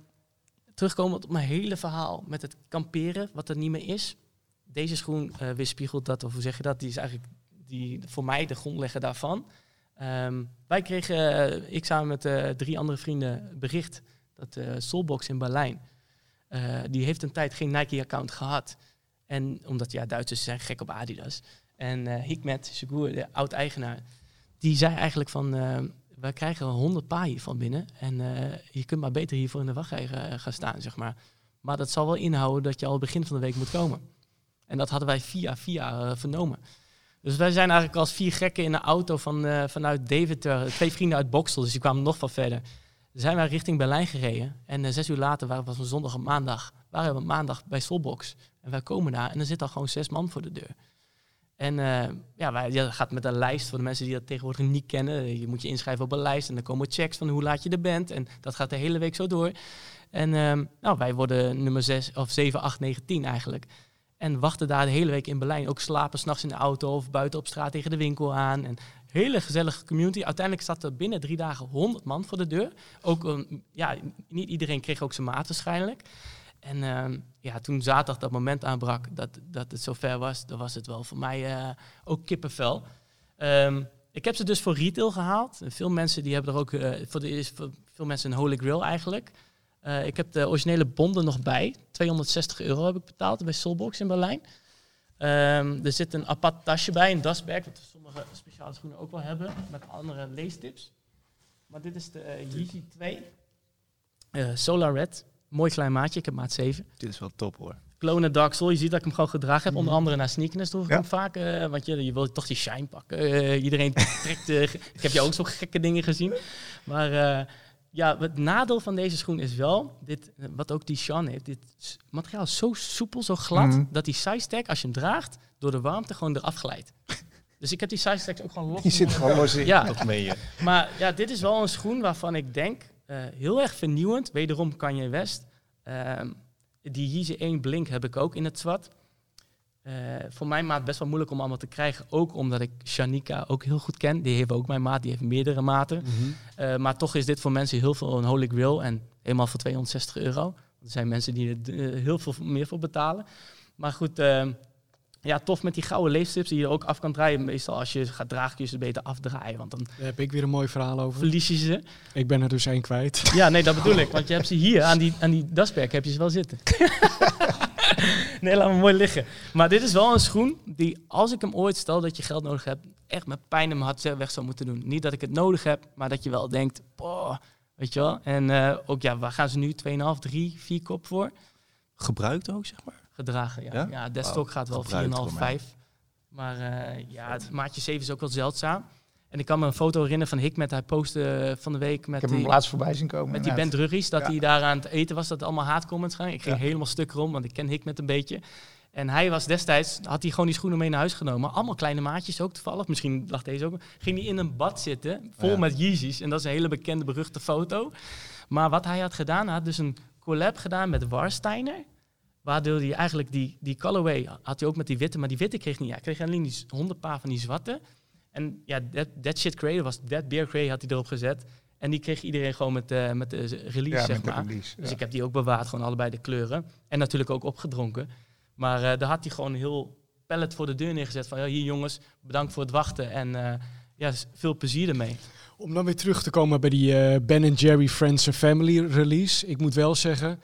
terugkomend op mijn hele verhaal met het kamperen, wat er niet meer is. Deze schoen eh, weerspiegelt dat, of hoe zeg je dat? Die is eigenlijk die, voor mij de grondlegger daarvan. Ehm, wij kregen, eh, ik samen met eh, drie andere vrienden, bericht dat eh Soulbox in Berlijn, die heeft een tijd geen Nike-account gehad. En omdat, ja, Duitsers zijn gek op Adidas. En Hikmet Segur, de oud-eigenaar, die zei eigenlijk van... wij krijgen 100 paar hiervan binnen. En eh, je kunt maar beter hiervoor in de wachtrij eh, gaan staan, zeg maar. Maar dat zal wel inhouden dat je al begin van de week moet komen. En dat hadden wij via via eh, vernomen. Dus wij zijn eigenlijk als vier gekken in een auto van, vanuit Deventer. Twee vrienden uit Boksel, dus die kwamen nog van verder. Zijn wij richting Berlijn gereden. En zes uur later waren we van zondag op maandag. Waren we maandag bij Solbox. En wij komen daar en er zit al gewoon zes man voor de deur. En eh, ja, wij, gaat met een lijst voor de mensen die dat tegenwoordig niet kennen. Je moet je inschrijven op een lijst en dan komen checks van hoe laat je er bent. En dat gaat de hele week zo door. En ehm, nou, wij worden nummer 6 of 7, 8, 9, 10 eigenlijk. En wachten daar de hele week in Berlijn. Ook slapen s'nachts in de auto of buiten op straat tegen de winkel aan. En hele gezellige community. Uiteindelijk zat er binnen drie dagen 100 man voor de deur. Ook, een- ja, niet iedereen kreeg ook zijn maat waarschijnlijk. En ehm, ja, toen zaterdag dat moment aanbrak dat, dat het zover was, dan was het wel voor mij eh, ook kippenvel. Ehm, ik heb ze dus voor retail gehaald. Veel mensen die hebben er ook eh, voor, de, voor veel mensen een holy grail eigenlijk. Eh, ik heb de originele bonden nog bij. 260 euro heb ik betaald bij Soulbox in Berlijn. Ehm, er zit een apart tasje bij, een dustbag, wat sommige speciale schoenen ook wel hebben, met andere leestips. Maar dit is de Yeezy 2. Eh, Solar Red, mooi klein maatje, ik heb maat 7. Dit is wel top hoor. Clone Dark Soul, je ziet dat ik hem gewoon gedragen heb. Onder Mhm. andere naar sneakers droeg ik Ja. hem vaak. eh, want je, je wil toch die shine pakken. Eh, iedereen trekt... eh, ik heb je ook zo gekke dingen gezien. Maar eh, ja, het nadeel van deze schoen is wel... Dit, wat ook die Sean heeft. Dit materiaal is zo soepel, zo glad... Mhm. dat die size tag, als je hem draagt... door de warmte gewoon eraf glijdt. dus ik heb die size tags ook gewoon los. Die zit gewoon los in. Ja, Dat meen je. maar ja, dit is wel een schoen waarvan ik denk, heel erg vernieuwend. Wederom Kanye West. Ehm, die Yeezy 1 Blink heb ik ook in het zwart. Eh, voor mijn maat best wel moeilijk om allemaal te krijgen. Ook omdat ik Shanika ook heel goed ken. Die heeft ook mijn maat, die heeft meerdere maten. Eh, maar toch is dit voor mensen heel veel een holy grail. En helemaal voor 260 euro. Er zijn mensen die er eh, heel veel meer voor betalen. Maar goed, ehm, ja, tof met die gouden leefstips die je er ook af kan draaien. Meestal als je gaat dragen kun je ze beter afdraaien. Want dan Daar heb ik weer een mooi verhaal over. verlies je ze. Ik ben er dus één kwijt. Ja, nee, dat bedoel ik. Want je hebt ze hier aan die, aan die dasperk heb je ze wel zitten. nee, laat me mooi liggen. Maar dit is wel een schoen die, als ik hem ooit stel dat je geld nodig hebt, echt met pijn in mijn hart weg zou moeten doen. Niet dat ik het nodig heb, maar dat je wel denkt, boah, weet je wel. En eh, ook, ja, waar gaan ze nu? 2,5, 3, 4 kop voor? Gebruikt ook, zeg maar. Gedragen, ja. Ja? Ja, Wauw, gaat wel 4,5, gebruikt voor mij. 5. Maar eh, ja, het maatje 7 is ook wel zeldzaam. En ik kan me een foto herinneren van Hikmet. Hij postte van de week met Ik heb hem die... laatst voorbij zien komen. Met die. Ben Druggies, dat Ja. hij daar aan het eten was, dat allemaal haatcomments gaan. Ik ging Ja. helemaal stuk erom, want ik ken Hikmet een beetje. En hij was destijds, had hij gewoon die schoenen mee naar huis genomen. Allemaal kleine maatjes ook toevallig. Misschien lag deze ook. Ging hij in een bad zitten, vol Ja. met Yeezys. En dat is een hele bekende, beruchte foto. Maar wat hij had gedaan, hij had dus een collab gedaan met Warsteiner. Waardoor hij eigenlijk die, die colorway had hij ook met die witte, maar die witte kreeg niet. Hij kreeg alleen die honderd paar van die zwarte. En ja, that, that shit dat was that beer cray had hij erop gezet. En die kreeg iedereen gewoon met, eh, met de release, Ja, zeg met de maar. release. Dus ja. ik heb die ook bewaard, gewoon allebei de kleuren. En natuurlijk ook opgedronken. Maar eh, daar had hij gewoon een heel pallet voor de deur neergezet. Van ja, hier jongens, bedankt voor het wachten. En eh, ja, veel plezier ermee. Om dan weer terug te komen bij die eh, Ben Jerry Friends and Family release. Ik moet wel zeggen,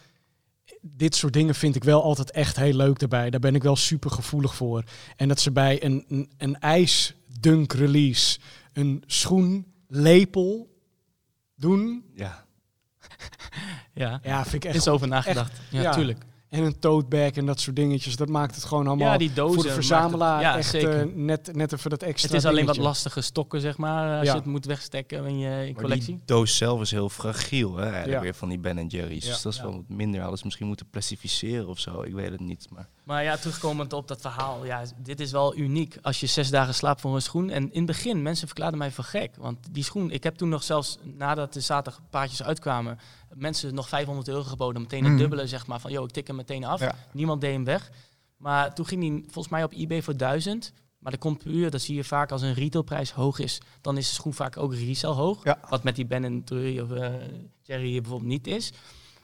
dit soort dingen vind ik wel altijd echt heel leuk erbij. Daar ben ik wel super gevoelig voor. En dat ze bij een, een, een ijsdunk release een schoenlepel doen. Ja. Ja, Ja, vind ik er echt. is over nagedacht. ja, ja. En een tote bag en dat soort dingetjes. Dat maakt het gewoon allemaal Ja, die dozen. voor de verzamelaar het- ja, echt zeker. eh, net, net even dat extra het is alleen wat lastige stokken, zeg maar, als Ja. je het moet wegstekken in je in Maar collectie. die doos zelf is heel fragiel, hè? Eigenlijk Ja. weer van die Ben Jerry's. Ja. Dus dat is Ja. wel wat minder. Hadden ze misschien moeten plastificeren of zo. Ik weet het niet. Maar Maar ja, terugkomend op dat verhaal. Ja, dit is wel uniek. Als je zes dagen slaapt voor een schoen. En in het begin, mensen verklaarden mij voor gek. Want die schoen, ik heb toen nog zelfs, nadat de zaterdag paardjes uitkwamen, mensen nog 500 euro geboden. Meteen het Mhm. dubbele, zeg maar. Van, joh, ik tik hem meteen af. Ja. Niemand deed hem weg. Maar toen ging hij volgens mij op eBay voor 1000. Maar dat komt puur, dat zie je vaak als een retailprijs hoog is. Dan is de schoen vaak ook resell hoog. Ja. Wat met die Ben Jerry of eh, Jerry hier bijvoorbeeld niet is.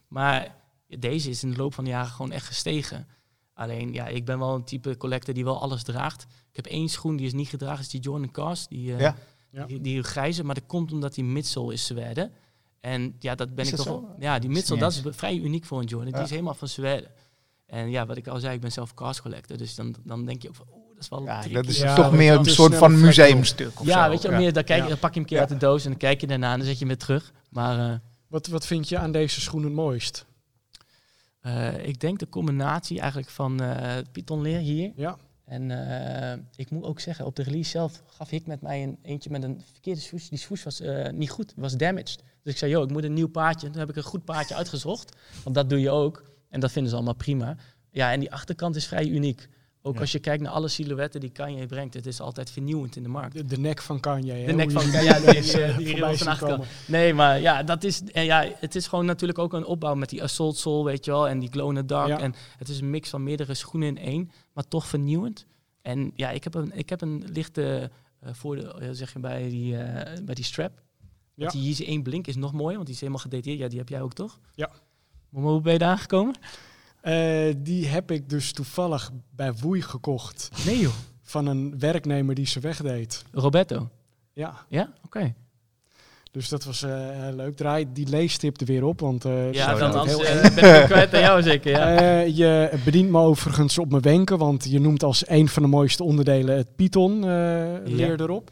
Maar deze is in de loop van de jaren gewoon echt gestegen. Alleen, ja, ik ben wel een type collector die wel alles draagt. Ik heb één schoen die is niet gedragen, is die Jordan Cast. Die, eh, Ja. Ja. die, die grijze, maar dat komt omdat die midsole is Zweden. En ja, dat ben Is ik dat toch zo? Ja, die midsole, niet dat is vrij uniek voor een Jordan. Ja. Die is helemaal van Zweden. En ja, wat ik al zei, ik ben zelf cast collector. Dus dan, dan denk je ook van, oeh, dat is wel Ja, dat is Ja, toch meer een soort van museumstuk of ja, zo. weet je meer, dan, kijk, dan pak je hem een keer Ja. uit de doos en dan kijk je daarna en dan zet je hem weer terug. Maar eh, Wat, wat vind je aan deze schoen het mooist? Eh, ik denk de combinatie eigenlijk van eh Python leer hier Ja. En eh, ik moet ook zeggen, op de release zelf gaf Hik met mij een eentje met een verkeerde swoosh. Die swoosh was niet goed, was damaged. Dus ik zei, joh, ik moet een nieuw paardje. Toen heb ik een goed paardje uitgezocht, want dat doe je ook. En dat vinden ze allemaal prima. Ja, en die achterkant is vrij uniek. Ook Ja. als je kijkt naar alle silhouetten die Kanye brengt, het is altijd vernieuwend in de markt. De, de nek van Kanye. hè? De nek Hoe van Kanye, ja, die, die, eh, die van komen. Nee, maar ja, dat is, en ja, het is gewoon natuurlijk ook een opbouw met die Assault Soul, weet je wel, en die Glow in the Dark. Ja. En het is een mix van meerdere schoenen in één, maar toch vernieuwend. En ja, ik heb een, ik heb een lichte eh voordeel, eh, zeg je, bij die, eh, bij die strap. Ja. Die Yeezy 1 Blink is nog mooi, want die is helemaal gedetailleerd. Ja, die heb jij ook toch? Ja. Maar hoe ben je daar aangekomen? Eh, die heb ik dus toevallig bij Woei gekocht. Nee joh. Van een werknemer die ze wegdeed. Roberto. Ja, Ja? Oké. dus dat was eh, leuk. Draai die leestip er weer op, want eh, Ja, dan heel ben ik kwijt aan jou zeker, ja. Eh, je bedient me overigens op mijn wenken, want je noemt als een van de mooiste onderdelen het Python eh, leer erop.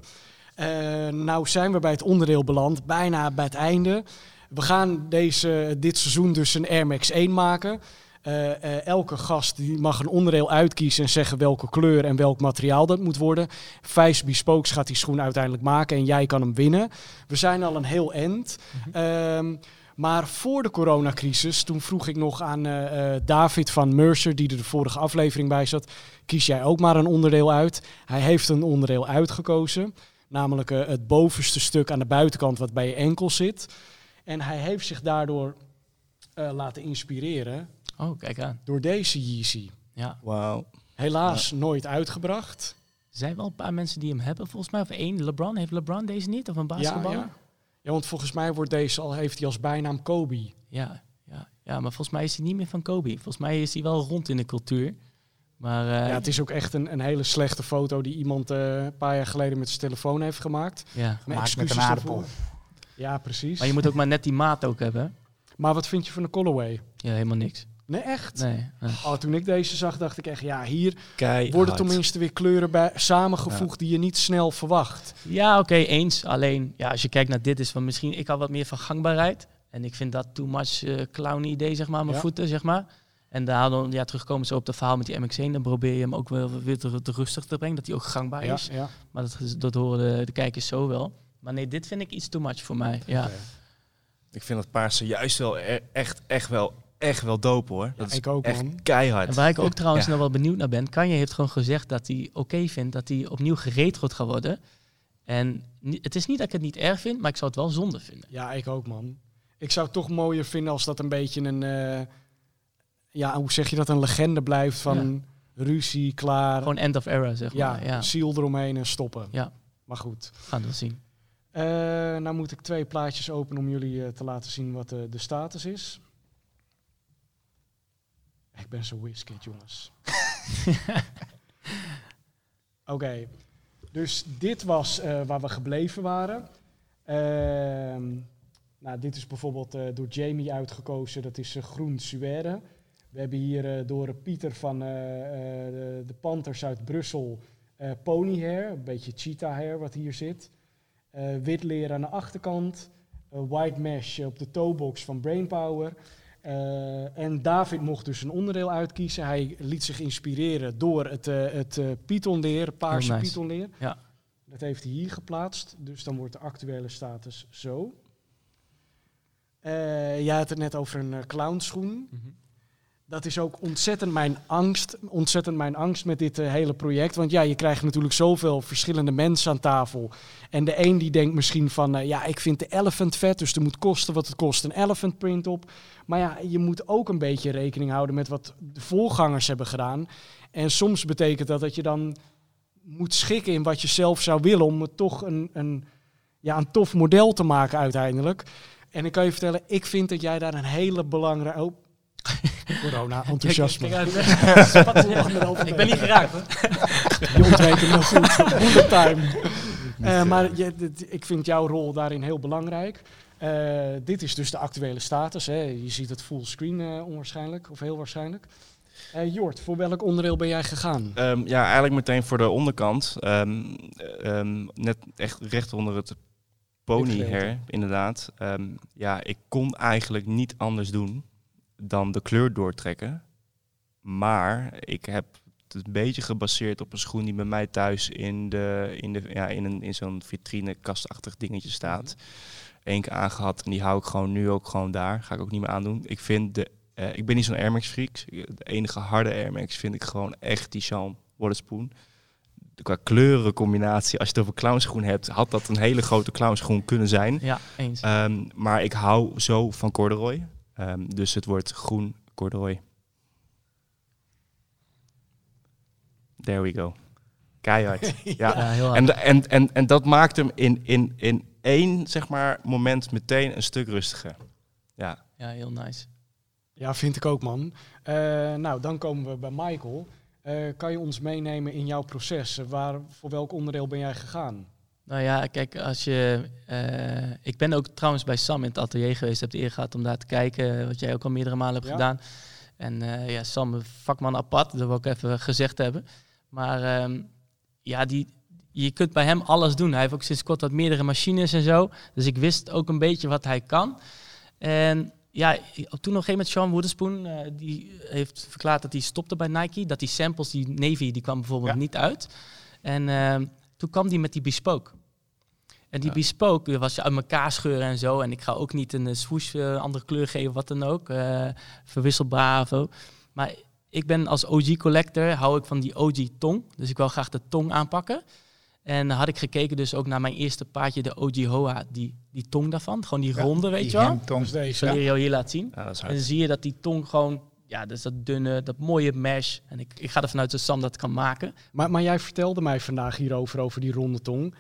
Eh, nou zijn we bij het onderdeel beland, bijna bij het einde. we gaan deze, dit seizoen dus een Air Max 1 maken. Eh, eh, elke gast die mag een onderdeel uitkiezen en zeggen welke kleur en welk materiaal dat moet worden. Vijs Bespokes gaat die schoen uiteindelijk maken en jij kan hem winnen. We zijn al een heel end. Ehm, maar voor de coronacrisis, toen vroeg ik nog aan eh, David van Mercer, die er de vorige aflevering bij zat, kies jij ook maar een onderdeel uit. Hij heeft een onderdeel uitgekozen, namelijk het bovenste stuk aan de buitenkant wat bij je enkel zit. En hij heeft zich daardoor laten inspireren Oh, kijk aan. door deze Yeezy. Ja. Wauw. Helaas nooit uitgebracht. Er zijn wel een paar mensen die hem hebben, volgens mij. Of één, LeBron. Heeft LeBron deze niet? Of een basketballer? Ja, ja. ja, want volgens mij wordt deze al, heeft hij als bijnaam Kobe. Ja, ja, ja, maar volgens mij is hij niet meer van Kobe. Volgens mij is hij wel rond in de cultuur. Maar eh, ja, het is ook echt een, een hele slechte foto die iemand eh, een paar jaar geleden met zijn telefoon heeft gemaakt. ja. Gemaakt met excuses een aardappel. Ja, precies. Maar je moet ook maar net die maat ook hebben. Maar wat vind je van de colorway? Ja, helemaal niks. Nee, echt? Nee. nee. Oh, toen ik deze zag, dacht ik echt, ja, hier Keihard. worden tenminste weer kleuren bij, samengevoegd die je niet snel verwacht. Ja, oké, eens. Alleen, ja, als je kijkt naar dit, is van misschien, ik had wat meer van gangbaarheid. En ik vind dat too much eh clown idee, zeg maar, mijn Ja. voeten, zeg maar. En daar dan, ja, terugkomen zo op het verhaal met die MX1, dan probeer je hem ook wel weer te, te rustig te brengen, dat hij ook gangbaar Ja, is. ja. Maar dat, is- dat horen de, de kijkers zo wel. Maar nee, dit vind ik iets too much voor mij. Ja. Ik vind dat paarse juist wel e- echt, echt wel, echt wel dope hoor. Dat ik ook, echt man. keihard. En waar ik ook trouwens Ja. nog wel benieuwd naar ben, Kanye heeft gewoon gezegd dat hij oké vindt dat hij opnieuw geretrod gaat worden. En het is niet dat ik het niet erg vind, maar ik zou het wel zonde vinden. Ja, ik ook, man. Ik zou het toch mooier vinden als dat een beetje een... eh, ja, hoe zeg je dat? Een legende blijft van ruzie, klaar. Gewoon end of era, zeg ja, maar. Ja, ziel eromheen en stoppen. Ja. Maar goed. gaan we zien. Eh, nou moet ik twee plaatjes openen om jullie eh, te laten zien wat de, de status is. Ik ben zo whiskit, jongens. Oké, dus dit was eh, waar we gebleven waren. Ehm, nou, dit is bijvoorbeeld eh, door Jamie uitgekozen. Dat is eh, groen suède. We hebben hier door Pieter van de, de Panthers uit Brussel pony hair. Een beetje cheetah hair wat hier zit. Wit leer aan de achterkant. white mesh op de toebox van Brainpower. Eh, en David mocht dus een onderdeel uitkiezen. Hij liet zich inspireren door het, eh het eh pythonleer, paarse nice. pythonleer. Ja. Dat heeft hij hier geplaatst. Dus dan wordt de actuele status zo. Jij had het net over een clownschoen. Dat is ook ontzettend mijn angst. Ontzettend mijn angst met dit eh, hele project. Want ja, je krijgt natuurlijk zoveel verschillende mensen aan tafel. En de een die denkt misschien van, eh, ja, ik vind de elephant vet, dus er moet kosten wat het kost een elephant print op. Maar ja, je moet ook een beetje rekening houden met wat de voorgangers hebben gedaan. En soms betekent dat dat je dan moet schikken in wat je zelf zou willen om het toch een, een, ja, een tof model te maken uiteindelijk. En ik kan je vertellen, ik vind dat jij daar een hele belangrijke... Oh, corona, enthousiasme. Kijk, kijk, ik ben niet geraakt hoor. je ontweek hem nog goed. Bullet time. Eh, maar je, dit- ik vind jouw rol daarin heel belangrijk. Eh, dit is dus de actuele status. Hè. Je ziet het fullscreen eh onwaarschijnlijk, of heel waarschijnlijk. Eh Jort, voor welk onderdeel ben jij gegaan? Ehm, ja, eigenlijk meteen voor de onderkant. Ehm, ehm, net echt recht onder het ponyhair, gedeelte. inderdaad. Ehm, ja, ik kon eigenlijk niet anders doen dan de kleur doortrekken. Maar ik heb het een beetje gebaseerd op een schoen die bij mij thuis in, de, in, de, ja, in, een, in zo'n vitrine kastachtig dingetje staat. Eén keer aangehad en die hou ik gewoon nu ook gewoon daar. Ga ik ook niet meer aandoen. Ik vind de, eh, ik ben niet zo'n Air Max freak. De enige harde Air Max vind ik gewoon echt die Sean Waterspoon. Qua kleurencombinatie, als je het over clownschoen hebt, had dat een hele grote clownschoen kunnen zijn. Ja, eens. Ehm, maar ik hou zo van corduroy. Ehm, dus het wordt groen corduroy. There we go. Keihard. ja. ja, heel hard. En, en, en, en dat maakt hem in, in, in één zeg maar, moment meteen een stuk rustiger. Ja. Ja, heel nice. Ja, vind ik ook, man. Eh, nou, dan komen we bij Michael. Eh, kan je ons meenemen in jouw proces? Waar, voor welk onderdeel ben jij gegaan? Nou ja, kijk, als je. eh, ik ben ook trouwens bij Sam in het atelier geweest. Heb de eer gehad om daar te kijken. Wat jij ook al meerdere malen hebt Ja. gedaan. En eh, ja, Sam, vakman apart. Dat wil ik even gezegd hebben. Maar ehm, ja, die, je kunt bij hem alles doen. Hij heeft ook sinds kort wat meerdere machines en zo. Dus ik wist ook een beetje wat hij kan. En ja, toen op een gegeven moment Sean Wooderspoon, eh, die heeft verklaard dat hij stopte bij Nike. Dat die samples, die Navy, die kwam bijvoorbeeld Ja. niet uit. En ehm, toen kwam die met die bespoke. En die Ja. bespoke die was uit elkaar scheuren en zo. En ik ga ook niet een eh, swoosh eh, andere kleur geven, wat dan ook. eh, verwisselbaar of zo. Maar ik ben als OG collector, hou ik van die OG tong. Dus ik wil graag de tong aanpakken. En dan had ik gekeken dus ook naar mijn eerste paardje, de OG Hoa, die, die tong daarvan. Gewoon die Ja, ronde, weet die je wel. Dus deze. Zal je jou hier laten zien. Ja, En dan zie je dat die tong gewoon, ja, dus dat dunne, dat mooie mesh. En ik, ik ga ervan uit dat Sam dat kan maken. Maar, maar jij vertelde mij vandaag hierover, over die ronde tong.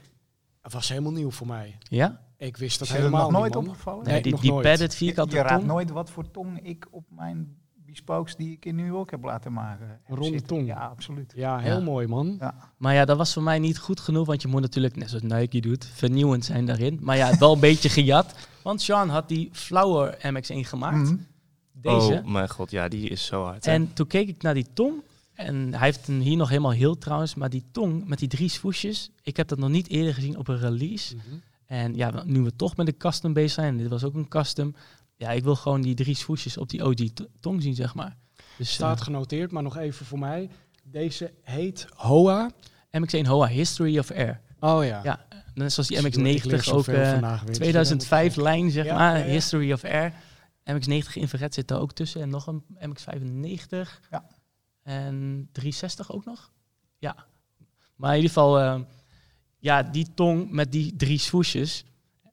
Het was helemaal nieuw voor mij. Ja? Ik wist dat helemaal nog nooit man. opgevallen? Nee, die nog die nooit. padded vierkante je raadt tong. nooit wat voor tong ik op mijn bespokes die ik in New York heb laten maken. Een ronde zitten. tong. Ja, absoluut. Ja, heel Ja. mooi, man. Ja. Maar ja, dat was voor mij niet goed genoeg, want je moet natuurlijk, net zoals Nike doet, vernieuwend zijn daarin. Maar ja, wel een beetje gejat. Want Sean had die Flower MX1 gemaakt. Mhm. Deze. Oh mijn god, ja, die is zo hard. hè. En toen keek ik naar die tong. En hij heeft hem hier nog helemaal heel trouwens. Maar die tong met die drie swoesjes. Ik heb dat nog niet eerder gezien op een release. Mhm. En ja, nu we toch met een custom bezig zijn. Dit was ook een custom. Ja, ik wil gewoon die drie swoesjes op die OG tong zien, zeg maar. Dus Staat genoteerd, maar nog even voor mij. Deze heet Hoa. eh, MX1 Hoa History of Air. Oh ja. Ja, net zoals die Ik leer MX90 ook. zoveel eh, vandaag weer. 2005 lijn, zeg Ja, maar. ja, ja. History of Air. MX90 infrared zit er ook tussen. En nog een MX95. Ja. En 360 ook nog. Ja. Maar in ieder geval, eh, ja, die tong met die drie swoesjes.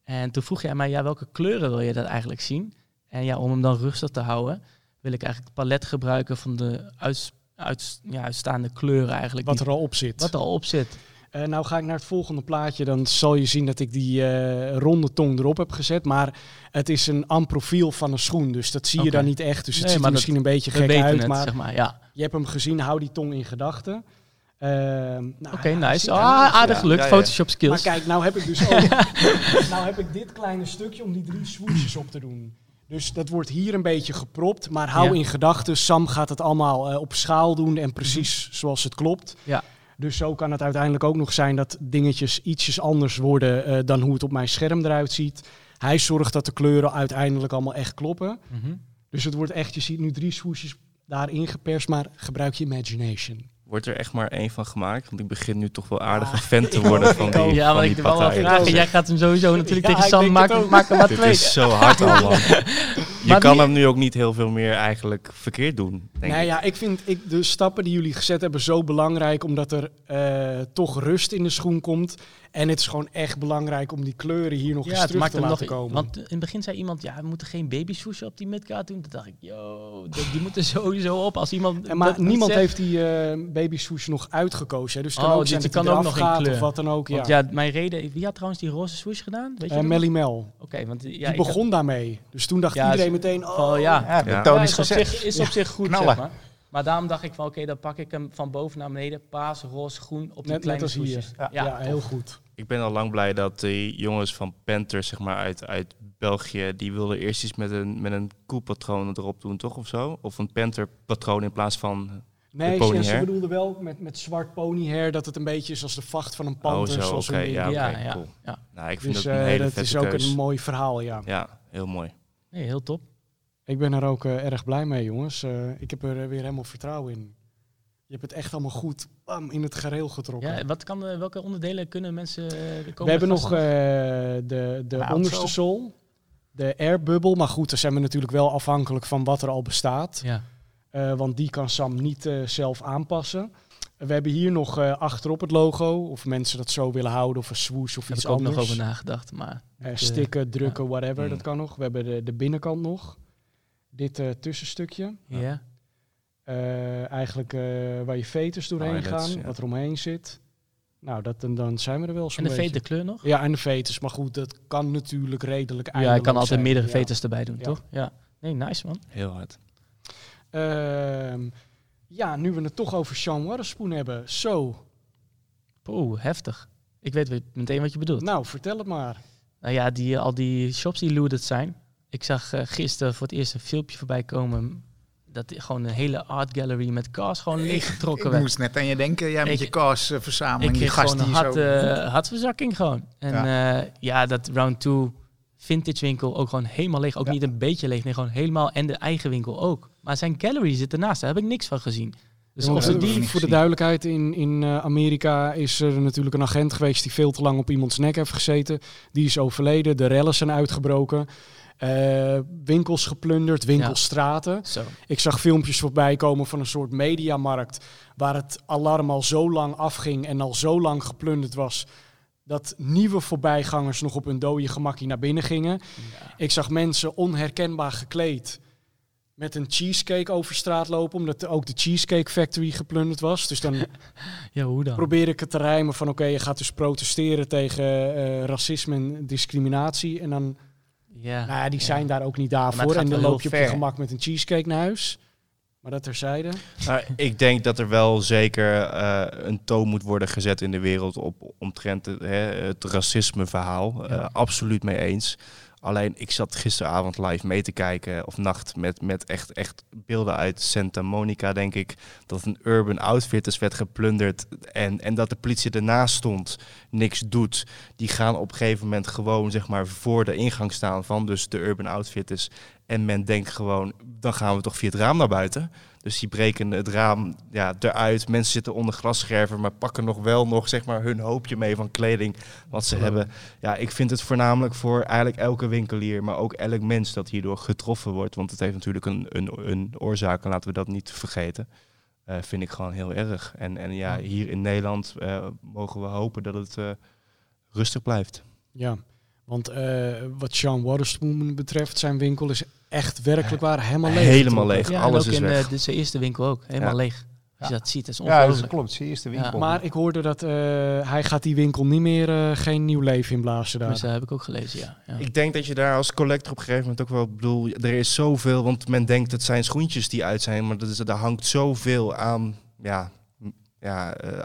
En toen vroeg jij mij, ja, welke kleuren wil je dat eigenlijk zien? En ja, om hem dan rustig te houden, wil ik eigenlijk het palet gebruiken van de uits, uits- ja, uitstaande kleuren eigenlijk. Wat die- er al op zit. wat er al op zit. Eh, nou ga ik naar het volgende plaatje. Dan zal je zien dat ik die eh, ronde tong erop heb gezet. Maar het is een amprofiel van een schoen. Dus dat zie je dan niet echt. Dus het Nee, ziet er misschien een beetje gek uit. het, maar zeg maar. Ja. Je hebt hem gezien. Hou die tong in gedachten. Ehm, nou, Oké, ja, nice. Ah, aardig gelukt. ja, ja. Photoshop Maar skills. kijk, nou heb ik dus ook, nou heb ik dit kleine stukje om die drie swoesjes op te doen. Dus dat wordt hier een beetje gepropt. Maar hou Ja. in gedachten, Sam gaat het allemaal eh, op schaal doen en precies zoals het klopt. Ja. Dus zo kan het uiteindelijk ook nog zijn dat dingetjes ietsjes anders worden eh, dan hoe het op mijn scherm eruit ziet. Hij zorgt dat de kleuren uiteindelijk allemaal echt kloppen. Mhm. Dus het wordt echt, je ziet nu drie swoesjes daarin geperst, maar gebruik je imagination. Wordt er echt maar één van gemaakt? Want ik begin nu toch wel aardig Ja, een fan te worden van die. Ja, maar die ik wil wel vragen. Jij gaat hem sowieso natuurlijk Ja, tegen Sam maken, maken maar Dit twee. is zo hard allemaal. Je Maar kan die- hem nu ook niet heel veel meer eigenlijk verkeerd doen, denk Nee, ik. ja, ik vind ik, de stappen die jullie gezet hebben zo belangrijk, omdat er eh, toch rust in de schoen komt. En het is gewoon echt belangrijk om die kleuren hier nog Ja, eens het terug maakt te nog... laten komen. Want in het begin zei iemand, ja, we moeten geen baby op die midcard doen. Toen dacht ik, yo, die, moeten sowieso op. Als iemand en maar dat niemand zegt- heeft die eh baby nog uitgekozen. Hè? Dus kan Oh, ook zijn die kan ook nog in kleur. of wat dan ook. Ja. Want ja, mijn reden... Wie had trouwens die roze swoosh gedaan? Weet je Eh? Melly Mel. Oké, want ja, die had- begon daarmee. Dus toen dacht Ja, iedereen meteen, oh, Oh, ja. Ja, de Ja, is op zich, is op zich goed, knallen. zeg maar. Maar daarom dacht ik van, oké, dan pak ik hem van boven naar beneden. Paas, roze, groen op die Net- kleine net als hier. swoesjes. Ja. Ja, heel goed. Ik ben al lang blij dat die jongens van Panther, zeg maar, uit, uit België, die wilden eerst iets met een, met een koelpatroon erop doen, toch? Of zo? Of een Panther patroon in plaats van... Nee, pony ze, ze hair? bedoelde wel met, met zwart ponyhair dat het een beetje is als de vacht van een panter. oh, zo, zoals oké. een Ja, oké, Ja, ja, cool. ja. Nou, ik vind Dus dat een eh, hele dat vette is ook keus. een mooi verhaal, ja. Ja, heel mooi. Nee, heel top. Ik ben er ook eh, erg blij mee, jongens. Eh, ik heb er eh, weer helemaal vertrouwen in. Je hebt het echt allemaal goed bam, in het gereel getrokken. Ja, wat kan, welke onderdelen kunnen mensen de komende we hebben nog eh, de, de onderste sol, de airbubble. Maar goed, daar zijn we natuurlijk wel afhankelijk van wat er al bestaat. Ja. Eh, want die kan Sam niet eh, zelf aanpassen. We hebben hier nog eh, achterop het logo. Of mensen dat zo willen houden. Of een swoosh of Daar heb iets ik ook anders. nog over nagedacht. Maar Eh, niet, stikken, drukken, whatever. Mm. Dat kan nog. We hebben de, de binnenkant nog. Dit eh, tussenstukje. ja. Eh, eigenlijk eh, waar je veters doorheen gaan, ja. wat er omheen zit. Nou, dat, en dan zijn we er wel zo'n En de beetje. vete kleur nog? Ja, en de veters. Maar goed, dat kan natuurlijk redelijk Ja, je eindeloos kan altijd zijn. meerdere Ja. veters erbij doen, Ja. toch? Ja. Nee, nice man. Heel hard. Ehm, ja, nu we het toch over Sean Waterspoon hebben. Zo, Oeh, heftig. Ik weet meteen wat je bedoelt. nou, vertel het maar. Nou ja, die, al die shops die looted zijn. Ik zag eh, gisteren voor het eerst een filmpje voorbij komen. Dat gewoon een hele art gallery met cars gewoon leeggetrokken Ik werd. moest net aan je denken, jij met Ik- je kaasverzameling, Ik die kreeg gast die een hard, zo... eh, hartverzakking gewoon. En ja, ja dat round 2 vintage winkel ook gewoon helemaal leeg. Ook Ja. niet een beetje leeg, nee, gewoon helemaal. En de eigen winkel ook. Maar zijn gallery zit ernaast, daar heb ik niks van gezien. Dus Ja, eh, die- voor de gezien. duidelijkheid, in, in eh, Amerika is er natuurlijk een agent geweest die veel te lang op iemands nek heeft gezeten. Die is overleden, de rellen zijn uitgebroken. eh, winkels geplunderd, winkelstraten. Zo. Ik zag filmpjes voorbij komen van een soort mediamarkt waar het alarm al zo lang afging en al zo lang geplunderd was dat nieuwe voorbijgangers nog op hun dode gemakkie naar binnen gingen. Ik zag mensen onherkenbaar gekleed met een cheesecake over straat lopen, omdat ook de Cheesecake Factory geplunderd was. Dus dan Ja, hoe dan? probeer ik het te rijmen van oké, je gaat dus protesteren tegen eh, racisme en discriminatie. En dan, Ja. nou ja, die zijn daar ook niet daarvoor. En dan loop je op je gemak met een cheesecake naar huis. Maar dat terzijde. Nou, ik denk dat er wel zeker eh, een toon moet worden gezet in de wereld op omtrent het, hè, het racisme-verhaal. Eh, absoluut mee eens. Alleen ik zat gisteravond live mee te kijken, of nacht, met, met echt, echt beelden uit Santa Monica, denk ik. Dat een Urban Outfitters werd geplunderd en, en dat de politie ernaast stond, niks doet. Die gaan op een gegeven moment gewoon zeg maar voor de ingang staan van dus de Urban Outfitters. En men denkt gewoon, dan gaan we toch via het raam naar buiten. Dus die breken het raam ja, eruit. Mensen zitten onder glasscherven, maar pakken nog wel nog zeg maar hun hoopje mee van kleding wat ze hebben. Ja, ik vind het voornamelijk voor eigenlijk elke winkelier, maar ook elk mens dat hierdoor getroffen wordt. Want het heeft natuurlijk een, een, een oorzaak en laten we dat niet vergeten. Eh, vind ik gewoon heel erg. En, en ja, hier in Nederland eh, mogen we hopen dat het eh, rustig blijft. Ja, want wat Sean Waterspoon betreft, zijn winkel is echt werkelijk waar helemaal leeg. Helemaal leeg. Ja, Alles ook is in weg. eh, de, zijn eerste winkel ook. Helemaal Ja. leeg. Als je Ja. dat ziet, dat is Ja, dat ongelooflijk. klopt. Zie eerste winkel. Ja, Maar ik hoorde dat eh, hij gaat die winkel niet meer eh, geen nieuw leven inblazen daar. Dus dat heb ik ook gelezen, ja. ja. Ik denk dat je daar als collector op een gegeven moment ook wel bedoel, er is zoveel, want men denkt het zijn schoentjes die uit zijn, maar dat is, daar hangt zoveel aan, ja, ja eh,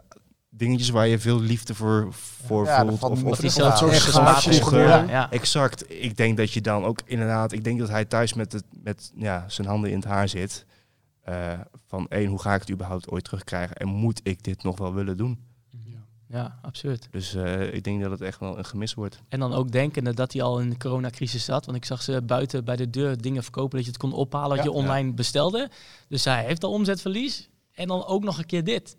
dingetjes waar je veel liefde voor, voor Ja, dat voelt. Of, of gebeuren. gebeuren. Ja. Exact. Ik denk dat je dan ook inderdaad, ik denk dat hij thuis met, het, met ja, zijn handen in het haar zit. Eh, van één, hoe ga ik het überhaupt ooit terugkrijgen? En moet ik dit nog wel willen doen? ja, absurd. Dus eh, ik denk dat het echt wel een gemis wordt. En dan ook denkende dat hij al in de coronacrisis zat. Want ik zag ze buiten bij de deur dingen verkopen dat je het kon ophalen wat Ja. je online bestelde. Dus hij heeft al omzetverlies. En dan ook nog een keer dit.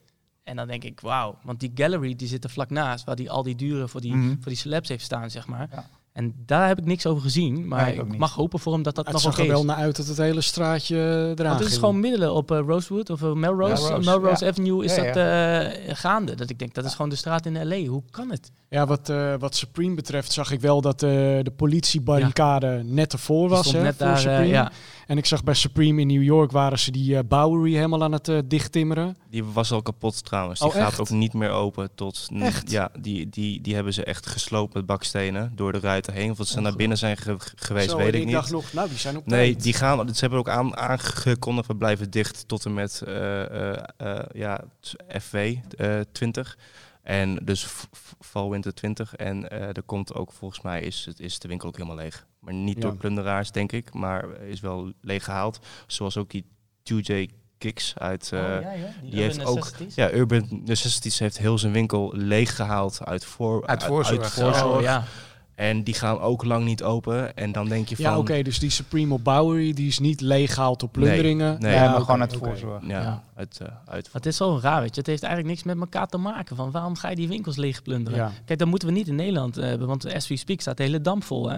En dan denk ik, wauw. Want die gallery die zit er vlak naast. Waar die al die dure voor die, Mhm. voor die celebs heeft staan, zeg maar. Ja. En daar heb ik niks over gezien. Maar Nee, ik mag hopen voor hem dat dat het nog zag oké er wel is. naar uit dat het hele straatje eraan Want het is gewoon middelen op eh, Rosewood of eh, Melrose. Melrose, Melrose ja. Avenue is Ja, dat eh, gaande. Dat ik denk, dat is gewoon de straat in L.A. Hoe kan het? Ja, wat, eh, wat Supreme betreft zag ik wel dat eh, de politiebarricade net ervoor was hè, net voor daar, Supreme. En ik zag bij Supreme in New York waren ze die eh, Bowery helemaal aan het eh, dichttimmeren. Die was al kapot trouwens. Die Oh, gaat echt? ook niet meer open tot. Echt? Ja, die, die, die hebben ze echt gesloopt met bakstenen door de ruiten heen. Of dat ze naar binnen zijn ge- geweest, Zo, weet ik ik niet. dacht nog, nou die zijn op Nee, die gaan. Ze hebben ook aan, aangekondigd, we blijven dicht tot en met eh, ja, FW eh 20. En dus Fall Winter 20. En er komt ook, volgens mij is, het, is de winkel ook helemaal leeg. Maar niet Ja. door plunderaars, denk ik. Maar is wel leeg gehaald. Zoals ook die 2J Kicks uit... eh, Oh, ja, ja. die heeft ook- ja, Urban Necessities heeft heel zijn winkel leeg gehaald uit, voor, Uit voorzorg. voorzorg. Oh, ja. En die gaan ook lang niet open. En dan denk je van... Ja, oké, dus die Supreme op Bowery, die is niet leeg gehaald door plunderingen. nee. Ja, maar gewoon uit voorzorg. Ja, Ja. uit, eh uit Maar het is zo raar, weet je. Het heeft eigenlijk niks met elkaar te maken. Van waarom ga je die winkels leeg plunderen? Ja. Kijk, dat moeten we niet in Nederland eh, hebben. Want we speak staat de hele dam vol, hè.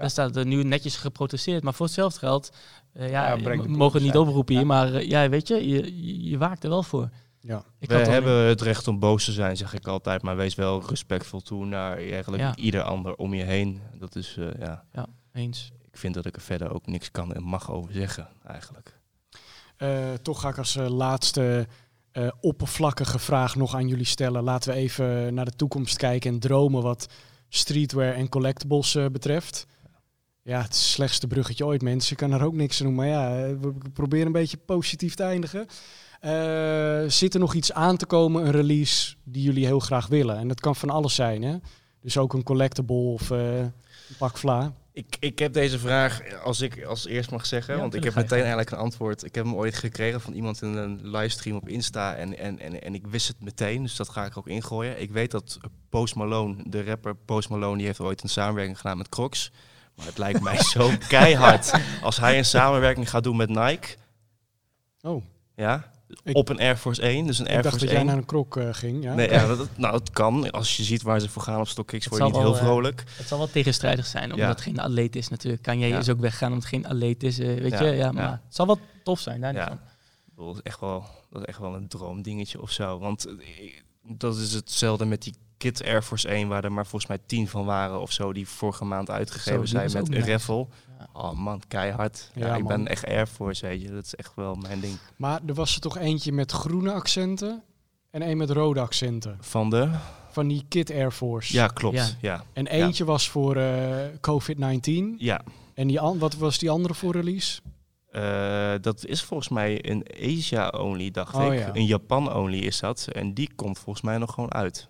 Daar staat er nu netjes geprotesteerd. Maar voor hetzelfde geld... eh, ja, Ja, we mogen het niet oproepen hier. Maar eh, ja, weet je, je, je, waakt er wel voor. Ja. Ik we hebben het recht om boos te zijn, zeg ik altijd. Maar wees wel respectvol toe naar eigenlijk Ja. ieder ander om je heen. Dat is, eh, ja... Eens. Ik vind dat ik er verder ook niks kan en mag over zeggen, eigenlijk. Eh, toch ga ik als eh, laatste eh, oppervlakkige vraag nog aan jullie stellen. Laten we even naar de toekomst kijken en dromen wat streetwear en collectibles eh, betreft. Ja, het is het slechtste bruggetje ooit, mensen. Ik kan er ook niks aan doen. Maar ja, we proberen een beetje positief te eindigen. Eh, zit er nog iets aan te komen, een release die jullie heel graag willen? En dat kan van alles zijn, hè? Dus ook een collectible of eh, een pak vla. Ik, ik heb deze vraag, als ik als eerst mag zeggen, Ja, want ik heb meteen eigenlijk een antwoord. Ik heb hem ooit gekregen van iemand in een livestream op Insta en, en, en, en ik wist het meteen, dus dat ga ik ook ingooien. Ik weet dat Post Malone, de rapper Post Malone, die heeft ooit een samenwerking gedaan met Crocs. Maar het lijkt mij zo keihard als hij een samenwerking gaat doen met Nike. Oh, Ja, Ik- op een Air Force 1. Dus een ik Air dacht Force dat jij 1. naar een krok eh, ging. Ja? Nee, ja, dat, nou, het kan. Als je ziet waar ze voor gaan op StockX, Het word je niet heel eh, vrolijk. Het zal wel tegenstrijdig zijn, omdat Ja. het geen atleet is natuurlijk. Kanye Ja. is ook weggaan omdat het geen atleet is, eh, weet Ja, je. Ja, maar ja. het zal wel tof zijn, daar niet Ja. van. Ik bedoel, Dat is echt wel, dat is echt wel een droomdingetje of zo. Want dat is hetzelfde met die Kit Air Force 1, waar er maar volgens mij tien van waren of zo, die vorige maand uitgegeven zijn met. Raffle. Ja. Oh man, keihard. Ja, Ja, ik man. ben echt Air Force, weet je. Dat is echt wel mijn ding. Maar er was er toch eentje met groene accenten en één met rode accenten. Van de? Van die Kit Air Force. Ja, klopt. Ja. Ja, En eentje was voor eh, COVID-19. ja. En die an- wat was die andere voor release? Eh, dat is volgens mij in Asia only, dacht Oh, ik. ja. In Japan only is dat. En die komt volgens mij nog gewoon uit.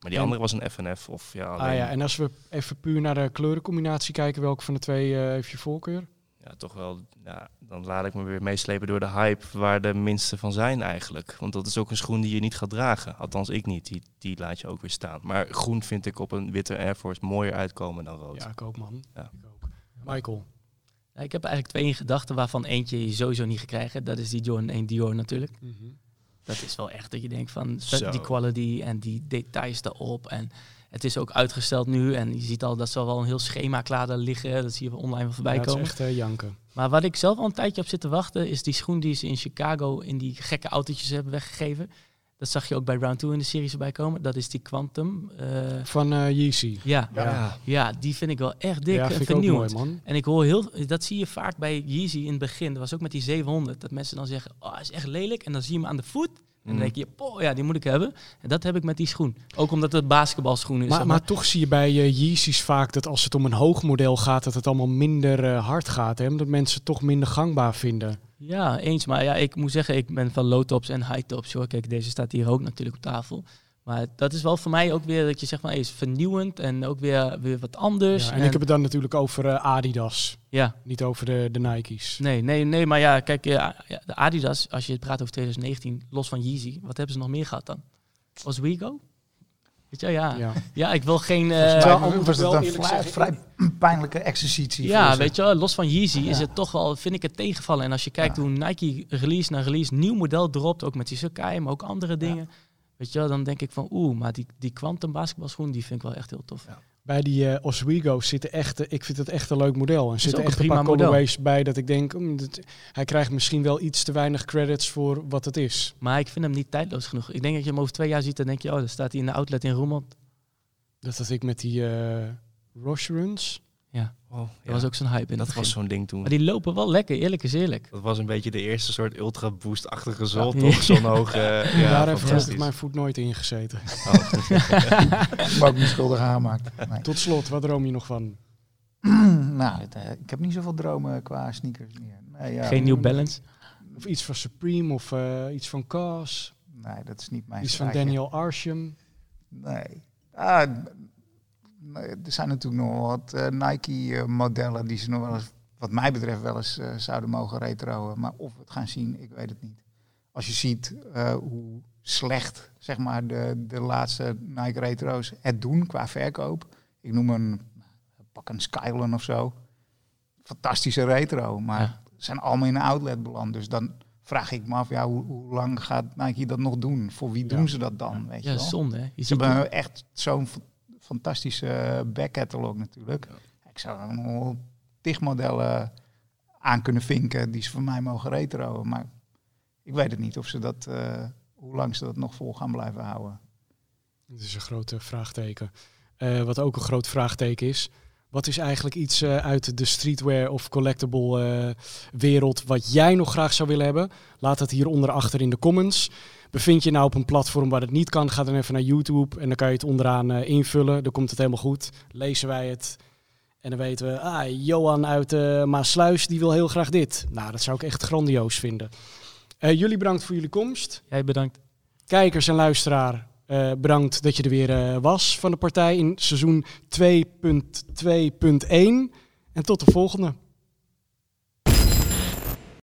Maar die En- andere was een FNF of ja, alleen, Ah ja, en als we even puur naar de kleurencombinatie kijken, welke van de twee eh, heeft je voorkeur? ja, toch wel. Ja, dan laat ik me weer meeslepen door de hype waar de minste van zijn eigenlijk. Want dat is ook een schoen die je niet gaat dragen. Althans, ik niet. Die, die laat je ook weer staan. Maar groen vind ik op een witte Air Force mooier uitkomen dan rood. Ja, ik ook man. Ja. Ik ook. Michael. Ja, ik heb eigenlijk twee in gedachten, waarvan eentje je sowieso niet gaat krijgen. Dat is die Jordan 1 Dior natuurlijk. Dat is wel echt dat je denkt van Zo. die quality en die details daarop. En het is ook uitgesteld nu. En je ziet al dat ze wel een heel schema klaar daar liggen. Dat zie je online wel voorbij Ja, komen. echt eh, janken. Maar wat ik zelf al een tijdje op zit te wachten, is die schoen die ze in Chicago in die gekke autootjes hebben weggegeven. Dat zag je ook bij Round 2 in de series erbij komen. Dat is die Quantum. eh, Van eh Yeezy. ja. Ja. ja, die vind ik wel echt dik ja, en vernieuwend. mooi man. En ik hoor heel, dat zie je vaak bij Yeezy in het begin. Dat was ook met die 700. Dat mensen dan zeggen, oh, is echt lelijk. En dan zie je hem aan de voet. En dan Mm. denk je, poh, ja, die moet ik hebben. En dat heb ik met die schoen. Ook omdat het basketbalschoen is. Maar, zeg maar toch zie je bij eh, Yeezys vaak dat als het om een hoog model gaat, dat het allemaal minder eh, hard gaat. Hè? Dat mensen het toch minder gangbaar vinden. Ja, eens. Maar ja, ik moet zeggen, ik ben van low tops en high tops. Hoor. Kijk, deze staat hier ook natuurlijk op tafel. Maar dat is wel voor mij ook weer dat je zegt van, hey, is vernieuwend en ook weer, weer wat anders. Ja, en ik heb het dan natuurlijk over eh, Adidas, ja, niet over de, de Nike's. nee, nee, nee. Maar ja, kijk, ja, de Adidas, als je het praat over 2019, los van Yeezy, wat hebben ze nog meer gehad dan? Oswego? Weet je, ja. Ja, Ja. ik wil geen... eh, Terwijl moet was wel het een vrij, zeggen, vrij pijnlijke exercitie. Ja, weet je wel, los van Yeezy is het toch wel, vind ik het tegenvallen. En als je kijkt Ja. hoe Nike release na release nieuw model dropt, ook met die Sakai, maar ook andere dingen. Weet je wel, dan denk ik van oeh, maar die, die Quantum basketbalschoen, die vind ik wel echt heel tof. Bij die eh Oswego's zitten echt, ik vind het echt een leuk model. En zitten echt een een paar colorways bij dat ik denk, mm, dit- hij krijgt misschien wel iets te weinig credits voor wat het is. Maar ik vind hem niet tijdloos genoeg. Ik denk dat je hem over twee jaar ziet, dan denk je, oh, dan staat hij in de outlet in Roermond. Dat had ik met die Runs. Ja, Oh, dat ja. was ook zo'n hype in dat was zo'n ding toen. Maar die lopen wel lekker, eerlijk is eerlijk. Dat was een beetje de eerste soort ultra boost-achtige zol, Ja. toch? Zo'n hoge. Ja, Daar heeft mijn voet nooit in gezeten. Oh. Ik heb ook niet schuldig aangemaakt. Nee. Tot slot, wat droom je nog van? nou, het, eh, ik heb niet zoveel dromen qua sneakers meer. Nee, ja, Geen New Balance. Of iets van Supreme of eh, iets van Cos. Nee, dat is niet mijn Iets van. Daniel Arsham. Nee. Ah, er zijn natuurlijk nog wat eh, Nike-modellen die ze nog wel eens, wat mij betreft, wel eens eh, zouden mogen retroen. Maar of we het gaan zien, ik weet het niet. Als je ziet eh, hoe slecht zeg maar, de, de laatste Nike Retro's het doen qua verkoop. Ik noem een, pak een Skylon of zo. Fantastische retro, maar Ja. zijn allemaal in een outlet beland. Dus dan vraag ik me af, ja, hoe, hoe lang gaat Nike dat nog doen? Voor wie Ja. doen ze dat dan? Weet je Ja, wel? zonde hè. Je Ze hebben echt zo'n fantastische backcatalog natuurlijk. Ik zou nog tig modellen aan kunnen vinken die ze voor mij mogen retroen. Maar ik weet het niet of ze dat, eh, hoe lang ze dat nog vol gaan blijven houden. Dat is een grote vraagteken. Eh, wat ook een groot vraagteken is. Wat is eigenlijk iets eh, uit de streetwear of collectible eh, wereld wat jij nog graag zou willen hebben? Laat het hieronder achter in de comments. Bevind je nou op een platform waar het niet kan, ga dan even naar YouTube en dan kan je het onderaan eh, invullen. Dan komt het helemaal goed. Lezen wij het en dan weten we, ah, Johan uit eh Maasluis die wil heel graag dit. Nou, dat zou ik echt grandioos vinden. Eh, jullie bedankt voor jullie komst. Jij bedankt. Kijkers en luisteraar, bedankt dat je er weer was van de partij in seizoen 2.2.1. En tot de volgende.